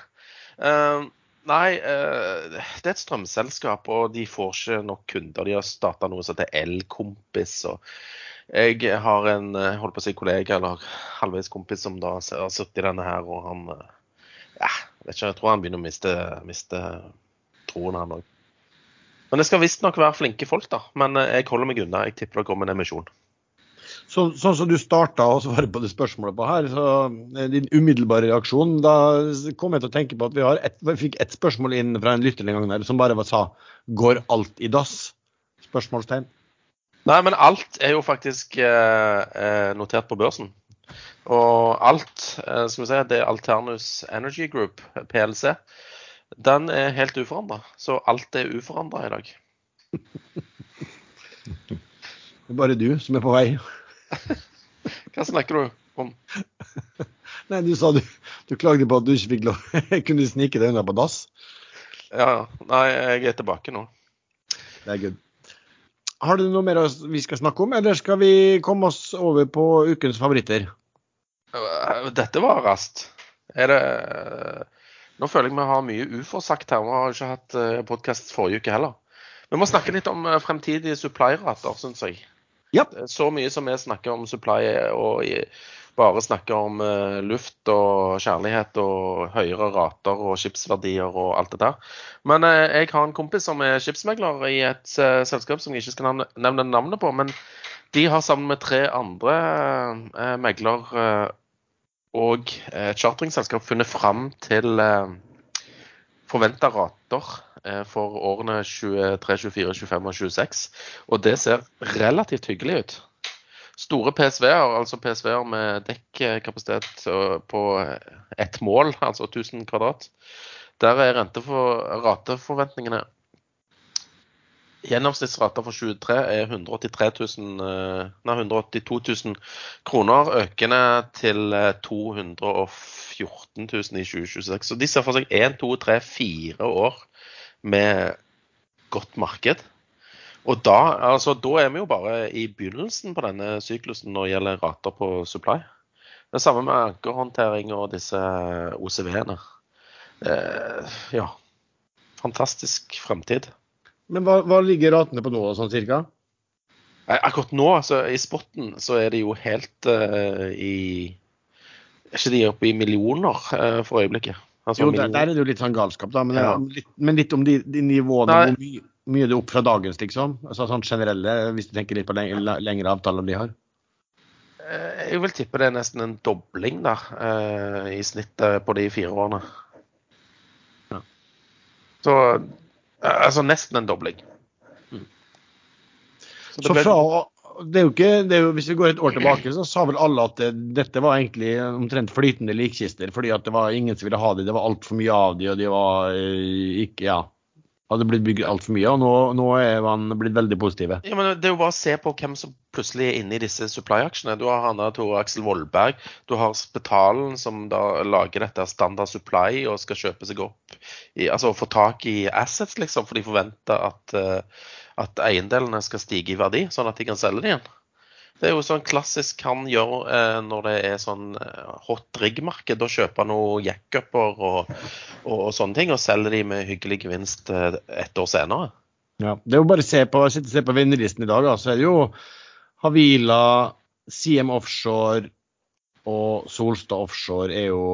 Eh, Nei, eh, det er et strømselskap, og de får ikke nok kunder. De har starta noe som heter Elkompis. og Jeg har en holdt på å si kollega, eller halvveis kompis, som da har sittet i denne her, og han ja, vet ikke, Jeg tror han begynner å miste, miste troen, han òg. Men det skal visstnok være flinke folk, da. Men jeg holder meg unna. Jeg tipper det kommer en emisjon. Så, sånn som du starta å svare på det spørsmålet på her, så eh, din umiddelbare reaksjon Da kom jeg til å tenke på at vi, har et, vi fikk ett spørsmål inn fra en lytter en gang der som bare sa 'Går alt i dass?' Spørsmålstegn. Nei, men alt er jo faktisk eh, eh, notert på børsen. Og alt, eh, skal vi si, det er Alternus Energy Group, PLC. Den er helt uforandra. Så alt er uforandra i dag. Det er bare du som er på vei. Hva snakker du om? Nei, du sa du, du klagde på at du ikke fikk lov kunne snike deg unna på dass. Ja, nei, jeg er tilbake nå. Det er good. Har du noe mer vi skal snakke om, eller skal vi komme oss over på ukens favoritter? Øh, Dette var raskt. Er det Nå føler jeg vi har mye uforsagt her. Vi har ikke hatt podkast forrige uke heller. Vi må snakke litt om fremtidige supplierater, syns jeg. Ja. Så mye som vi snakker om supply og bare snakker om eh, luft og kjærlighet og høyere rater og skipsverdier og alt det der. Men eh, jeg har en kompis som er skipsmegler i et eh, selskap som jeg ikke skal nevne, navnet på. Men de har sammen med tre andre eh, megler eh, og eh, et charteringselskap funnet fram til eh, forventa rater eh, for årene 23, 24, 25 og 26. Og det ser relativt hyggelig ut. Store PSV-er, altså PSV-er med dekkapasitet eh, på ett mål, altså 1000 kvadrat. Der er rente for rateforventningene Gjennomsnittsrata for 23 er 183 000, eh, nei, 182 000 kroner, økende til eh, 214 000 i 2026. Så de ser for seg 1, 2, 3, 4 år med godt marked. Og da, altså, da er vi jo bare i begynnelsen på denne syklusen når det gjelder rater på supply. Det samme med ankerhåndtering og disse OCV-ene. Eh, ja. Fantastisk fremtid. Men hva, hva ligger ratene på nå, sånn cirka? Akkurat nå, altså, i spotten, så er det jo helt uh, i Er ikke de oppe i millioner uh, for øyeblikket? Altså, Jo, der, der er det jo litt sånn galskap, da. Men, Ja. litt, men litt om de, de nivåene. Nei. Hvor mye, mye er det opp fra dagens, liksom? Altså sånn generelle, hvis du tenker litt på leng, lengre avtaler de har. Eh, Jeg vil tippe det er nesten en dobling da, eh, i snittet på de fire årene. Ja. Så eh, altså nesten en dobling. Så det Så fra, det er jo ikke, det er jo, Hvis vi går et år tilbake, så sa vel alle at det, dette var egentlig omtrent flytende likkister. Fordi at det var ingen som ville ha dem, det var altfor mye av dem, og de var eh, ikke Ja. Hadde blitt bygd altfor mye. Og nå, nå er man blitt veldig positive. Ja, men Det er jo bare å se på hvem som plutselig er inne i disse supply-aksjene. Du har han Tore Tor Aksel Vollberg. Du har Spetalen som da lager dette standard supply og skal kjøpe seg opp i, Altså få tak i assets, liksom, for de forventer at, eh, at eiendelene skal stige i verdi, sånn at de kan selge det igjen. Det er jo sånn klassisk han gjør eh, når det er sånn eh, hot rig-marked. Å kjøper han noen jackuper og, og, og sånne ting, og selger de med hyggelig gevinst et ett år senere. Ja, det er jo bare å se på, se på vinnerlisten i dag, da, så er det jo Havila, CM Offshore og Solstad Offshore er jo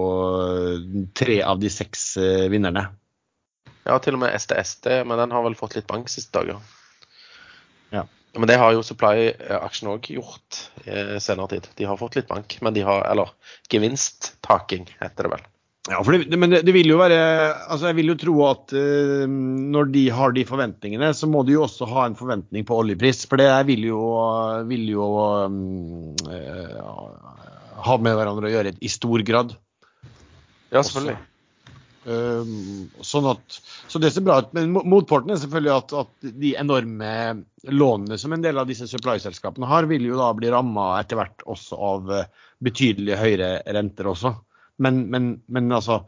eh, tre av de seks eh, vinnerne. Ja, til og med STSD, men den har vel fått litt bank siste dager. Ja. Men det har jo Supply-aksjen òg gjort i senere tid. De har fått litt bank, men de har Eller gevinsttaking, heter det vel. Ja, det, men det, det vil jo være altså Jeg vil jo tro at uh, når de har de forventningene, så må de jo også ha en forventning på oljepris. For det vil jo, vil jo um, uh, ha med hverandre å gjøre i stor grad. Ja, selvfølgelig. Um, sånn at, så det ser bra ut. Men motporten er selvfølgelig at, at de enorme lånene som en del av disse supply-selskapene har, vil jo da bli ramma etter hvert også av betydelig høyere renter også. Men, men, men altså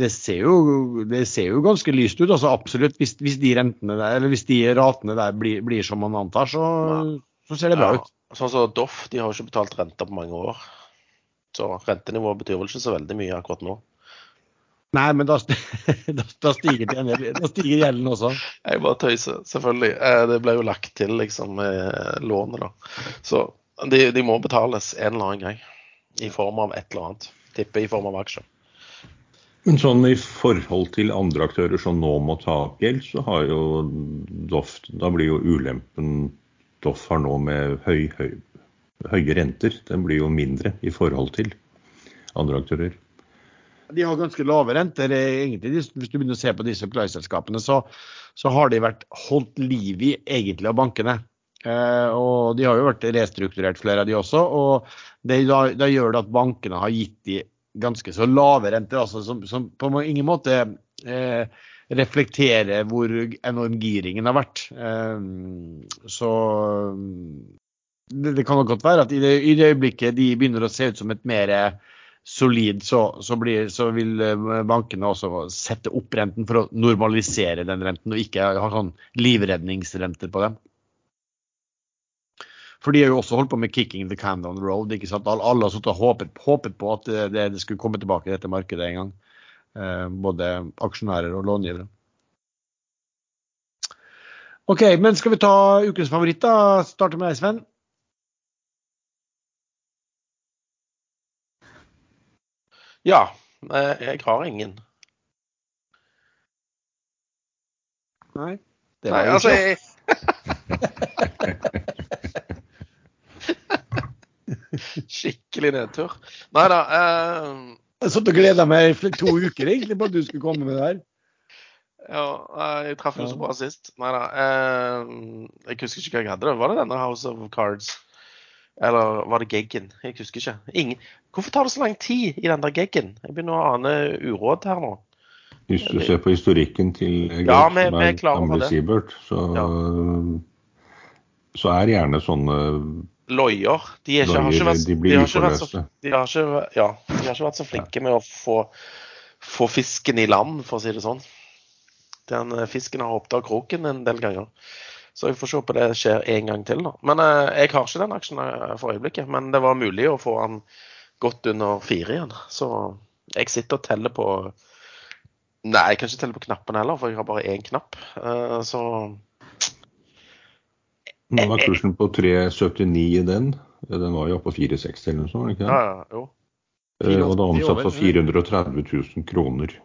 det ser, jo, det ser jo ganske lyst ut. altså Absolutt. Hvis, hvis de rentene der, eller hvis de ratene der blir, blir som man antar, så, så ser det bra ut. Ja, sånn som Doff, de har jo ikke betalt renter på mange år. Så rentenivået betyr vel ikke så veldig mye akkurat nå. Nei, men da, da, da stiger gjelden også. Jeg bare tøyser, selvfølgelig. Eh, Det ble jo lagt til liksom lånet, da. Så de, de må betales en eller annen gang. I form av et eller annet. Tipper i form av aksjer. Men sånn i forhold til andre aktører som nå må ta opp gjeld, så har jo Doff Da blir jo ulempen Doff har nå med høy, høy, høye renter, den blir jo mindre i forhold til andre aktører. De har ganske lave renter. egentlig. Hvis du begynner å se på disse supply-selskapene, så, så har de vært holdt liv i egentlig av bankene. Eh, og de har jo vært restrukturert, flere av de også. og det, da, da gjør det at bankene har gitt de ganske så lave renter, altså som, som på ingen måte eh, reflekterer hvor enorm giringen har vært. Eh, så det, det kan nok godt være at i det, i det øyeblikket de begynner å se ut som et mer solid, så, så, blir, så vil eh, bankene også sette opp renten for å normalisere den renten, og ikke ha sånn livredningsrenter på dem. For de har jo også holdt på med 'kicking the can down the road'. ikke sant? Alle alle har sittet og håpet, håpet på at det, det skulle komme tilbake i dette markedet en gang. Eh, både aksjonærer og långivere. OK, men skal vi ta ukens favoritt, da? Starte med deg, Sven. Ja, eh, jeg har ingen. Nei. Det var jo altså jeg... Skikkelig nedtur. Nei da. Eh, Jeg satt og gleda meg i to uker egentlig på at du skulle komme med det her. ja, eh, jeg traff jo så bra sist. Nei da. Eh, jeg husker ikke hva jeg hadde. Var det denne House of Cards? Eller var det Geggen? Jeg husker ikke. Ingen. Hvorfor tar det så lang tid i den der Geggen? Jeg begynner å ane uråd her nå. Hvis du ser på historikken til Geir, Ja, vi- som er klar gamle det. Sibert, så, så er gjerne sånne Loier. De, er vært, de blir uforløste. de har ikke, ja, de har ikke vært så flinke med å få, få fisken i land, for å si det sånn. Den eh, fisken har hoppet av kroken en del ganger. Så vi får se på det skjer en gang til. da. Men eh, jeg har ikke den aksjen eh, for øyeblikket. Men det var mulig å få den godt under fire igjen. Så jeg sitter og teller på Nei, jeg kan ikke telle på knappene heller, for jeg har bare én knapp. Eh, så Nå var kursen på 3,79 i den. Den var jo oppe på 4,60 eller noe sånt. ikke det? ja, jo. Eh, Og det er 4,80 omsatt for 430 000 kroner.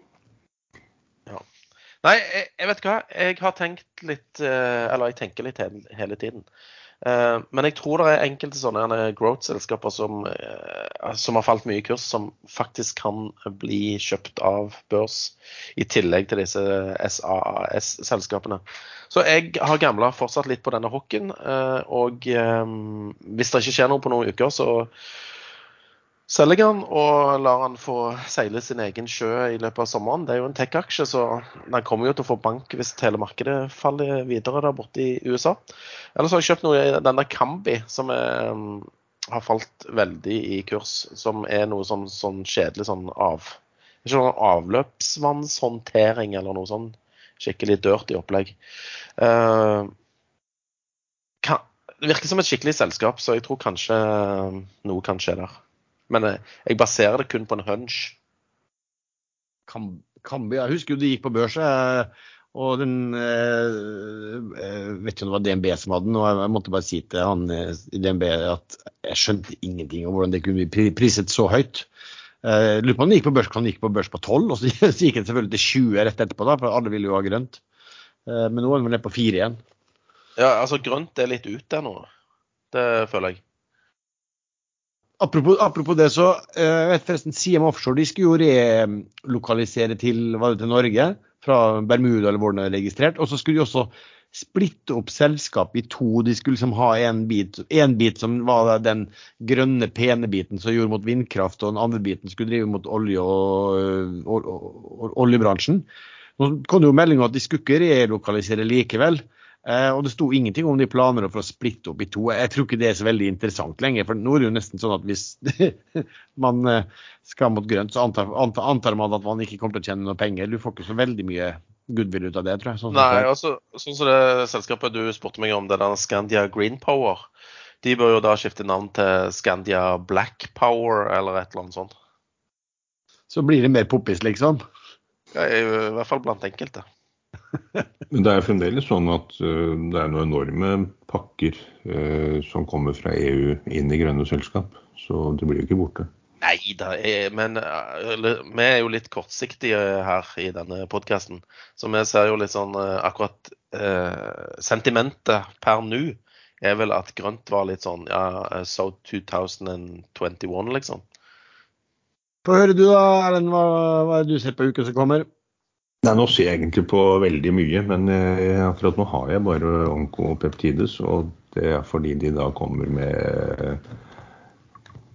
Ja. Nei, jeg, jeg vet hva. Jeg har tenkt litt eh, Eller jeg tenker litt hele, tiden. Eh, men jeg tror det er enkelte sånne growth-selskaper som, som har falt mye i kurs, som faktisk kan bli kjøpt av børs, i tillegg til disse SAS-selskapene. Så jeg har gamla fortsatt litt på denne hooken. eh, Og eh, hvis det ikke skjer noe på noen uker, så selger jeg den og lar den få seile sin egen sjø i løpet av sommeren. Det er jo en tech-aksje, så den kommer jo til å få bank hvis hele markedet faller videre der borte i USA. Ellers har jeg kjøpt noe i denne Kambi, som er, har falt veldig i kurs. Som er noe sånn, sånn kjedelig sånn av Ikke sånn avløpsvannshåndtering eller noe sånn skikkelig dirty opplegg. Uh, kan, det virker som et skikkelig selskap, så jeg tror kanskje noe kan skje der. Men eh, jeg baserer det kun på en hunch. Kan, Kambi, jeg husker jo det gikk på børs, eh, og den eh, eh, Vet ikke om det var DNB som hadde den, og jeg- jeg måtte bare si til han eh, i DNB at jeg skjønte ingenting om hvordan det kunne bli priset så høyt. Eh, Lurer på om den gikk på børs, den gikk på børs på 12, og så, så gikk den selvfølgelig til 20 rett etterpå, da, for alle ville jo ha grønt. Uh, Men nå er den vel nede på 4 igjen. Ja, altså grønt er litt ute nå. Det føler jeg. Apropos, apropos det, så eh, jeg vet forresten CM Offshore de skulle jo relokalisere til, til Norge, fra Bermuda eller hvor den er registrert. Og så skulle de også splitte opp selskapet i to. De skulle liksom ha en bit, en bit som var den grønne, pene biten som gjorde mot vindkraft, og den andre biten skulle drive mot olje og, og, og, oljebransjen. Nå kom det jo melding om at de skulle ikke relokalisere likevel. Eh, og det sto ingenting om de planer for å splitte opp i to. Jeg tror ikke det er så veldig interessant lenger. For nå er det jo nesten sånn at hvis man eh, skal mot grønt, så antar, antar, antar man at man ikke kommer til å tjene noe penger. Du får ikke så veldig mye goodwill ut av det, tror jeg. Sånn Nei, altså, sånn som det selskapet du spurte meg om, det der Scandia Green Power, de bør jo da skifte navn til Scandia Black Power eller et eller annet sånt. Så blir det mer poppis, liksom. Ja, I hvert fall blant enkelte. Men det er fremdeles sånn at eh, det er noen enorme pakker eh, som kommer fra EU inn i grønne selskap. Så det blir jo ikke borte. Nei da, men eh, eller, vi er jo litt kortsiktige her i denne podkasten. Så vi ser jo litt sånn eh, akkurat eh, Sentimentet per nå er vel at grønt var litt sånn ja, eh, so 2021, liksom. Få høre du da, Erlend. Hva, hva er det du ser på uka som kommer? Nei, Nå ser jeg egentlig på veldig mye, men eh, akkurat nå har jeg bare onkopeptides. Og det er fordi de da kommer med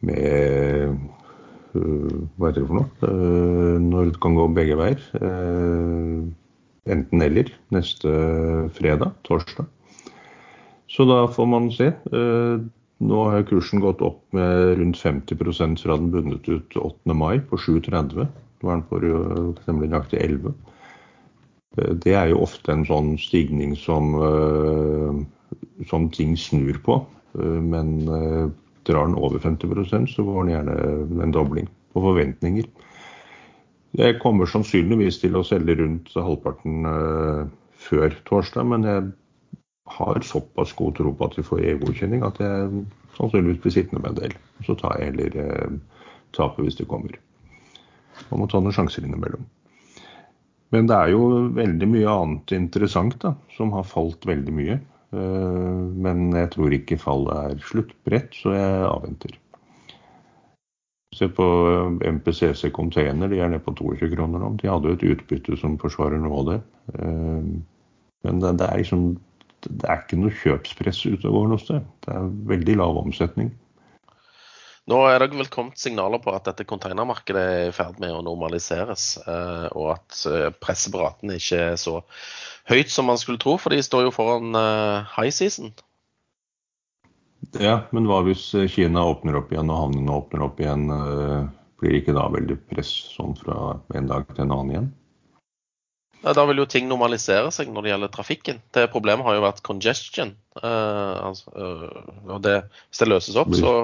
med øh, Hva heter det for noe? Øh, når det kan gå begge veier. Øh, enten eller. Neste fredag, torsdag. Så da får man se. Eh, Nå har kursen gått opp med rundt 50 fra den bundet ut 8. mai på 7,30. Nå er den på temmelig nøyaktig 11. Eh, Det er jo ofte en sånn stigning som, som ting snur på. Eh, Men drar den over 50% så går den gjerne en dobling på forventninger. Jeg kommer sannsynligvis til å selge rundt halvparten øh, før torsdag, men jeg har såpass god tro på at vi får EU-godkjenning at jeg sannsynligvis blir sittende med en del. Så tar jeg heller eh, tapet hvis det kommer. Man må ta noen sjanser innimellom. Men det er jo veldig mye annet interessant da, som har falt veldig mye. Eh, men jeg tror ikke fallet er sluttbredt, så jeg avventer. Se på eh, MPCC Container, de er nede på 22 kroner nå. De hadde jo et utbytte som forsvarer noe av det. Eh, Men det, er liksom det er ikke noe kjøpspress ute og går noe sted. Det er veldig lav omsetning. Nå er det vel kommet signaler på at dette containermarkedet er i ferd med å normaliseres, eh, og at eh, presset på ratene ikke er så høyt som man skulle tro, for de står jo foran eh, high season. Ja, men hva hvis Kina åpner opp igjen og havnene åpner opp igjen? Blir det ikke da veldig press sånn fra en dag til en annen igjen? Ja, Da vil jo ting normalisere seg når det gjelder trafikken. Det Problemet har jo vært congestion. Eh, altså, og det, hvis det løses opp, så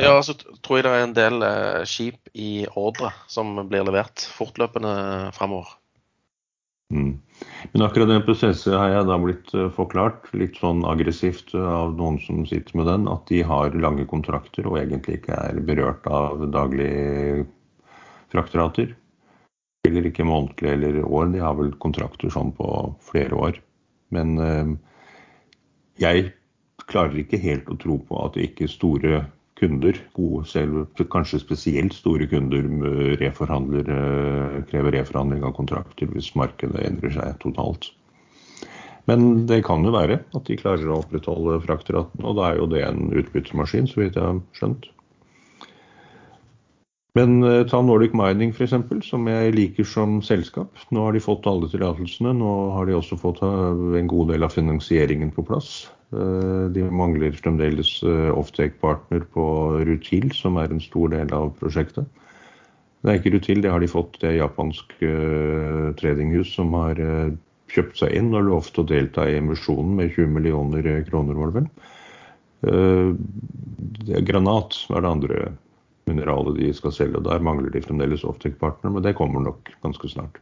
ja, så tror jeg det er en del eh, skip i ordre som blir levert fortløpende fremover. Mm. Men akkurat den prosessen har jeg da blitt eh, forklart litt sånn aggressivt eh, av noen som sitter med den, at de har lange kontrakter og egentlig ikke er berørt av daglige fraktrater. Eller ikke månedlig eller år, de har vel kontrakter sånn på flere år. Men jeg klarer ikke helt å tro på at ikke store kunder, gode selv, kanskje spesielt store kunder, reforhandler, eh, krever reforhandling av kontrakter hvis markedet endrer seg totalt. Men det kan jo være at de klarer å opprettholde fraktraten, og da er jo det en utbyttemaskin, så vidt jeg har skjønt. Men eh, ta Nordic Mining f.eks., som jeg liker som selskap. Nå har de fått alle tillatelsene. Nå har de også fått en god del av finansieringen på plass. Eh, de mangler fremdeles eh, offtake-partner på Rutil, som er en stor del av prosjektet. Det er ikke Rutil, det har de fått. Det er japansk tradinghus som har kjøpt seg inn og lovt å delta i emisjonen med 20 millioner kroner, var det vel. Granat er det andre mineralet de skal selge. og Der mangler de fremdeles offtake-partner, men det kommer nok ganske snart.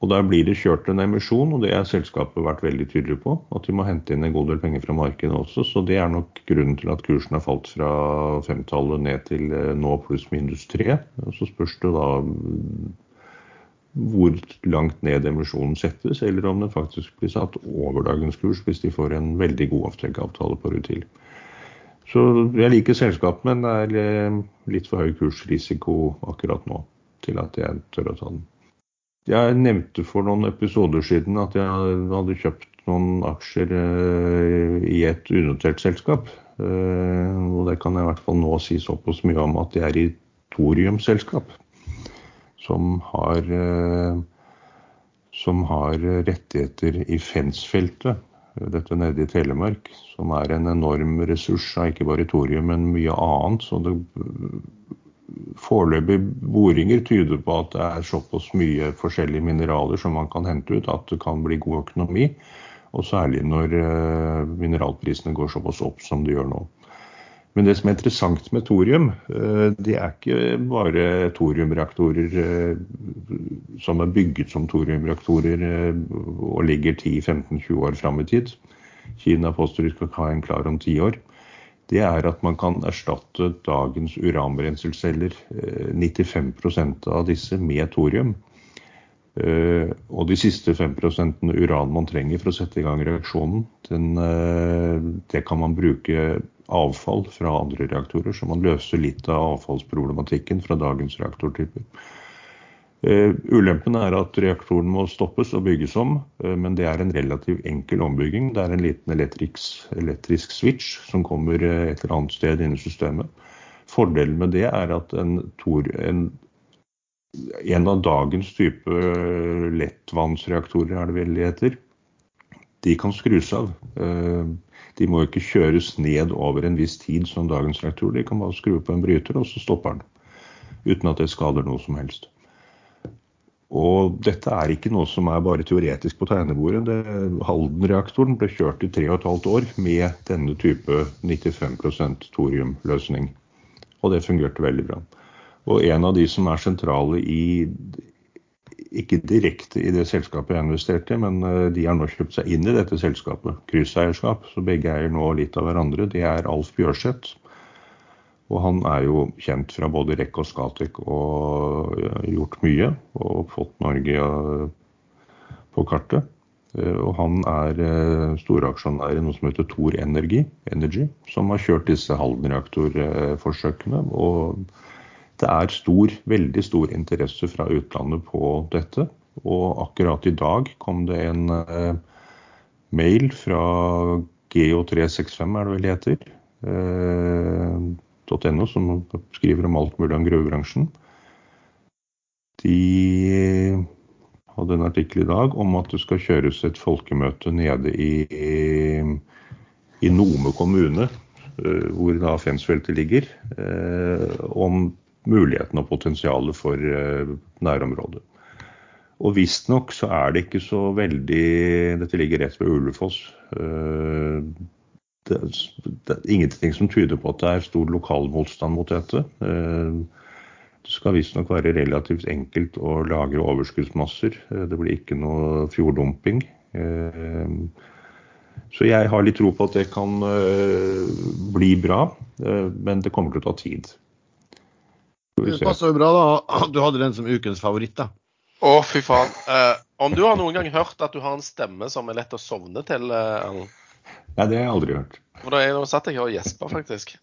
Og Der blir det kjørt en emisjon, og det har selskapet vært veldig tydelig på. At de må hente inn en god del penger fra markedet også. Så det er nok grunnen til at kursen har falt fra femtallet ned til eh, nå pluss minus tre. Og så spørs det da mm, hvor langt ned emisjonen settes, eller om den faktisk blir satt over dagens kurs hvis de får en veldig god avtrekkeavtale på Rutil. Så jeg liker selskapet, men det er eh, litt for høy kursrisiko akkurat nå til at jeg tør å ta den. Jeg nevnte for noen episoder siden at jeg hadde kjøpt noen aksjer eh, i et unotert selskap. Eh, og det kan jeg i hvert fall nå si såpass mye om at det er i thoriumselskap. Som har, som har rettigheter i Fensfeltet dette nede i Telemark, som er en enorm ressurs av ikke bare thorium, men mye annet. Så det Foreløpige boringer tyder på at det er såpass mye forskjellige mineraler som man kan hente ut, at det kan bli god økonomi. Og særlig når eh, mineralprisene går såpass opp som de gjør nå. Men det som er interessant med thorium, eh, det er ikke bare thoriumreaktorer eh, som er bygget som thoriumreaktorer eh, og ligger 10-15-20 år fram i tid. Kina påstår de skal ha en klar om ti år. Det er at man kan erstatte dagens uranbrenselceller, 95% av disse, med thorium. Og de siste 5% uran man trenger for å sette i gang reaksjonen, den, det kan man bruke avfall fra andre reaktorer, så man løser litt av avfallsproblematikken fra dagens reaktortyper. Uh, ulempen er at reaktoren må stoppes og bygges om, uh, men det er en relativt enkel ombygging. Det er en liten elektrisk, elektrisk switch som kommer uh, et eller annet sted inni systemet. Fordelen med det er at en, tor, en, en av dagens type lettvannsreaktorer, er det vel heter, de kan skrus av. De må ikke kjøres ned over en viss tid som dagens reaktor. De kan bare skru på en bryter, og så stopper den. Uten at det skader noe som helst. Og dette er ikke noe som er bare teoretisk på tegnebordet. Halden-reaktoren ble kjørt i tre og et halvt år med denne type 95% thoriumløsning. Og det fungerte veldig bra. Og en av de som er sentrale i ikke direkte i det selskapet jeg investerte i, men eh, de har nå kjøpt seg inn i dette selskapet. Krysseierskap, så begge eier nå litt av hverandre. Det er Alf Bjørseth. Og han er jo kjent fra både REC og Skatek og gjort mye. Og fått Norge på kartet. Eh, og han er eh, storaksjonær i noe som heter Thor Energy, Energy som har kjørt disse Halden-reaktorforsøkene. og det er stor, veldig stor interesse fra utlandet på dette. Og akkurat i dag kom det en eh, mail fra Geo365, er det vel det heter, eh, .no, som skriver om alt mulig om gruvebransjen. De hadde en artikkel i dag om at det skal kjøres et folkemøte nede i, i, i Nome kommune, eh, hvor da Fensfeltet ligger, eh, om mulighetene og potensialet for eh, nærområdet. Og visstnok så er det ikke så veldig Dette ligger rett ved Ulefoss. Eh, det, det er ingenting som tyder på at det er stor lokalmotstand mot dette. Eh, det skal visstnok være relativt enkelt å lagre overskuddsmasser. Det blir ikke noe fjorddumping. Så jeg har litt tro på at det kan bli bra, men det kommer til å ta tid. Det passer jo bra da at du hadde den som ukens favoritt. da. Å, fy faen. Eh, om du har noen gang hørt at du har en stemme som er lett å sovne til, eh, Nei, det har jeg aldri hørt. For da jeg, nå satt jeg her og gjespa, faktisk.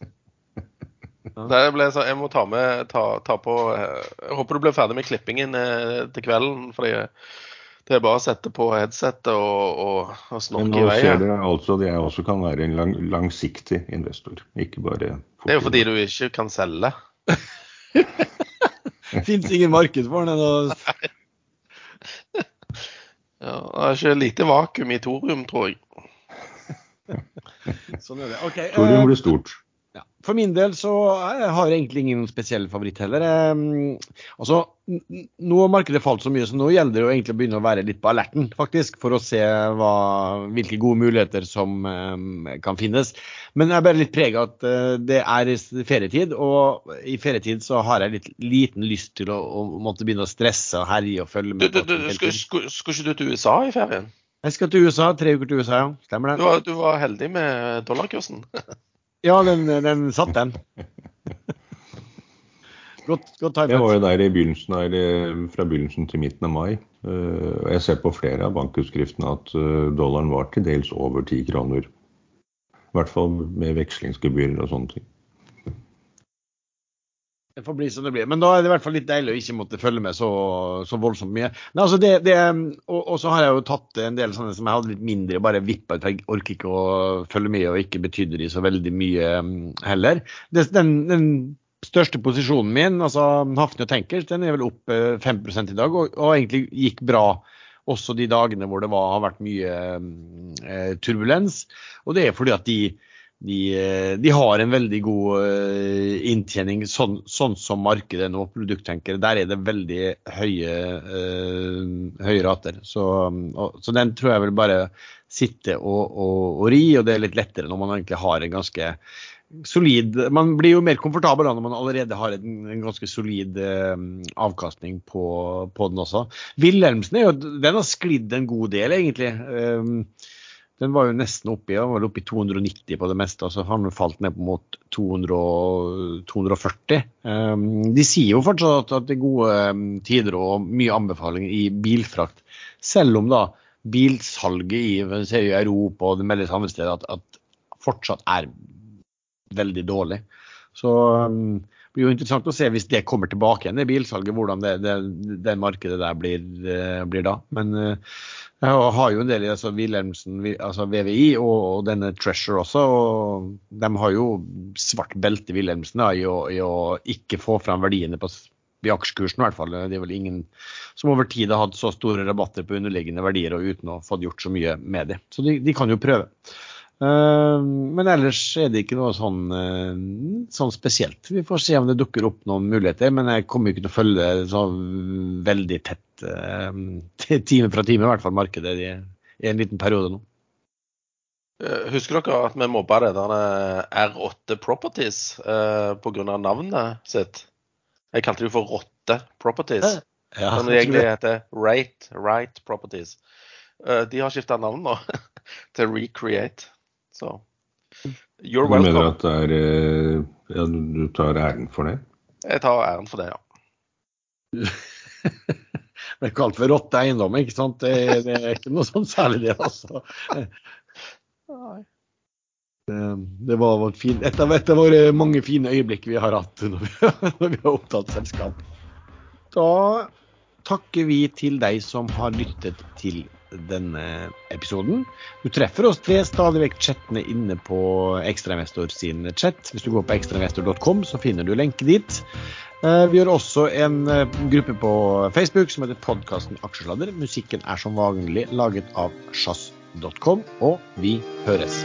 Det ble så, jeg må ta med ta, ta på eh, Jeg håper du blir ferdig med klippingen eh, til kvelden. fordi det er bare å sette på headsetet og, og, og snorke nå i vei. ser du dere altså at jeg også kan være en lang, langsiktig investor, ikke bare Det er jo fordi du ikke kan selge. Fins ingen marked for den. Og... Ja, det er ikke lite vakuum i thorium, tror jeg. Sånn er det. Okay, eh, Thorium blir stort. Ja. For min del så har jeg egentlig ingen spesiell favoritt heller. Eh, altså, nå har markedet falt så mye, så nå gjelder det jo egentlig å begynne å være litt på alerten, faktisk, for å se hva, hvilke gode muligheter som eh, kan finnes. Men jeg er bare litt prega at eh, det er ferietid, og i ferietid så har jeg litt liten lyst til å, å måtte begynne å stresse og herje og følge med. du, du, du, du, hele skal, skal ikke du til USA i ferien? Jeg skal til USA, tre uker til USA, ja. Stemmer Du det? var, du var heldig med dollarkursen. Ja, den, den satt, den. Godt, godt. Jeg var jo der i begynnelsen eller fra begynnelsen til midten av mai. eh, Og jeg ser på flere av bankutskriftene at eh, dollaren var til dels over ti kroner. I hvert fall med vekslingsgebyrer og sånne ting. Det får bli som det blir. Men da er det i hvert fall litt deilig å ikke måtte følge med så, så voldsomt mye. Nei, altså det, det, og, og så har jeg jo tatt en del sånne som jeg hadde litt mindre, bare vippa ut. Jeg orker ikke å følge med, og ikke betydde de så veldig mye mm, heller. Det, den, den største posisjonen min, altså Hafne og Tenkers, den er vel opp eh, 5 i dag, og, og egentlig gikk bra. Også de dagene hvor det var, har vært mye mm, eh, turbulens. Og det er fordi at de de, eh, de har en veldig god eh, inntjening, sånn, sånn som markedet nå. Produkttenkere, der er det veldig høye, eh, høye rater. Så, så den tror jeg vil bare sitte og, og, og ri, og det er litt lettere når man egentlig har en ganske solid Man blir jo mer komfortabel da når man allerede har en, en ganske solid eh, avkastning på, på den også. Wilhelmsen er jo, den har sklidd en god del, egentlig. Eh, den var jo nesten oppi, den var oppi 290 på det meste, og så har den falt ned mot 200, 240. Um, de sier jo fortsatt at, det er gode um, tider og mye anbefaling i bilfrakt, selv om da bilsalget i, i Europa og det meldes andre steder at, at fortsatt er veldig dårlig. Så um, det blir jo interessant å se hvis det kommer tilbake igjen, det bilsalget, hvordan det, det, det markedet der blir, eh, blir da. Men eh, jeg har jo en del i altså Wilhelmsen, altså VVI og, og denne Treasure også. og De har jo svart belte Wilhelmsen da, i, å, i å ikke få fram verdiene på, i aksjekursen. i hvert fall. Det er vel ingen som over tid har hatt så store rabatter på underliggende verdier og uten å få gjort så mye med det. Så de, de kan jo prøve. Eh, men ellers er det ikke noe sånn, eh, sånn spesielt. Vi får se om det dukker opp noen muligheter, men jeg kommer ikke til å følge så veldig tett eh, time fra time, i hvert fall markedet i, i en liten periode nå. Eh, Husker dere at vi mobba det der eh, R8 Properties eh, pga. navnet sitt? Jeg kalte det jo for Rotte Properties. Ja, men det egentlig heter Rate Right Properties. De har skifta navn nå til Recreate. Så you're Du mener at det er eh, Ja, du tar æren for det? Jeg tar æren for det, ja. Det er kalt for rotte eiendom, ikke sant? Det, det er ikke noe sånn særlig det, altså. Det, det var vårt fin, et, av, et av våre mange fine øyeblikk vi har hatt når vi, når vi har opptatt selskap. Da takker vi til deg som har lyttet til denne episoden. Du treffer oss ved stadig vekk chattene inne på Ekstrainvestor sin chat. Hvis du går på ekstrainvestor.com, så finner du lenke dit. Eh, Vi har også en eh, gruppe på Facebook som heter podkasten Aksjesladder. Musikken er som vanlig laget av sjazz.com, og vi høres.